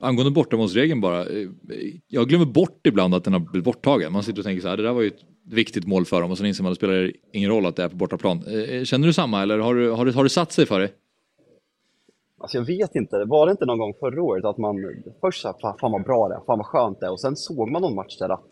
Angående bortamålsregeln bara. Eh, jag glömmer bort ibland att den har blivit borttagen. Man sitter och tänker så här, det där var ju ett viktigt mål för dem och sen inser man att det spelar ingen roll att det är på bortaplan. Eh, eh, känner du samma eller har du, har du, har du satt sig för det? Alltså jag vet inte, var det inte någon gång förra året att man först sa fan, fan vad bra det är, fan vad skönt det är och sen såg man någon match där att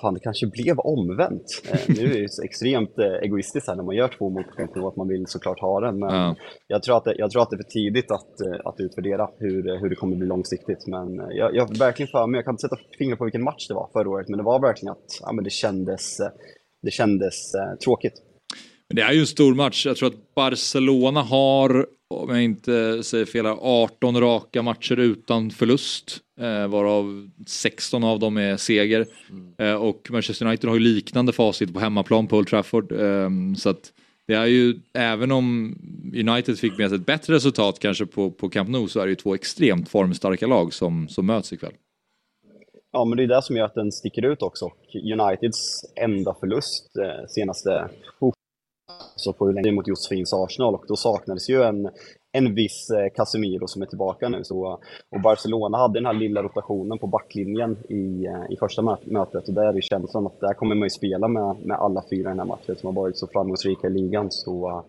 fan det kanske blev omvänt. Eh, nu är det så extremt eh, egoistiskt här när man gör två mot att man vill såklart ha den men Ja. jag, tror att det, jag tror att det är för tidigt att, eh, att utvärdera hur, hur det kommer bli långsiktigt men jag, jag verkligen för mig, jag kan inte sätta fingret på vilken match det var förra året men det var verkligen att ja, men det kändes, det kändes tråkigt. Men det är ju en stor match. Jag tror att Barcelona har, om jag inte säger fel, här, 18 raka matcher utan förlust. Eh, varav 16 av dem är seger. Eh, och Manchester United har ju liknande facit på hemmaplan på Old Trafford. Eh, så att det är ju, även om United fick med sig ett bättre resultat kanske på, på Camp Nou så är det ju två extremt formstarka lag som, som möts ikväll. Ja, men det är det som gör att den sticker ut också. Uniteds enda förlust eh, senaste oh, så på hur länge mot Josefins Arsenal och då saknades ju en, en viss eh, Casemiro som är tillbaka nu. Så, eh, och Barcelona hade den här lilla rotationen på backlinjen i, eh, i första mötet och där är ju känslan att där kommer man ju spela med, med alla fyra i den här matchen som har varit så framgångsrika i ligan. Så,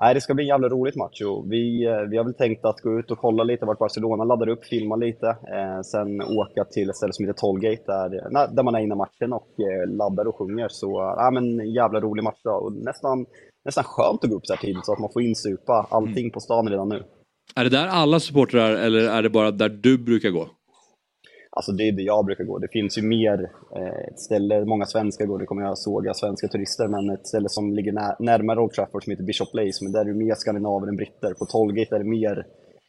Nej, det ska bli en jävla roligt match och vi, vi har väl tänkt att gå ut och kolla lite vart Barcelona laddar upp, filma lite, eh, sen åka till ett ställe som heter Tollgate där, där man är inne i matchen och eh, laddar och sjunger. Så ja, men jävla rolig match då. och nästan, nästan skönt att gå upp så här tidigt så att man får insupa allting på stan redan nu. Är det där alla supportrar eller är det bara där du brukar gå? Alltså det är det jag brukar gå. Det finns ju mer eh, ett ställe, många svenskar går, det kommer jag såga svenska turister, men ett ställe som ligger när, närmare Old Trafford som heter Bishop Place, men där är det mer skandinaver än britter. På Tollgate är det mer,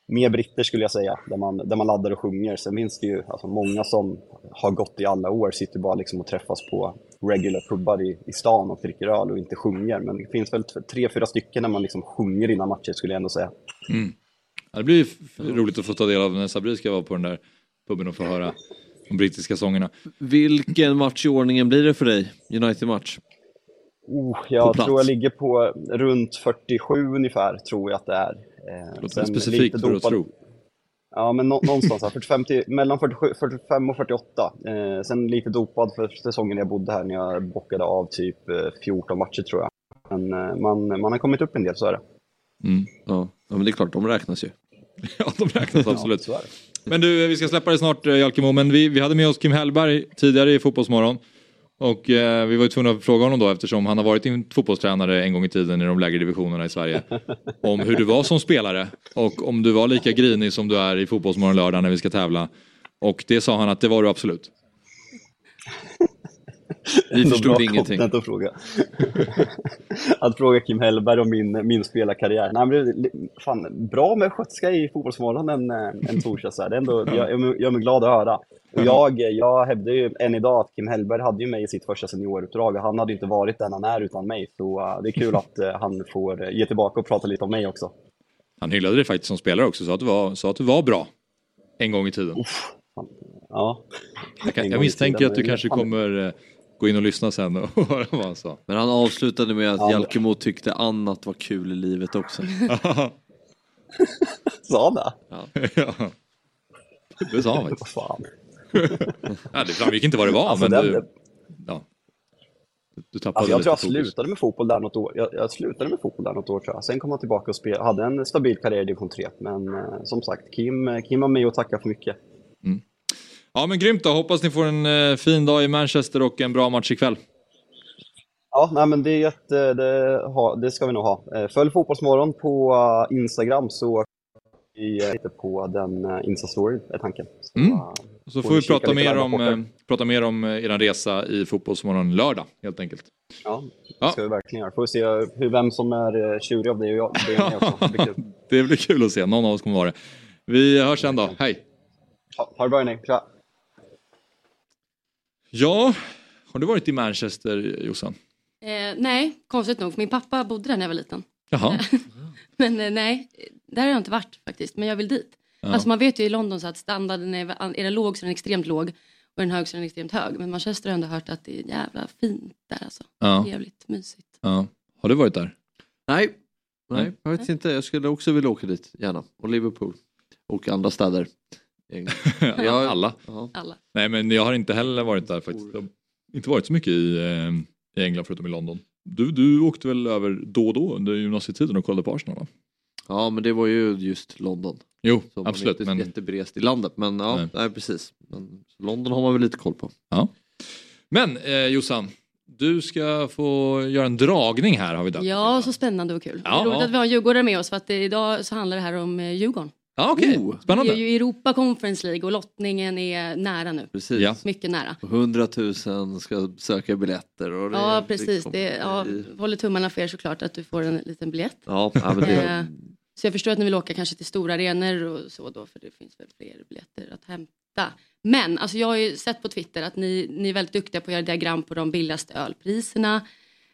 mer britter skulle jag säga, där man, där man laddar och sjunger. Sen finns det ju alltså, många som har gått i alla år, sitter bara liksom och träffas på regular pubbar i, i stan och dricker öl och inte sjunger. Men det finns väl tre, fyra stycken när man liksom sjunger innan matcher skulle jag ändå säga. Mm. Ja, det blir roligt att få ta del av när Sabri ska vara på den där puben och få höra de brittiska sångerna. Vilken match i ordningen blir det för dig? United-match? Oh, jag tror jag ligger på runt 47 ungefär, tror jag att det är. Eh, låter specifikt för att tro. Ja, men nå- någonstans här, 45 till, mellan 47, 45 och 48. Eh, sen lite dopad för säsongen jag bodde här när jag bockade av typ eh, 14 matcher tror jag. Men eh, man, man har kommit upp en del, så är det. Mm. Ja. ja, men det är klart, de räknas ju. ja, de räknas absolut. Ja, det. Men du, vi ska släppa det snart eh, Jalkemo, men vi, vi hade med oss Kim Hellberg tidigare i Fotbollsmorgon. Och eh, vi var ju tvungna att fråga honom då eftersom han har varit en fotbollstränare en gång i tiden i de lägre divisionerna i Sverige. Om hur du var som spelare och om du var lika grinig som du är i Fotbollsmorgon lördag när vi ska tävla. Och det sa han att det var du absolut. Vi förstod ingenting. Att fråga. att fråga Kim Hellberg om min, min spelarkarriär. Nej, men fan, bra med skötska i Fotbollsmorgon en, en torsdag. Så här. Det är ändå, jag, jag gör mig glad att höra. Och jag, jag hävdar ju än idag att Kim Hellberg hade ju mig i sitt första senioruppdrag och han hade inte varit den han är utan mig. Så eh, det är kul att eh, han får eh, ge tillbaka och prata lite om mig också. Han hyllade dig faktiskt som spelare också, sa att du var, sa att du var bra. En gång i tiden. Ja. Jag, kan, jag misstänker att du kanske kommer gå in och lyssna sen och höra vad han sa. Men han avslutade med att Ja, Jalkemo tyckte annat var kul i livet också. Sa han det? Ja. ja. Det sa han faktiskt. Ja, det framgick inte vad det var, Alltså, men den- du, ja. du tappade Alltså jag tror jag fokus. slutade med fotboll där något år. Jag, jag slutade med fotboll där något år tror jag. Sen kom jag tillbaka och spel, hade en stabil karriär i division 3. Men eh, som sagt, Kim, Kim har mig att tacka för mycket. Ja men grymt då, hoppas ni får en eh, fin dag i Manchester och en bra match ikväll. Ja, nej, men det, är det, det ska vi nog ha. Eh, Följ Fotbollsmorgon på eh, Instagram så vi lite på den Insta-storyn är tanken. Så, Mm. Så får vi prata mer, om, rapporter. prata mer om er resa i Fotbollsmorgon lördag helt enkelt. Ja, det ska vi verkligen göra. Får vi se hur, vem som är tjurig av det och jag. Det är också. Det blir kul. Det blir kul att se, någon av oss kommer vara det. Vi hörs sen då, hej! Ha, ha det bra hörni! Ja, har du varit i Manchester Jossan? Eh, nej, konstigt nog. Min pappa bodde där när jag var liten. Jaha. Men eh, nej, där har jag inte varit faktiskt. Men jag vill dit. Ja. Alltså man vet ju i London så att standarden är, är den låg så är den extremt låg. Och är den hög så är den extremt hög. Men Manchester har jag ändå hört att det är jävla fint där alltså. Ja. Trevligt, mysigt. Ja. Har du varit där? Nej, nej, Nej. jag vet inte. Jag skulle också vilja åka dit, gärna. Och Liverpool. Och andra städer. Jag- Alla? Ja. Alla. Nej men jag har inte heller varit där faktiskt. Jag har inte varit så mycket i, eh, i England förutom i London. Du, du åkte väl över då och då under gymnasietiden och kollade på Arsenal va? Ja men det var ju just London. Jo, Så absolut, Man är inte men- jätteberest i landet men ja, Nej. nej. precis. Men London har man väl lite koll på. Ja. Men eh, Jossan, du ska få göra en dragning här har vi döpt. Ja, så spännande och kul. Ja, det är roligt ja. att vi har en djurgårdare med oss för att idag så handlar det här om eh, Djurgården. Ja, okej. Oh. Spännande. Det är ju Europa Conference League och lottningen är nära nu. Precis. Ja. Mycket nära. 100 000 ska söka biljetter. Och det, Ja, precis. kommer Det, ja, håller tummarna för er såklart att du får en liten biljett. Ja, men det, Eh, Så jag förstår att ni vill åka kanske till stora arenor och så då, för det finns väl fler biljetter att hämta. Men alltså jag har ju sett på Twitter att ni, ni är väldigt duktiga på att göra diagram på de billigaste ölpriserna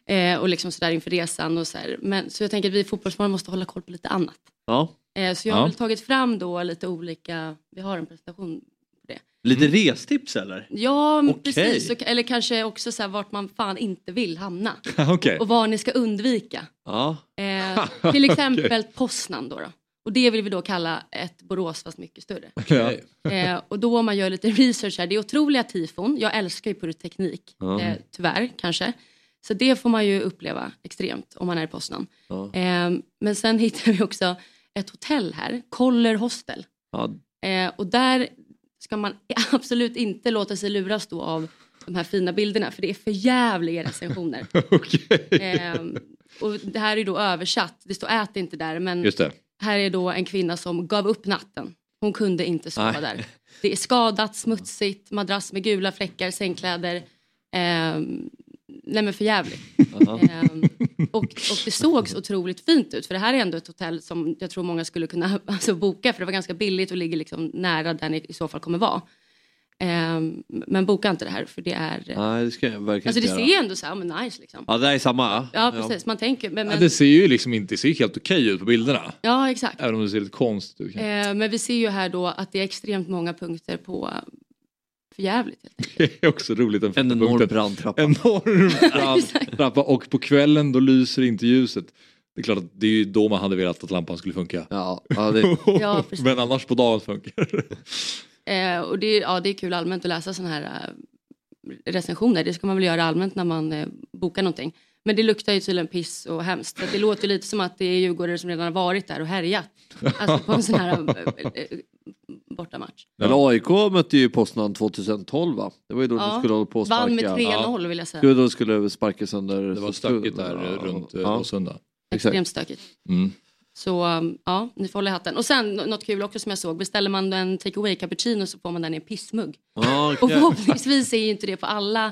eh, och liksom sådär inför resan och så här. Men, så jag tänker att vi i Fotbollsmorgon måste hålla koll på lite annat. ja. Eh, så jag har Ja. väl tagit fram då lite olika, vi har en presentation på det. Lite restips eller? Ja, Okej. precis. Eller kanske också så här, vart man fan inte vill hamna. Okej. Och vad ni ska undvika. Ja. Eh, till exempel Poznan då, då. Och det vill vi då kalla ett Borås fast mycket större. Ja. Eh, och då om man gör lite research här, det är otroliga tifon. Jag älskar ju pyroteknik, Ja. eh, tyvärr kanske. Så det får man ju uppleva extremt om man är i Poznan. Eh, men sen hittar vi också ett hotell här, Koller Hostel. Ja. Eh, och där ska man absolut inte låta sig luras då av de här fina bilderna för det är för jävliga recensioner. eh, och det här är då översatt, det står ät inte där men här är då en kvinna som gav upp natten. Hon kunde inte sova Nej. där. Det är skadat, smutsigt, madrass med gula fläckar, sängkläder. Ehm, nej men för jävligt. Ehm, och, och det såg så otroligt fint ut för det här är ändå ett hotell som jag tror många skulle kunna alltså, boka för det var ganska billigt och ligger liksom nära där ni i så fall kommer vara. Ehm, men boka inte det här för det är... Nej, det ska jag verkligen Alltså det ser ju ändå så här, men nice liksom. Ja, det är samma. Ja precis, man tänker... Men, Ja, men, det ser ju liksom inte, det ser helt okej ut på bilderna. ja exakt. Även om det ser lite konstigt ut. Eh, men vi ser ju här då att det är extremt många punkter på eh, för jävligt. Det är också roligt. En, En enorm brandtrappa. Enorm brandtrappa och på kvällen då lyser inte ljuset. Det är klart att det är ju då man hade velat att lampan skulle funka. Ja, ja, det... Ja. Men annars på dagen funkar Eh, och det, ja, det är kul allmänt att läsa sådana här eh, recensioner. Det ska man väl göra allmänt när man eh, bokar någonting. Men det luktar ju tydligen piss och hemskt. Det låter ju lite som att det är djurgårdare som redan har varit där och härjat. Alltså på en sån här bortamatch. Men AIK mötte ju Poznan 2012 va? Det var ju då Ja, de skulle hålla på och sparka. vann med 3-0 vill jag säga. Det var då de skulle sparka sönder. Det var stökigt där runt eh, Råsunda. Extremt stökigt. Mm. Så um, ja, ni får hålla i hatten. Och sen nå- något kul också som jag såg. Beställer man en take away cappuccino så får man den i en pissmugg. Ja, Och förhoppningsvis är ju inte det på alla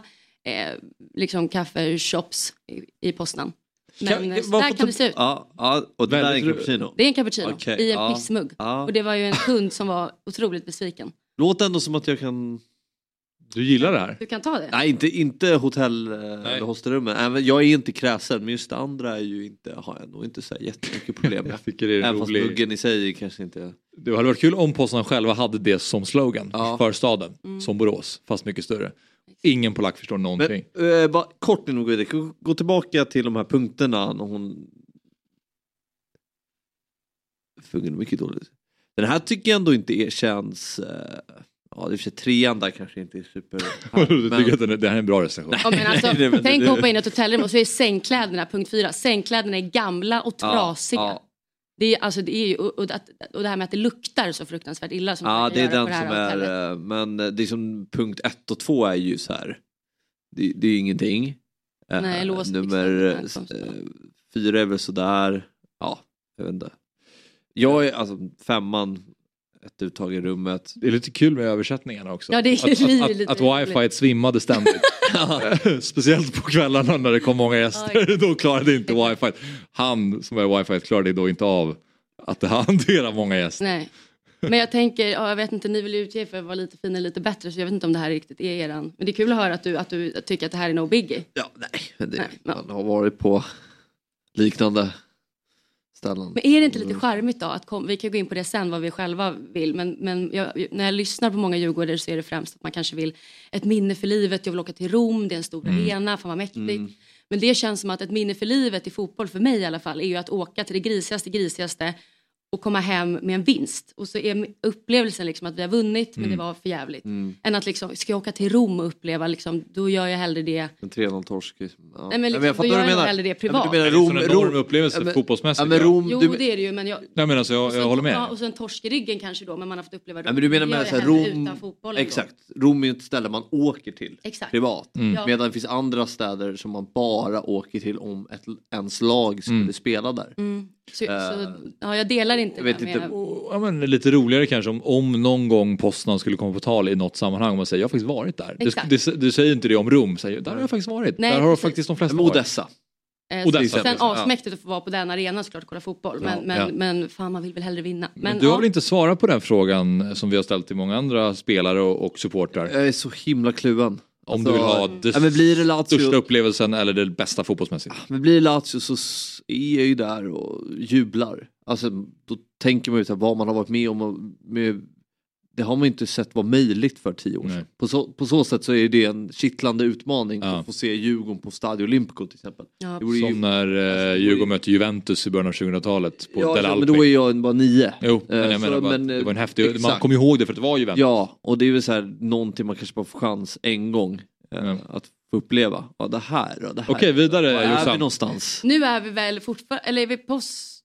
eh, liksom kaffeshops i, i Poznan. Men Kan- eh, så vad där får kan det se ut. Ja, ja och det där är en cappuccino. Det är en cappuccino Okej, i en ja. pissmugg. Ja. Och det var ju en kund som var otroligt besviken. Låter ändå som att jag kan... Du gillar det här? Du kan ta det. Nej, inte, inte hotell eh, eller hostelrummet. Även, jag är inte kräsen, men just det andra är ju inte, har jag nog inte så jättemycket problem med. Jag tycker det är Även fast rolig- muggen i sig kanske inte... Det hade varit kul om Poznan själva hade det som slogan för staden. Mm. Som Borås, fast mycket större. Ingen polack förstår någonting. Men, eh, bara kort vidare, gå tillbaka till de här punkterna när hon... Fungerar mycket dåligt. Den här tycker jag ändå inte är, känns... Eh, ja, det är för sig trean där kanske inte är super... du tycker att den är, det här är en bra recension? Ja, men alltså, Nej, men tänk att hoppa in i ett hotellrum och så är sängkläderna, punkt fyra, sängkläderna är gamla och Ja, trasiga. ja. Det, är, alltså, det är ju, och, och, och det här med att det luktar så fruktansvärt illa som Ja, det är den det som är... eh, Men det är som punkt ett och två är ju så här. Det, det är ingenting. Eh, Nej, Nummer liksom, det här eh, fyra är väl sådär. Ja, jag vet inte. Jag är alltså femman, ett uttag i rummet. Det är lite kul med översättningarna också. Ja, det är att, att, lite att, att wifi svimmade ständigt. Speciellt på kvällarna när det kom många gäster. då klarade inte wifi. Han som är wifi klarade då inte av att hantera många gäster. Nej. Men jag tänker, ja, jag vet inte, ni vill ju utge för att vara lite finare, lite bättre så jag vet inte om det här riktigt är eran. Men det är kul att höra att du, att du tycker att det här är no biggie. Ja, nej. Men det, Man har varit på liknande ställen. Men är det inte lite charmigt då? Att kom, vi kan gå in på det sen vad vi själva vill. Men, men jag, när jag lyssnar på många djurgårdare så är det främst att man kanske vill ett minne för livet. Jag vill åka till Rom, det är en stor Mm. arena, fan vad mäktigt. Mm. Men det känns som att ett minne för livet i fotboll för mig i alla fall är ju att åka till det grisigaste grisigaste och komma hem med en vinst. Och så är upplevelsen liksom att vi har vunnit men Mm. det var för jävligt. Mm. Än att liksom, ska jag åka till Rom och uppleva, liksom, då gör jag hellre det. En 3-0 torsk. Ja. Nej, men liksom, då gör jag nog hellre det privat. Ja, men du Det är menar en Rom, sån enorm Rom, upplevelse ja, men- fotbollsmässigt. Ja, men Rom, Jo du, det är det ju men jag... Nej, men alltså, jag, jag håller med. Ja, och sen torsk i ryggen kanske då men man har fått uppleva Ja, men du menar med jag så här, Rom, utan fotbollen då. exakt. Rom är ju ett ställe man åker till Exakt. privat. Mm. Ja. Medan det finns andra städer som man bara åker till om ett, ens lag skulle spela där. Mm. Så, Eh, så, ja, jag delar inte jag vet det inte. med... Ja, men lite roligare kanske om, om någon gång Poznan skulle komma på tal i något sammanhang och man säger jag har faktiskt varit där. Det, det, du säger inte det om Rom, säger, där har jag faktiskt varit. Nej, där har precis. faktiskt de flesta Men varit. Odessa. Eh, Odessa, sen asmäktigt att få vara på den arenan såklart och kolla fotboll. Men, Ja, men, ja. men fan man vill väl hellre vinna. Men, Men du har ja, väl inte svarat på den frågan som vi har ställt till många andra spelare och, och supportrar? Jag är så himla kluven. Om Alltså, du vill ha det ja, men blir det Lazio- största upplevelsen eller det bästa fotbollsmässigt? Men blir det Lazio så är jag ju där och jublar. Alltså då tänker man ju så här, vad man har varit med om. Och med, det har man ju inte sett vara möjligt för tio år sedan. På så, på så sätt så är det en kittlande utmaning att få se Djurgården på Stadio Olimpico till exempel. Ja. Vore ju- Som när eh, Djurgården mötte Juventus i början av 2000-talet på Ja, Del ja, Alpi. men då är jag bara nio. Jo, men Eh, jag menar så- bara att men, det var en eh, häftig... Man exakt. kommer ihåg det för att det var Juventus. Ja, och det är väl så här någonting man kanske bara får chans en gång eh, att få uppleva. Ja, det här och det här. Okej, vidare, Var är Jossan. vi någonstans? Nu är vi väl fortfarande, eller är vi pos,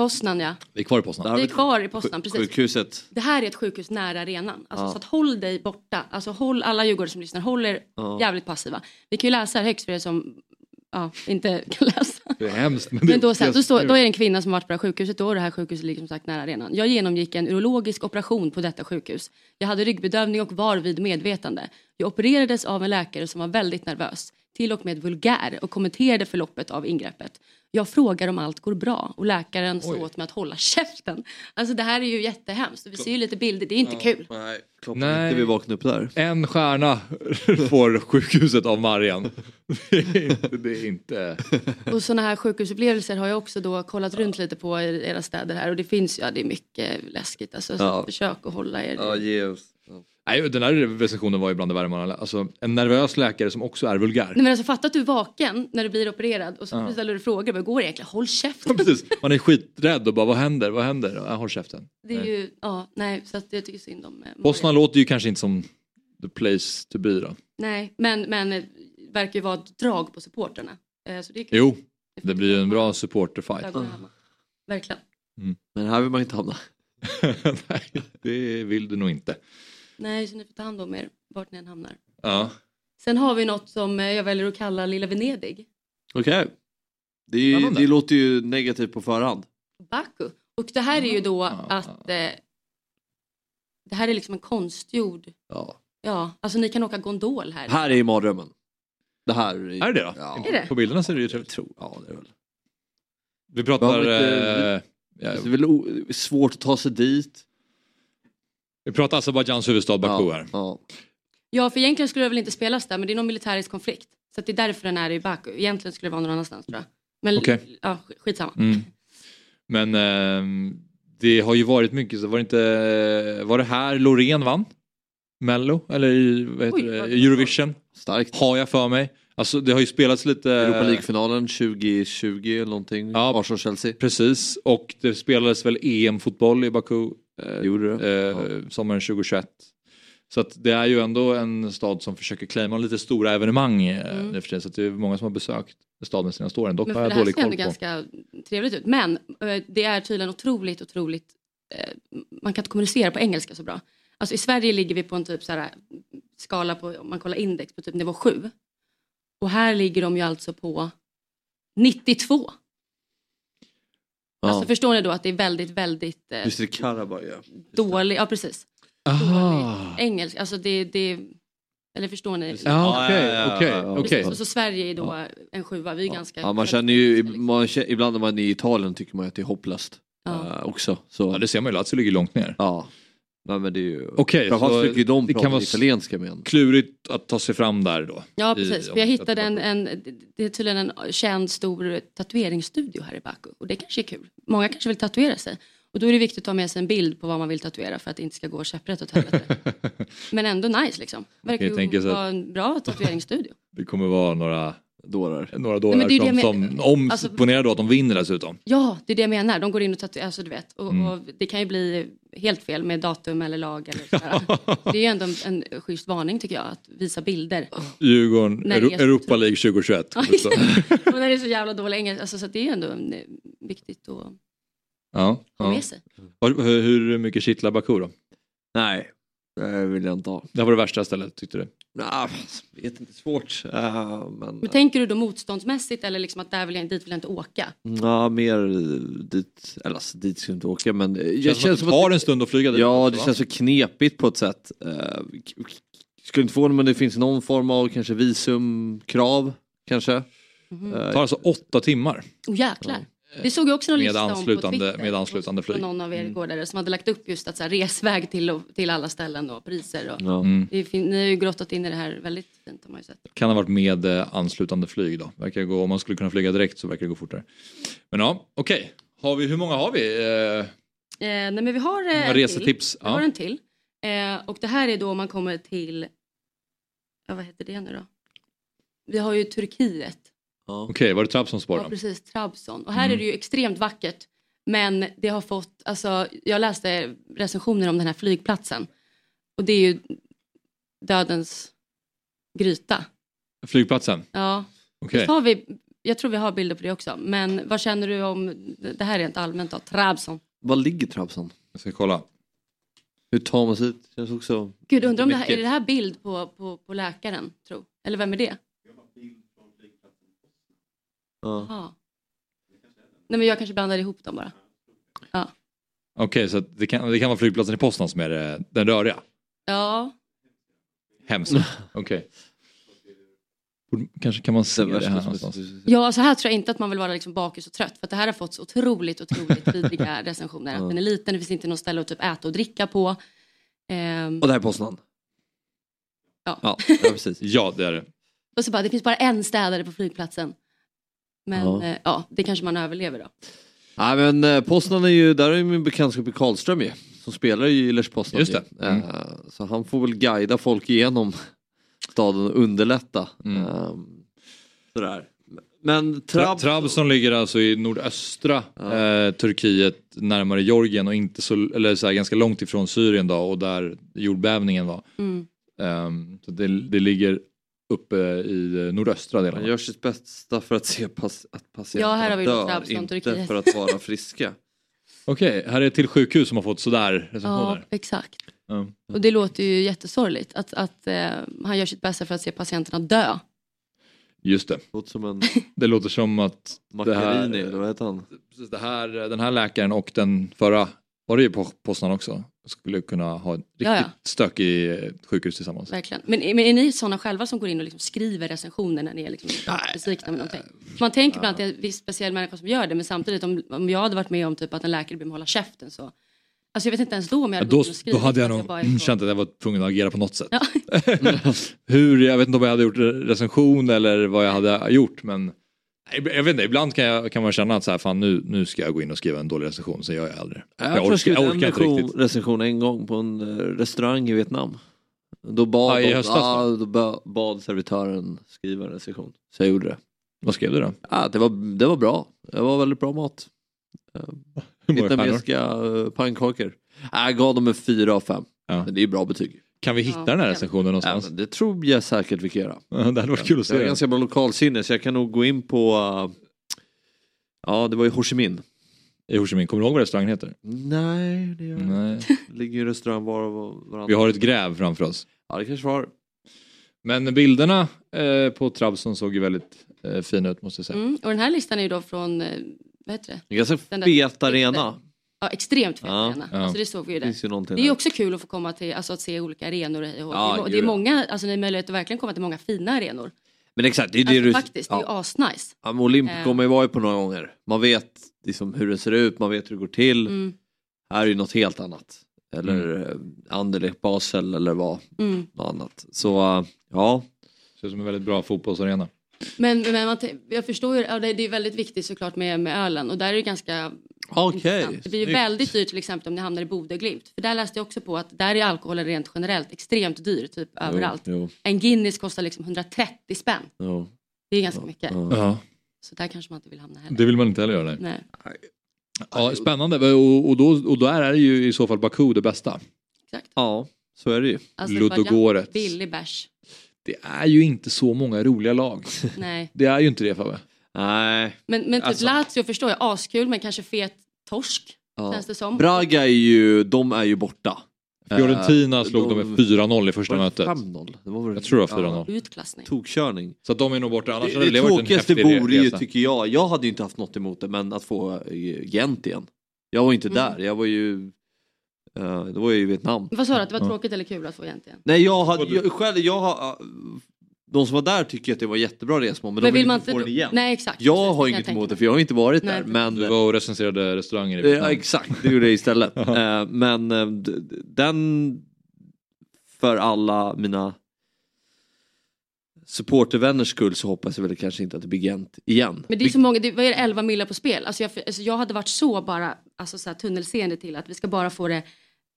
Poznan ja. Vi är kvar i Poznan. Vi är kvar i Poznan, precis. Sjukhuset. Det här är ett sjukhus nära arenan. Alltså, Ja. Så att håll dig borta. Alltså håll alla djurgårdare som lyssnar, håll er Ja. jävligt passiva. Vi kan ju läsa här högst för er som ja, inte kan läsa. Det är hemskt. Men, Men då, det- då, står, då är det en kvinna som varit på det här sjukhuset då och det här sjukhuset ligger som sagt nära arenan. Jag genomgick en urologisk operation på detta sjukhus. Jag hade ryggbedövning och var vid medvetande. Jag opererades av en läkare som var väldigt nervös, till och med vulgär och kommenterade förloppet av ingreppet. Jag frågar om allt går bra och läkaren sa åt mig att hålla käften. Alltså det här är ju jättehemskt. Vi ser ju lite bilder, det är inte kul. Nej, Nej. inte vi vaknade upp där. En stjärna får sjukhuset av Marian. Det är inte... Det är inte... Och sådana här sjukhusupplevelser har jag också då kollat runt lite på i era städer här och det finns, ja det är mycket läskigt. Alltså, så Ja. försök att hålla er. Ja, ge oss. Nej, den här recensionen var ju bland det värre man Alltså en nervös läkare som också är vulgär. Nej men alltså fatta att du är vaken när du blir opererad och så Ja. ställer du frågor. Vad går det egentligen? Håll käften. Precis. Man är skiträdd och bara vad händer? Vad händer? Ja, håll käften. Det är ju, ja, nej, så att jag tycker synd om eh, Poznan låter ju kanske inte som the place to be då. Nej, men, men eh, verkar ju vara ett drag på supporterna. Eh, Så det är kul. Jo, det blir ju en bra supporterfight. Verkligen. Men här vill man inte hamna. Nej, det vill du nog inte. Nej, så ni får ta hand om er vart ni än hamnar. Ja. Sen har vi något som eh, jag väljer att kalla Lilla Venedig. Okej. Det, är ju- Spännande. det låter ju negativt på förhand. Baku. Och det här är ju då att eh, det här är liksom en konstgjord. Ja. Ja, alltså ni kan åka gondol här. Här är ju mardrömmen. Det här Är det det då? Ja. Är det? På bilderna ser det ju trevligt ut. Ja, det är väl. Vi pratar... Inte- eh, ja, Det är väl svårt att ta sig dit. Vi pratar Azerbajdzjans huvudstad Baku här. Ja. Ja, för egentligen skulle det väl inte spelas där, men det är någon militärisk konflikt. Så att det är därför den är i Baku. Egentligen skulle det vara någon annanstans tror jag. Men Okej. ja, sk- skitsamma. Mm. Men ehm, det har ju varit mycket, så var det inte, var det här Loreen vann? Mello? Eller i, vad heter Oj, det? Eurovision? Starkt. Har jag för mig. Alltså det har ju spelats lite... Europa League-finalen 2020 eller någonting. Ja. Arsenal-Chelsea. Precis, och det spelades väl EM-fotboll i Baku eh, Gjorde det? eh, sommaren 2021. Så att det är ju ändå en stad som försöker claima lite stora evenemang eh, Mm. nu för tiden. Så att det är många som har besökt staden de senaste åren. Dock Men har för jag det här dålig ser ändå koll på. ganska trevligt ut. Men eh, det är tydligen otroligt, otroligt... Eh, man kan inte kommunicera på engelska så bra. Alltså i Sverige ligger vi på en typ så här skala på, om man kollar index, på typ nivå 7. Och här ligger de ju alltså på 92. Ja. Alltså förstår ni då att det är väldigt, väldigt eh, Just det, Karabag ja. dålig, ja precis. Aha. Engelska, alltså det, det eller förstår ni? Ja, okej, Ja, ja, ja, okej, ja, ja. okej. Så, så Sverige är då en sjua, vi är ganska... Ja, man känner ju, man, känner- ibland när man är i Italien tycker man att det är hopplöst. Ja. eh, också. Så. Ja, det ser man ju, Lazio ligger långt ner. Ja. Nej, men det är ju... Okej, Framförallt ju de det kan vara italienska med en. klurigt att ta sig fram där då. Ja I- precis, för jag hittade en, en, det är tydligen en känd stor tatueringsstudio här i Baku och det kanske är kul. Många kanske vill tatuera sig och då är det viktigt att ta med sig en bild på vad man vill tatuera för att det inte ska gå käpprätt åt helvete. Men ändå nice liksom. Verkar ju så att- vara en bra tatueringsstudio. Det kommer vara några, dårar. Några Nej, dårar men det är som, som om alltså- ponera då att de vinner dessutom. Ja, det är det jag menar. De går in och tatuerar, alltså du vet. Och, Mm. och det kan ju bli helt fel med datum eller lag eller sådär. Det är ju ändå en, en schysst varning tycker jag, att visa bilder. Djurgården, När det är Euro- så Europa League 2021. och när det är så jävla dålig engelska, alltså, så att det är ju ändå eh, viktigt att ja, ha ja. med sig. Hur, hur mycket kittlar Baku då? Nej, det vill jag inte ha. Det var det värsta stället tyckte du? Nej, vet inte, svårt. Uh, men, Men tänker du då motståndsmässigt eller liksom att där vill jag, dit vill jag inte åka? Ja, mer dit, eller alltså, dit ska jag inte åka men eh, jag Känns som att det tar en stund att flyga dit Ja, det va? känns så knepigt på ett sätt. Uh, skulle inte få det men det finns någon form av kanske visumkrav kanske. Eh, Det tar alltså åtta timmar. Oh jäklar. Det såg jag också någon Med lista om på anslutande- Twitter. med anslutande flyg. någon av er Mm. igår där som hade lagt upp just att så här, resväg till, och, till alla ställen och priser. Och, Ja. Mm. det ni har ju grottat in i det här väldigt fint har man ju sett. Kan ha varit med eh, anslutande flyg då. Verkar gå, om man skulle kunna flyga direkt så verkar det gå fortare. Men ja, okej. Har vi, hur många har vi? Eh, Eh, nej men vi har eh, resetips, till. Vi ja. har en till. Eh, och det här är då om man kommer till, ja vad heter det nu då? Vi har ju Turkiet. Okej, var det Trabzonspor Ja då? precis, Trabzon. Och här Mm. är det ju extremt vackert. Men det har fått, alltså jag läste recensioner om den här flygplatsen. Och det är ju dödens gryta. Flygplatsen? Ja. Visst har vi, jag tror vi har bilder på det också. Men vad känner du om, det här är rent allmänt då, Trabzon. Var ligger Trabzon? Jag ska kolla. Hur tar man sig ut? Känns också... Gud, undrar om det här, är det här bild på, på, på läkaren, tro? Eller vem är det? Ja. Nej men jag kanske blandar ihop dem bara. Ja. Okej, så att det kan, det kan vara flygplatsen i Poznan som är det, den röriga? Ja. Hemskt. Okej. Borde- Kanske kan man se det, här någonstans. Ja, så här tror jag inte att man vill vara liksom bakis och trött. För att det här har fått så otroligt, otroligt vidriga recensioner. Att den är liten, det finns inte något ställe att typ äta och dricka på. Ehm, Och det här är Poznan? Ja. Ja, ja precis. ja, det är det. och så bara, det finns bara en städare på flygplatsen. Men Ja. ja, ja det kanske man överlever då. Nej men eh, Poznan är ju, där är ju min bekantskap i Karlström ju. Som spelar i Lech Poznan. Just det. Mm. Eh, Så han får väl guida folk igenom staden och underlätta. Mm. Ehm, Sådär. Men Tra- Trab... Trabzon ligger alltså i nordöstra eh, Turkiet närmare Georgien och inte så, eller så här, ganska långt ifrån Syrien då och där jordbävningen var. Mm. Ehm, så det, det ligger uppe i eh, nordöstra delen. Han gör sitt bästa för att se pass, att patienterna Ja, här har vi dör, inte Turkiet. för att vara friska. Okej, här är ett till sjukhus som har fått sådär Ja, recensioner. exakt. Ja. Och det låter ju jättesorgligt att, att eh, han gör sitt bästa för att se patienterna dö. Just det. Låter som en Det låter som att det här, vad heter han? precis, det här, den här läkaren och den förra, var det ju på Poznan också, skulle kunna ha ett riktigt Ja, ja. stökig eh, sjukhus tillsammans. Verkligen. Men, men är ni sådana själva som går in och liksom skriver recensioner när ni är liksom besvikna med någonting? Man tänker ibland att det är en viss speciell människa som gör det men samtidigt om, om jag hade varit med om typ att en läkare ber mig hålla käften så Alltså jag vet inte ens då om jag Ja, hade då, och då skrivit. hade jag nog känt att jag var tvungen att agera på något sätt. Ja. Hur, jag vet inte om jag hade gjort recension eller vad jag hade gjort men Jag vet inte, ibland kan, jag, kan man känna att så här, fan, nu, nu ska jag gå in och skriva en dålig recension, så gör jag aldrig. Jag, jag, orkar, jag en orkar inte recension, recension en gång på en eh, restaurang i Vietnam. Då bad, de- höstas ja, då ba- bad servitören skriva en recension. Så jag gjorde det. Vad skrev du då? Ja, det, var, det var bra. Det var väldigt bra mat. Eh, Vietnamesiska uh, pannkakor. Ja, Jag gav dem en fyra av fem. Ja. Men det är bra betyg. Kan vi hitta den här recensionen Ja, någonstans? men det tror jag säkert vi kan göra. Ja, det hade varit kul att se Jag har ganska bra lokalsinne så jag kan nog gå in på... eh, ja, det var ju Ho Chi Minh. I Ho Chi Minh, kommer du ihåg vad restaurangen heter? Nej, det gör jag Nej. inte. Det ligger ju restaurang var och varannan. Vi har ett gräv framför oss. Ja, det kanske var. Men bilderna eh, på Trabzon såg ju väldigt eh, fina ut måste jag säga. Mm. Och den här listan är ju då från, eh, vad heter det? En ganska fet arena. Ja, extremt fet Ja, arena. ja. Alltså det såg vi ju Det där. finns ju någonting det är också kul att få komma till, alltså att se olika arenor. och. Ja, det är, det är ja. många, alltså ni har möjlighet att verkligen komma till många fina arenor. Men exakt, det är det Alltså du... faktiskt, det är ju ja. asnice. Ja, men Olympico Eh. man ju varit på några gånger. Man vet liksom hur det ser ut, man vet hur det går till. Mm. Här är ju något helt annat. Eller mm. Anderlecht, Basel eller vad Mm. något annat. Så äh, ja. Ser ut som en väldigt bra fotbollsarena. Men, men man, jag förstår ju, ja, det, det är väldigt viktigt såklart med, med ölen och där är det ganska Okej, intressant. Det blir ju väldigt dyrt till exempel om ni hamnar i Bodö och Glimt. För där läste jag också på att där är alkoholen rent generellt extremt dyr typ överallt. Jo, En Guinness kostar liksom 130 spänn. jo. Det är ganska mycket. Ja. Så där kanske man inte vill hamna heller. Det vill man inte heller göra. Nej. Nej. Ja, spännande. Och, och, då, och då är det ju i så fall Baku det bästa. Ja, så är det ju. Azerbajdzjan, Ludogorets. Billig bärs. Det är ju inte så många roliga lag. Nej. Det är ju inte det Fabbe. Nej. Men, men typ Alltså- Lazio förstår jag, askul men kanske fet torsk. Ja. Känns det som. Braga är ju, de är ju borta. Fiorentina Eh, slog de med 4-0 i första det mötet. 5-0? Det var väl- Jag tror det var 4-0. Utkklassning. Tokkörning. Så att de är nog borta. Annars Det, det en tråkigaste vore ju, tycker jag, jag hade ju inte haft något emot det, men att få eh, Gent igen. Jag var inte Mm. där, jag var ju, uh, då var jag i Vietnam. Vad sa du, att det var Ja. tråkigt eller kul att få egentligen? Nej, jag hade, jag, själv, jag har, de som var där tycker att det var jättebra resmål, men, Men de vill vill man inte få den igen. Nej, exakt. Jag Precis, har det inget emot det, för jag har inte varit Nej, där. Men, Du var och recenserade restauranger i Ja, Vietnam. exakt, det gjorde jag istället. Eh, men eh, den för alla mina supportervänners skull så hoppas jag väl kanske inte att det blir Gent igen. Men det är så många, det, det, 11 millar på spel? Alltså jag, alltså jag hade varit så bara alltså så här, tunnelseende till att vi ska bara få det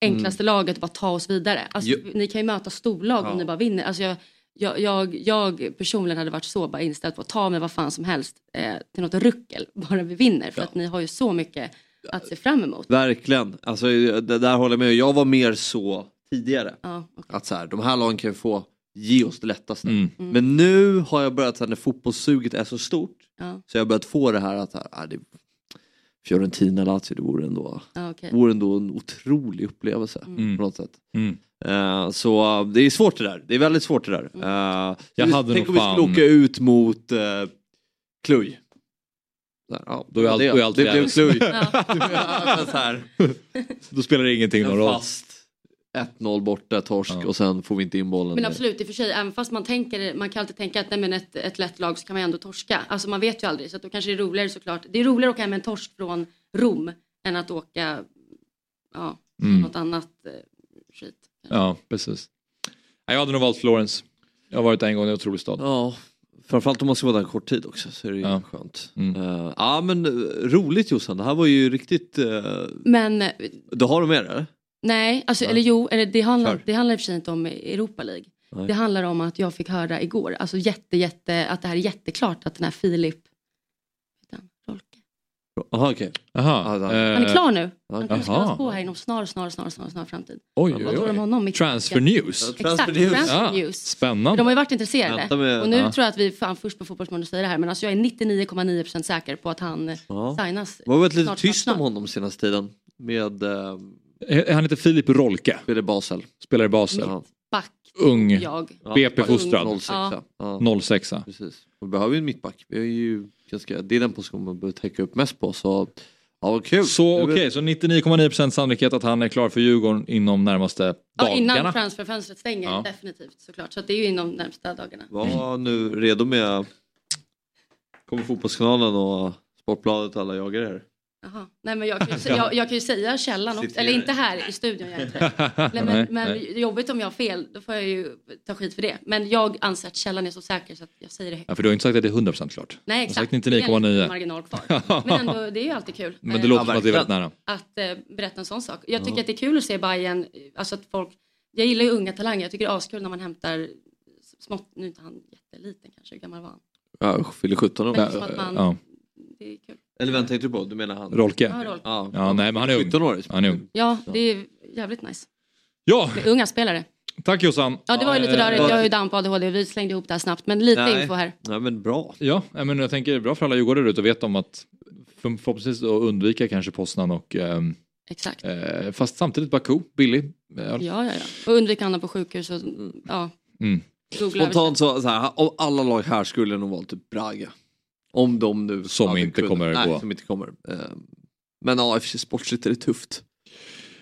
enklaste laget och bara ta oss vidare. Alltså, Mm. Jo. Ni kan ju möta storlag Ja. om ni bara vinner. Alltså jag, jag, jag, jag personligen hade varit så bara inställd på att ta mig vad fan som helst eh, till något ruckel bara vi vinner. För att ni har ju så mycket att se fram emot. Verkligen, alltså, det där håller jag med. Jag var mer så tidigare. Ja, Att så här, de här lagen kan ju få ge oss det lättaste. Mm. Mm. Men nu har jag börjat, så här, när fotbollssuget är så stort, Ja. så jag har börjat få det här att ah, det, Fiorentina, Lazio, det vore ändå, Ja, okej. vore ändå en otrolig upplevelse Mm. på något sätt. Mm. Eh, så uh, det är svårt det där, det är väldigt svårt det där. Mm. Uh, Jag hade tänk om vi skulle fan- åka ut mot uh. Där, ja, Då är allt- det, då är allt det blev. Cluj. Ja. Ja, men så här, Då spelar det ingenting någon roll. fast 1-0 borta, torsk och sen får vi inte in bollen. Men absolut, i och för sig, även fast man tänker, man kan alltid tänka att nej, men ett, ett lätt lag så kan man ändå torska. Alltså man vet ju aldrig, så att då kanske det är roligare såklart. Det är roligare att åka hem med en torsk från Rom än att åka, ja, Mm. något annat eh, skit. Ja, precis. Jag hade nog valt Florence. Jag har varit där en gång, det är en otrolig stad. Ja, framförallt om man ska vara där en kort tid också så är det ju Ja. skönt. Mm. Eh, ja men eh, roligt Jossan, det här var ju riktigt... Uh, Men du har du med det? Nej, alltså, Ja. eller jo, eller det, handlar, Kör. det handlar i och för sig inte om Europa League. Nej. Det handlar om att jag fick höra igår, alltså jätte, jätte, att det här är jätteklart att den här Filip, Jaha okej. Jaha. Ja, han är klar nu. Han kommer skrivas på här inom snar, snar, snar, snar, snar framtid. Oj, oj, Vad tror du om oj. honom? Transfer news. Exakt, transfer news. Spännande. De har ju varit intresserade. Och nu Ja. tror jag att vi fan först på Fotbollsmorgon säger det här men alltså jag är 99,9% säker på att han eh, Ja. signas. Det har varit lite tyst om honom senaste tiden. Med... Uh, Han heter Filip Rolke. Spelar i Basel. Spelar i Basel. Ja. Back. Ung. Jag. BP-fostrad. 06. Ja. Ja. 06. Precis. Vi behöver ju en mittback. Vi är ju ganska, det är den positionen man behöver täcka upp mest på. Så ja, vad kul. Så okej, väl- så 99,9% sannolikhet att han är klar för Djurgården inom närmaste Ja, dagarna. innan transferfönstret stänger Ja. definitivt såklart. Så att det är ju inom närmsta dagarna. Var nu redo med... Kommer Fotbollskanalen och Sportbladet och alla jagar er? Jaha. Nej, men jag, kan ju, jag, jag kan ju säga källan också. Eller inte här i studion. Nej, men, men nej. jobbigt om jag har fel, då får jag ju ta skit för det. Men jag anser att källan är så säker så att jag säger det högt. Ja, för du har inte sagt att det är 100% klart. Nej Du har exakt, sagt det är en liten 99,9. marginal kvar. Men ändå, det är ju alltid kul. Men det låter som att det är väldigt nära. Att eh, berätta en sån sak. Jag tycker att det är kul att se Bayern, alltså att folk, jag gillar ju unga talanger, jag tycker det är askul när man hämtar smått, nu är inte han jätteliten kanske, hur gammal var han? Ja, fyller 17 år. Men som att man, Ja. det är kul. Eller vem tänkte du på? Du menar han? Rolke? Ja, Rolke. Ja, Ja, nej, men han är ung. 17 år. Han är ung. Ja, det är jävligt nice. Ja, Med unga spelare. tack Jossan. Ja, det var ju lite Eh, rörigt, jag är ju down på ADHD, vi slängde ihop det här snabbt, men lite Nej. info här. Nej men bra. Ja, men jag tänker bra för alla djurgårdare ut och veta om att för- förhoppningsvis att undvika kanske Poznan och ehm, Exakt. eh, fast samtidigt Baku, billig. Eh, Ja, ja, ja. Och undvika hamna på sjukhus och ja. Mm. Spontant så, så här, om alla lag här skulle jag nog valt typ Braga. Om de nu Som inte kommer Nej, gå. som inte kommer. Eh, Men ja, sportsligt är det tufft.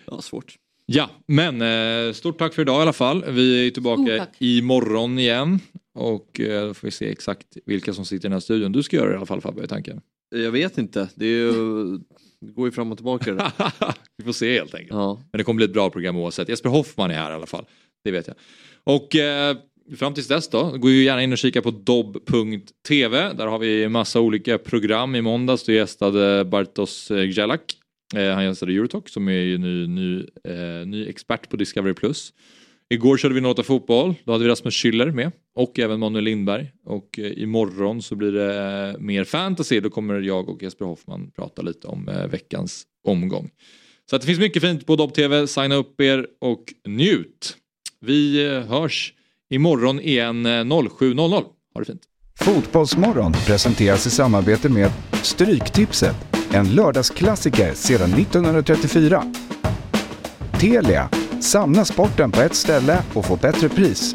Ja, svårt. Ja, men eh, stort tack för idag i alla fall. Vi är tillbaka imorgon igen. Och eh, då får vi se exakt vilka som sitter i den här studion. Du ska göra det i alla fall Fabbe, i tanken. Jag vet inte, det, är ju, det går ju fram och tillbaka. Vi får se helt enkelt. Ja. Men det kommer bli ett bra program oavsett. Jesper Hoffman är här i alla fall. Det vet jag. Och eh, fram tills dess då, gå ju gärna in och kika på dobb.tv. Där har vi massa olika program. I måndags då gästade Bartosz eh, Gjelak. Eh, han gästade Eurotalk som är ju ny, ny, eh, ny expert på Discovery+. Igår körde vi Något fotboll. Då hade vi Rasmus Schüller med och även Manuel Lindberg. Och eh, imorgon så blir det eh, mer fantasy. Då kommer jag och Jesper Hoffman prata lite om eh, veckans omgång. Så att det finns mycket fint på Dobb-TV. Signa upp er och njut. Vi eh, hörs imorgon igen eh, 07.00. Ha det fint. Fotbollsmorgon presenteras i samarbete med Stryktipset, en lördagsklassiker sedan 1934. Telia, samla sporten på ett ställe och få bättre pris.